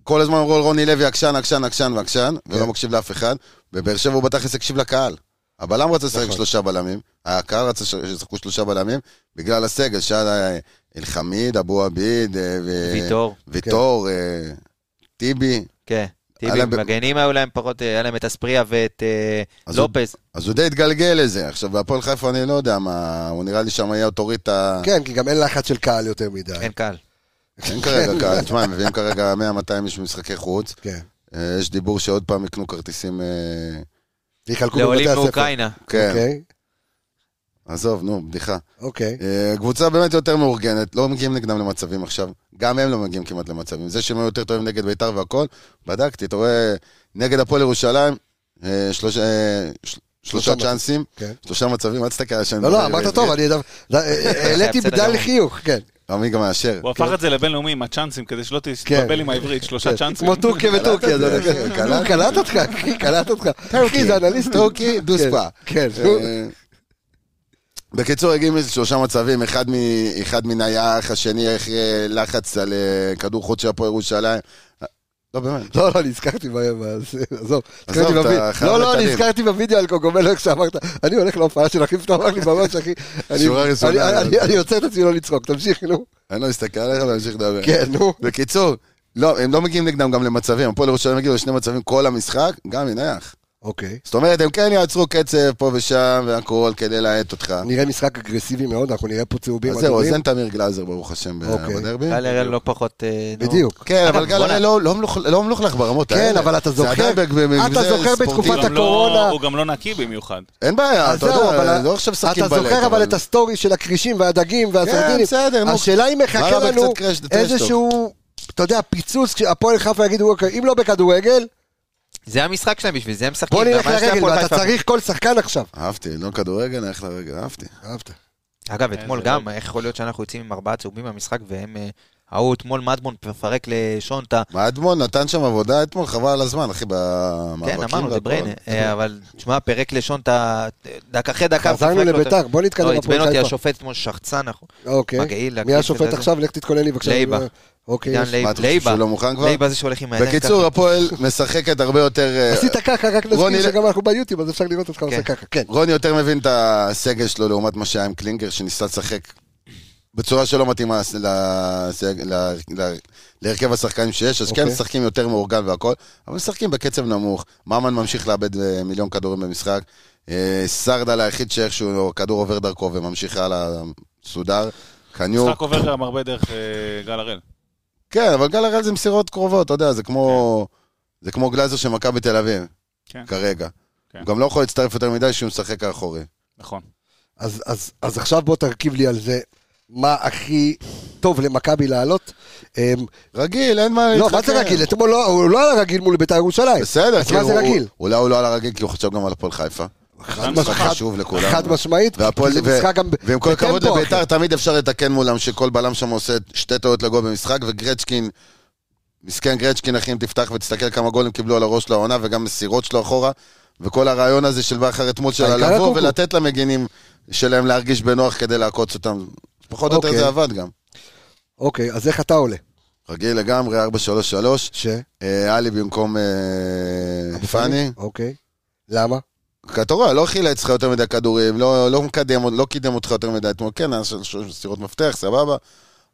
כל הזמן אמרו רוני לוי עקשן, עקשן, עקשן ועקשן, כן. ולא מקשיב לאף אחד. בבאר שבע הוא בתכלס הקשיב לקהל. הבלם רצה לשחק נכון. שלושה בלמים, הקהל רצה שישחקו שלושה בלמים, בגלל הסגל, שהיה אלחמיד, אבו עביד, אה, ו- ויטור, ויטור, אה, טיבי. כן. טיבי, מגנים היו להם פחות, אה, היה להם את אספריה ואת אז הוא- לופס. אז הוא די התגלגל לזה. עכשיו, בהפועל חיפה אני לא יודע מה, הוא נראה לי שם היה אוטוריטה... כן, כי גם אין לחץ של קהל יותר מדי. אין קהל. אין כרגע קהל, תשמע, הם מביאים כרגע 100-200 איש במשחקי חוץ. כן. יש דיבור שעוד פעם יקנו כרטיסים, יחלקו לעולים בבתי הספר. מאוקראינה. כן, אוקיי, עזוב, נו, בדיחה. אוקיי. אה, קבוצה באמת יותר מאורגנת, לא מגיעים נגדם למצבים עכשיו. גם הם לא מגיעים כמעט למצבים. זה שהם היו יותר טובים נגד ביתר והכל, בדקתי, אתה רואה, נגד הפועל ירושלים, אה, שלוש- אה, של- שלושה. צ'אנסים, כן. שלושה מצבים, אל תסתכל על השם. לא, לא, אמרת טוב, אני העליתי בדל. לחיוך, כן. עמי גם מאשר. הוא הפך את זה לבינלאומי עם הצ'אנסים, כדי שלא תתבלבל עם העברית, שלושה כן, צ'אנסים. כמו טורקיה וטורקיה, זה. קלט. אותך, אחי, קלט אותך. אחי, זה אנליסט. טורקי, דוספה. אה, בקיצור, הגיעים איזה שלושה מצבים, אחד מ- אחד מנייח, השני אחרי לחץ על אה, כדור חוץ של הפועל ירושלים. אה, לא, באמת. לא, לא, נזכרתי ב... עזוב. נזכרתי אתה. חייב לא, לא. נזכרתי בווידאו על קוגומלו, איך שאמרת, אני הולך להופעה של אחי, ואתה אמר לי ממש, אחי, אני- שורה ראשונה. אני- אני- אני עוצר את עצמי לא לצחוק, תמשיך, נו. אני לא אסתכל עליך ואמשיך לדבר. כן, נו. בקיצור, לא, הם לא מגיעים נגדם גם למצבים. הפועל ירושלים הגיעו לשני מצבים כל המשחק, גם מנייח. אוקיי. זאת אומרת, הם כן יעצרו קצב פה ושם והכל כדי להאט אותך. נראה משחק אגרסיבי מאוד, אנחנו נראה פה צהובים אז זהו, אז. אין תמיר גלאזר, ברוך השם, ב- אוקיי. בדרבי. גל הראל לא פחות... אה. בדיוק. כן, אגב, אבל גל. הראל לא- לא לא מלוכלך ברמות האלה. כן, אבל אתה זוכר, אתה זוכר. בתקופת הוא גם לא- הקורונה. הוא גם לא נקי במיוחד. אין בעיה, אתה זהו, יודע, אבל לא עכשיו משחקים אתה בלט. זוכר אבל את ה story של הכרישים והדגים והסרדינים. בסדר, נו. השאלה אם מה מחכה לנו? איזשהו, אתה יודע, פיצוץ, כשהפועל חיפה יגידו, אוקיי, אם לא בכדורגל, זה המשחק שלהם בשביל זה הם משחקים. בוא נלך לרגל, ואתה. צריך כל שחקן עכשיו. אהבתי, לא כדורגל, נלך לרגל, אהבתי. אהבת. אגב, אתמול זה גם, איך יכול להיות שאנחנו יוצאים עם ארבעה צהובים מהמשחק והם... אה, ההוא אתמול מדמון מפרק לשונטה. מה אדמון נתן שם עבודה אתמול, חבל על הזמן, אחי, במאבקים כן, אמרנו, זה. בריינה. אה, אבל, תשמע, פירק לשונטה, דקה אחרי דקה. חזרנו לביתר, בוא נתקדם לא, עצבן אותי. השופט אתמול שחצן, אנחנו- אוקיי. מגעיל מי השופט. עכשיו? לך תתכונן לי בבקשה. לייבה. אוקיי. מה, אתה חושב לייבה. שהוא לא מוכן כבר? לייבה זה שהולך עם הידיים בקיצור, ככה. הפועל משחקת הרבה יותר... אה, עשית ככה, רק רוני נזכיר שגם אנחנו ביוטיוב, אז אפשר לראות אותך עושה כן. ככה, כן. רוני יותר מבין את הסגל שלו לעומת מה שהיה עם קלינגר, שניסה לשחק בצורה שלא מתאימה לסג- ל- ל- להרכב השחקנים שיש, אז כן אוקיי. משחקים יותר מאורגן והכל, אבל משחקים בקצב נמוך. ממן ממשיך לאבד אה, מיליון כדורים במשחק. אה, סרדל היחיד שאיכשהו הכדור עובר דרכו וממשיך הלאה מסודר. קניוק. המשחק עובר גם הרבה דרך גל הראל. כן, אבל גל הראל זה מסירות קרובות, אתה יודע, זה כמו... זה כמו גלאזר של מכבי תל אביב, כן. כרגע. כן. הוא גם לא יכול להצטרף יותר מדי שהוא משחק האחורי. נכון. אז, אז, אז עכשיו בוא תרכיב לי על זה מה הכי טוב למכבי לעלות. אמ, רגיל, אין מה לא, מה זה רגיל? אתמול לא- הוא לא על הרגיל מול בית"ר ירושלים. בסדר, אז מה כאילו, זה רגיל? אולי הוא לא על הרגיל כי הוא חשב גם על הפועל חיפה. חד משחק משמעית. חשוב לכולם. חד משמעית. והפועל- זה משחק גם ועם כל הכבוד בטמפו לביתר. תמיד אפשר לתקן מולם שכל בלם שם עושה שתי טעויות לגול במשחק, וגרצ'קין, מסכן גרצ'קין, אחי, אם תפתח ותסתכל כמה גולים קיבלו על הראש לעונה, וגם מסירות שלו אחורה, וכל הרעיון הזה של בכר אתמול, של העיקר לבוא. ולתת למגינים שלהם להרגיש בנוח כדי לעקוץ אותם. פחות או יותר אוקיי. זה עבד גם. אוקיי, אז איך אתה עולה? רגיל לגמרי, 4-3-3, ש? אה, עלי במקום אה, פאני. אוקיי. למה? כי אתה רואה, לא חילץ לך יותר מדי כדורים, לא, לא, מקדם, לא קידם אותך יותר מדי אתמול, כן, של סירות מפתח, סבבה,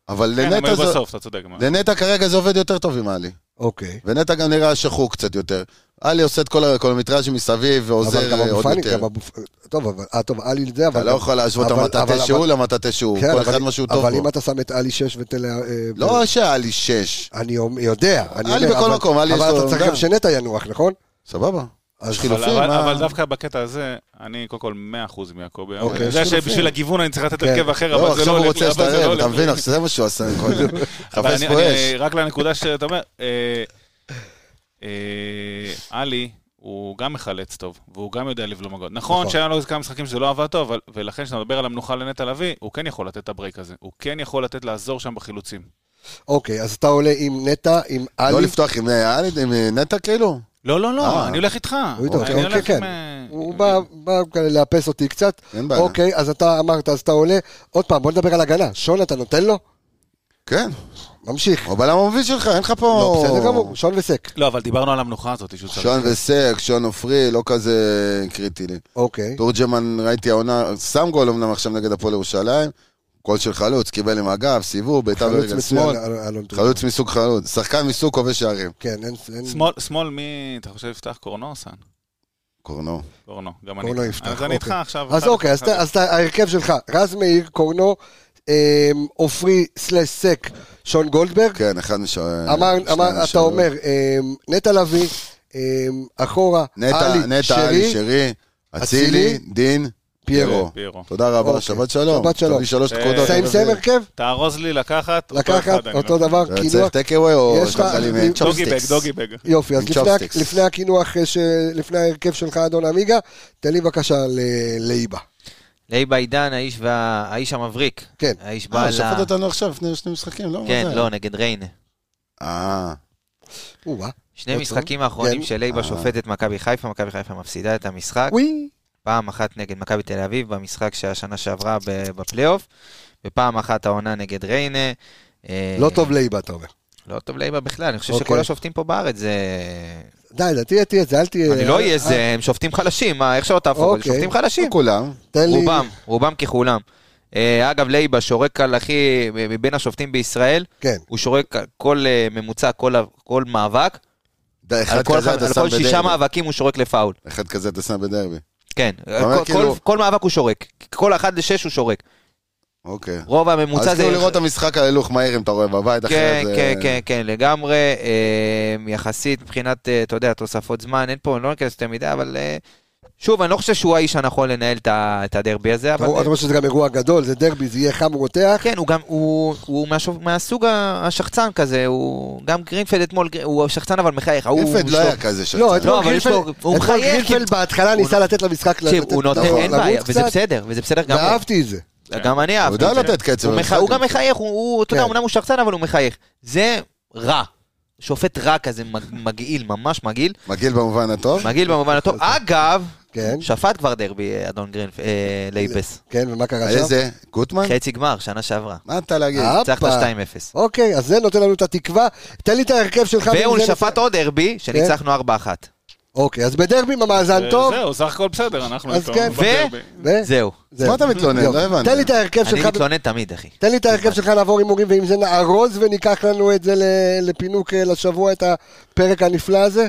אבל כן, לנטע זה... בסוף, אתה צודק. לנטע כרגע זה עובד יותר טוב עם עלי. אוקיי. ונטע גם נראה שחוק קצת יותר. עלי עושה את כל הקילומטראז' מסביב אבל ועוזר גם עוד יותר. טוב, אבל... אה, טוב, עלי זה, אבל... אתה לא יכול להשוות את אבל- אבל- המטאטה שהוא אבל- למטאטה שהוא, כן, כל אבל- אחד מה שהוא טוב אבל אם. אתה שם את עלי 6 ותל... אה, לא שעלי שש, אני יודע, אני עלי בכל אבל- מקום, עלי יש אבל לו אתה צריך. גם שנטע ינוח, נכון? סבבה. אז יש אבל, חילופים, אבל, מה- אבל דווקא בקטע הזה, אני קודם כל 100% מיעקבי. אוקיי, אני יודע יש חילופים. שבשביל הגיוון אני צריך לתת כן. הרכב אחר, לא, אבל זה עכשיו לא הוא הולך לי, רוצה אבל זה לא להשתרב, הולך אתה. מבין, עכשיו זה מה שהוא עשה, חפש אני- פה אני- אש. רק לנקודה שאתה אומר, אה, אה, עלי, הוא גם מחלץ טוב, והוא גם יודע לבלום מגות. נכון נכון. שהיה לו כמה משחקים שזה לא עבד טוב, אבל- ולכן כשאתה מדבר על המנוחה לנטע לביא, הוא כן יכול לתת את הברייק הזה. הוא כן יכול לתת לעזור שם בחילוצים. אוקיי, אז אתה עולה עם נטע, עם עלי. לא לפתוח עם עלי, עם אה, נטע כאילו? לא, לא, לא, אה. אני הולך איתך. הוא איתו, אוקיי, כן. אה, הוא בא, לאפס אותי קצת. אין בעיה. אוקיי, אז אתה אמרת, אז אתה עולה. עוד פעם, בוא נדבר על הגנה. שון, אתה נותן לו? כן, ממשיך. הוא הבלם המוביל שלך, אין לך פה... לא, בסדר גמור, שון וסק. לא, אבל דיברנו על המנוחה הזאת. שון וסק, שון עופרי, לא כזה קריטי לי. אוקיי. תורג'מן, ראיתי העונה, שם גול אמנם עכשיו נגד הפועל ירושלים, גול של חלוץ, קיבל עם הגב, סיבוב, בעיטה חלוץ ברגל שמאל. חלוץ מסוג חלוץ, שחקן מסוג כובש שערים. כן, אין... אין- שמאל, שמאל מי, אתה חושב יפתח קורנו או סאן? קורנו. קורנו, גם אני. קורנו יפתח, אז אני איתך אוקיי. עכשיו. אז אוקיי, אז ההרכב שלך, רז מאיר, קורנו, אה, עופרי slash סק, שון גולדברג. כן, אחד מש... אמר, שניים אמר, אתה שלו. אומר, אה, נטע לביא, אה, אחורה, עלי, נטע, עלי, שרי, שרי, אצילי, דין, פיירו. פיירו. תודה רבה, אוקיי. שבת שלום. שבת שלום. תביא שלוש אה, נקודות. סיים אבל סיים הרכב? תארוז לי לקחת, לקחת אותו לא- דבר, זה קינוח. צריך takeaway או doggy bag, chopsticks? doggy bag. יופי, אז עם לפני, הקינוח, ש... לפני ההרכב שלך, אדון עמיגה, תן לי בבקשה ל- לאיבה. לייבה עידן, האיש וה- האיש המבריק. כן. האיש בא אה. שפט אותנו עכשיו לפני שני משחקים, לא? כן? לא, נגד ריינה. אה. שני. משחקים האחרונים כן. של לייבה אה. שופטת מכבי חיפה, מכבי חיפה מפסידה את המשחק. וואי. פעם אחת נגד מכבי תל אביב במשחק שהיה שנה שעברה ב- בפלייאוף, ופעם אחת העונה נגד ריינה. אה, לא טוב לאיבה, אתה אומר. לא טוב לייבה בכלל, אני חושב אוקיי. שכל השופטים פה בארץ זה... די, די, תהיה, תהיה, זה, אל תהיה... אני לא אה, אהיה זה, הם שופטים חלשים, מה, איך שלא תהפוך, הם אוקיי. שופטים חלשים. לא כולם. תן לי... רובם, רובם ככולם. אה, אגב, לייבה שורק על הכי, מבין השופטים בישראל, כן. הוא שורק על כל אה, ממוצע, כל, כל מאבק, על כל, כזה על שישה. מאבקים הוא שורק לפאול. אחד כזה אתה שם בדרבי. כן, כל, כאילו- כל, כל מאבק הוא שורק. כל אחד לשש הוא שורק. אוקיי. רוב הממוצע אז זה... כאילו לראות את המשחק על הילוך מהיר אם אתה רואה בבית, כן, אחרת זה... כן, כן, כן, לגמרי. אה, יחסית מבחינת, אה, אתה יודע, תוספות זמן, אין פה, אני לא אכנס יותר מדי, אבל אה, שוב, אני לא חושב שהוא האיש הנכון לנהל את הדרבי הזה, אבל... אתה אומר שזה גם אירוע גדול, זה דרבי, זה יהיה חם ורותח. כן, הוא גם, הוא, הוא מהסוג השחצן כזה, הוא גם גרינפלד אתמול, הוא שחצן אבל מחייך. גרינפלד הוא לא היה כזה שחצן. לא, אתמול אבל יש לו- גרינפלד, הוא מחייך, גרינפלד בהתחלה ניסה לתת למשחק תקשיב, הוא נותן, אין בעיה, וזה בסדר, וזה בסדר גמור. ואהבתי את זה. גם אני הוא אהבתי. יודע את זה. לתת קצב הוא הוא גם גם. מחייך, הוא- הוא, אתה יודע, כן. אמנם הוא שחצן, אבל הוא מחייך. זה רע. שופט רע כזה, מג- מגעיל, ממש מגעיל. מגעיל במובן הטוב. מגעיל במובן הטוב. אגב, כן, שפט כבר דרבי, אה, אדון גרינפ, אה, לייבס. כן, ומה קרה שם? איזה? גוטמן? חצי גמר, שנה שעברה. מה אתה להגיד? אה, ניצחת הופה. 2-0. אוקיי, אז זה נותן לנו את התקווה. תן לי את ההרכב שלך. והוא שפט עוד דרבי, שניצחנו 4-1. אוקיי, אז בדרבי עם המאזן טוב. זהו, סך הכל בסדר, אנחנו איתו. כן. בדרבי. ו- זהו. זהו. מה אתה מתלונן? לא הבנתי. תן לי את ההרכב אני שלך. מתלונן תמיד, אחי. תן לי את ההרכב שלך לעבור הימורים, ועם זה נארוז וניקח לנו את זה ל- לפינוק אה, לשבוע, את הפרק הנפלא הזה.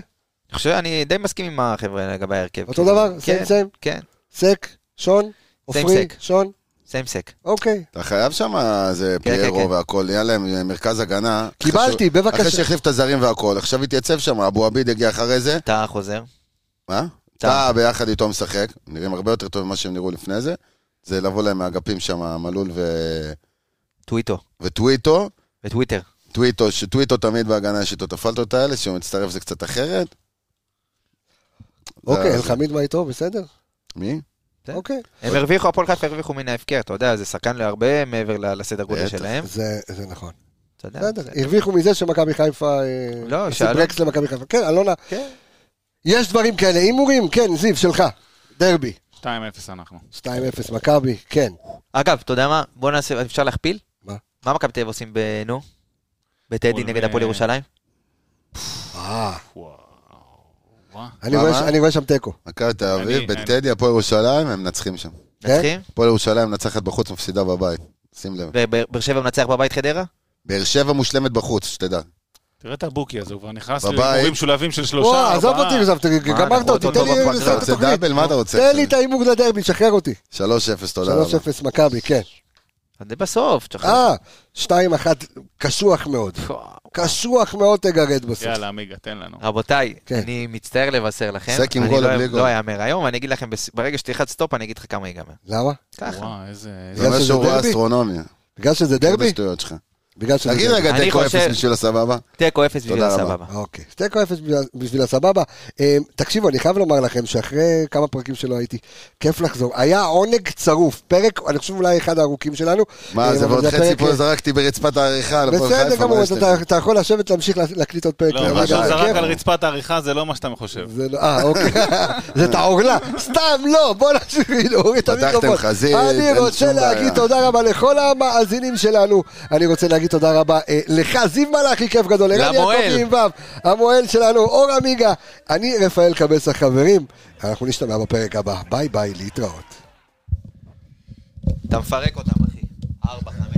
אני חושב, אני די מסכים עם החבר'ה לגבי ההרכב. אותו. דבר? כן, סיים סיים? כן, סק, שון, עופרי. שון, סיים סק. אוקיי. אתה חייב שם איזה כן, פיירו כן. והכל, נהיה להם מרכז הגנה. קיבלתי, בבקשה. אחרי שהחליף את הזרים והכל, עכשיו התייצב שם, אבו עביד הגיע אחרי זה. טאה חוזר. מה? טאה. ביחד איתו משחק, נראים הרבה יותר טוב ממה שהם נראו לפני זה. זה לבוא להם מהאגפים שם, מלול ו- טוויטו. וטוויטו. בטוויטר. טוויטו, שטוויטו תמיד בהגנה יש איתו את הפלטות האלה, כשהוא מצטרף זה קצת אחרת. אוקיי, אלחמיד מה איתו, בסדר? מי? אוקיי. הם הרוויחו, הפועל חיפה הרוויחו מן ההפקר, אתה יודע, זה שחקן להרבה מעבר ל- לסדר גודל. שלהם. זה זה נכון. בסדר, הרוויחו מזה שמכבי חיפה... אה, לא, עשו שאלון. ברקס למכבי חיפה. כן, אלונה. כן. יש דברים כאלה. הימורים? כן, זיו, שלך. דרבי. 2-0 אנחנו. 2-0 מכבי, כן. אגב, אתה יודע מה? בוא נעשה, אפשר להכפיל? מה? מה מכבי תל אביב עושים בנו? בטדי נגד הפועל ירושלים? אה. אני מה, רואה שם תיקו. מכבי תל אביב, בטדי, הפועל ירושלים, הם מנצחים שם. כן? מנצחים? הפועל ירושלים מנצחת בחוץ, מפסידה בבית. שים לב. ובאר שבע מנצח בבית חדרה? באר שבע מושלמת בחוץ, שתדע. תראה את ה bookie הזה, הוא כבר נכנס. להימורים משולבים של שלושה, וואו, עזוב ארבעה. אותי, עזוב, גמרת אותי, תן לי. לסיים את התוכנית. double? מה אתה רוצה? תן לי את ההימור לדרבי, שחרר אותי. 3-0, תודה רבה. 3-0 מכבי, כן. זה בסוף. תשחרר. אה, 2-1, קשוח מאוד. קשוח מאוד תגרד בסוף. יאללה, עמיגה, תן לנו. רבותיי, כן. אני מצטער לבשר לכם. סק עם גול לא- או בלי גול? לא אאמר היום, אני אגיד לכם, ברגע שתלחץ stop, אני אגיד לך כמה ייגמר. למה? ככה. וואו, איזה... זה אומר שזה דרבי? בגלל שזה זה דרבי? השטויות שלך. בגלל שזה תגיד. רגע אני תיקו אפס בשביל הסבבה. תיקו אפס בשביל. הסבבה. אוקיי, תיקו אפס בשביל- הסבבה. אה, תקשיבו, אני חייב לומר לכם שאחרי כמה פרקים שלא הייתי, כיף לחזור. היה עונג צרוף, פרק, אני חושב אולי אחד הארוכים שלנו. מה אה, זה, ועוד חצי פה זרקתי ברצפת העריכה. בסדר גמור, אתה יכול לשבת להמשיך לה- להקליט עוד פרק. לא, מה שהוא זרק. על רצפת העריכה זה לא מה שאתה חושב. זה לא, אה, אוקיי, זה את העורלה, סתם לא, בוא נמשיך להוריד את המיקרופון. חזית, אני אין רוצה שום להגיד בעיה. תודה רבה לכל המאזינים שלנו, אני רוצה להגיד תודה רבה אה, לך, זיו מלאכי, כיף גדול, למוהל. המוהל שלנו, אור עמיגה, אני רפאל קבסה חברים, אנחנו נשתמע בפרק הבא, ביי ביי, להתראות. אתה מפרק אותם, אחי. ארבע, חמש.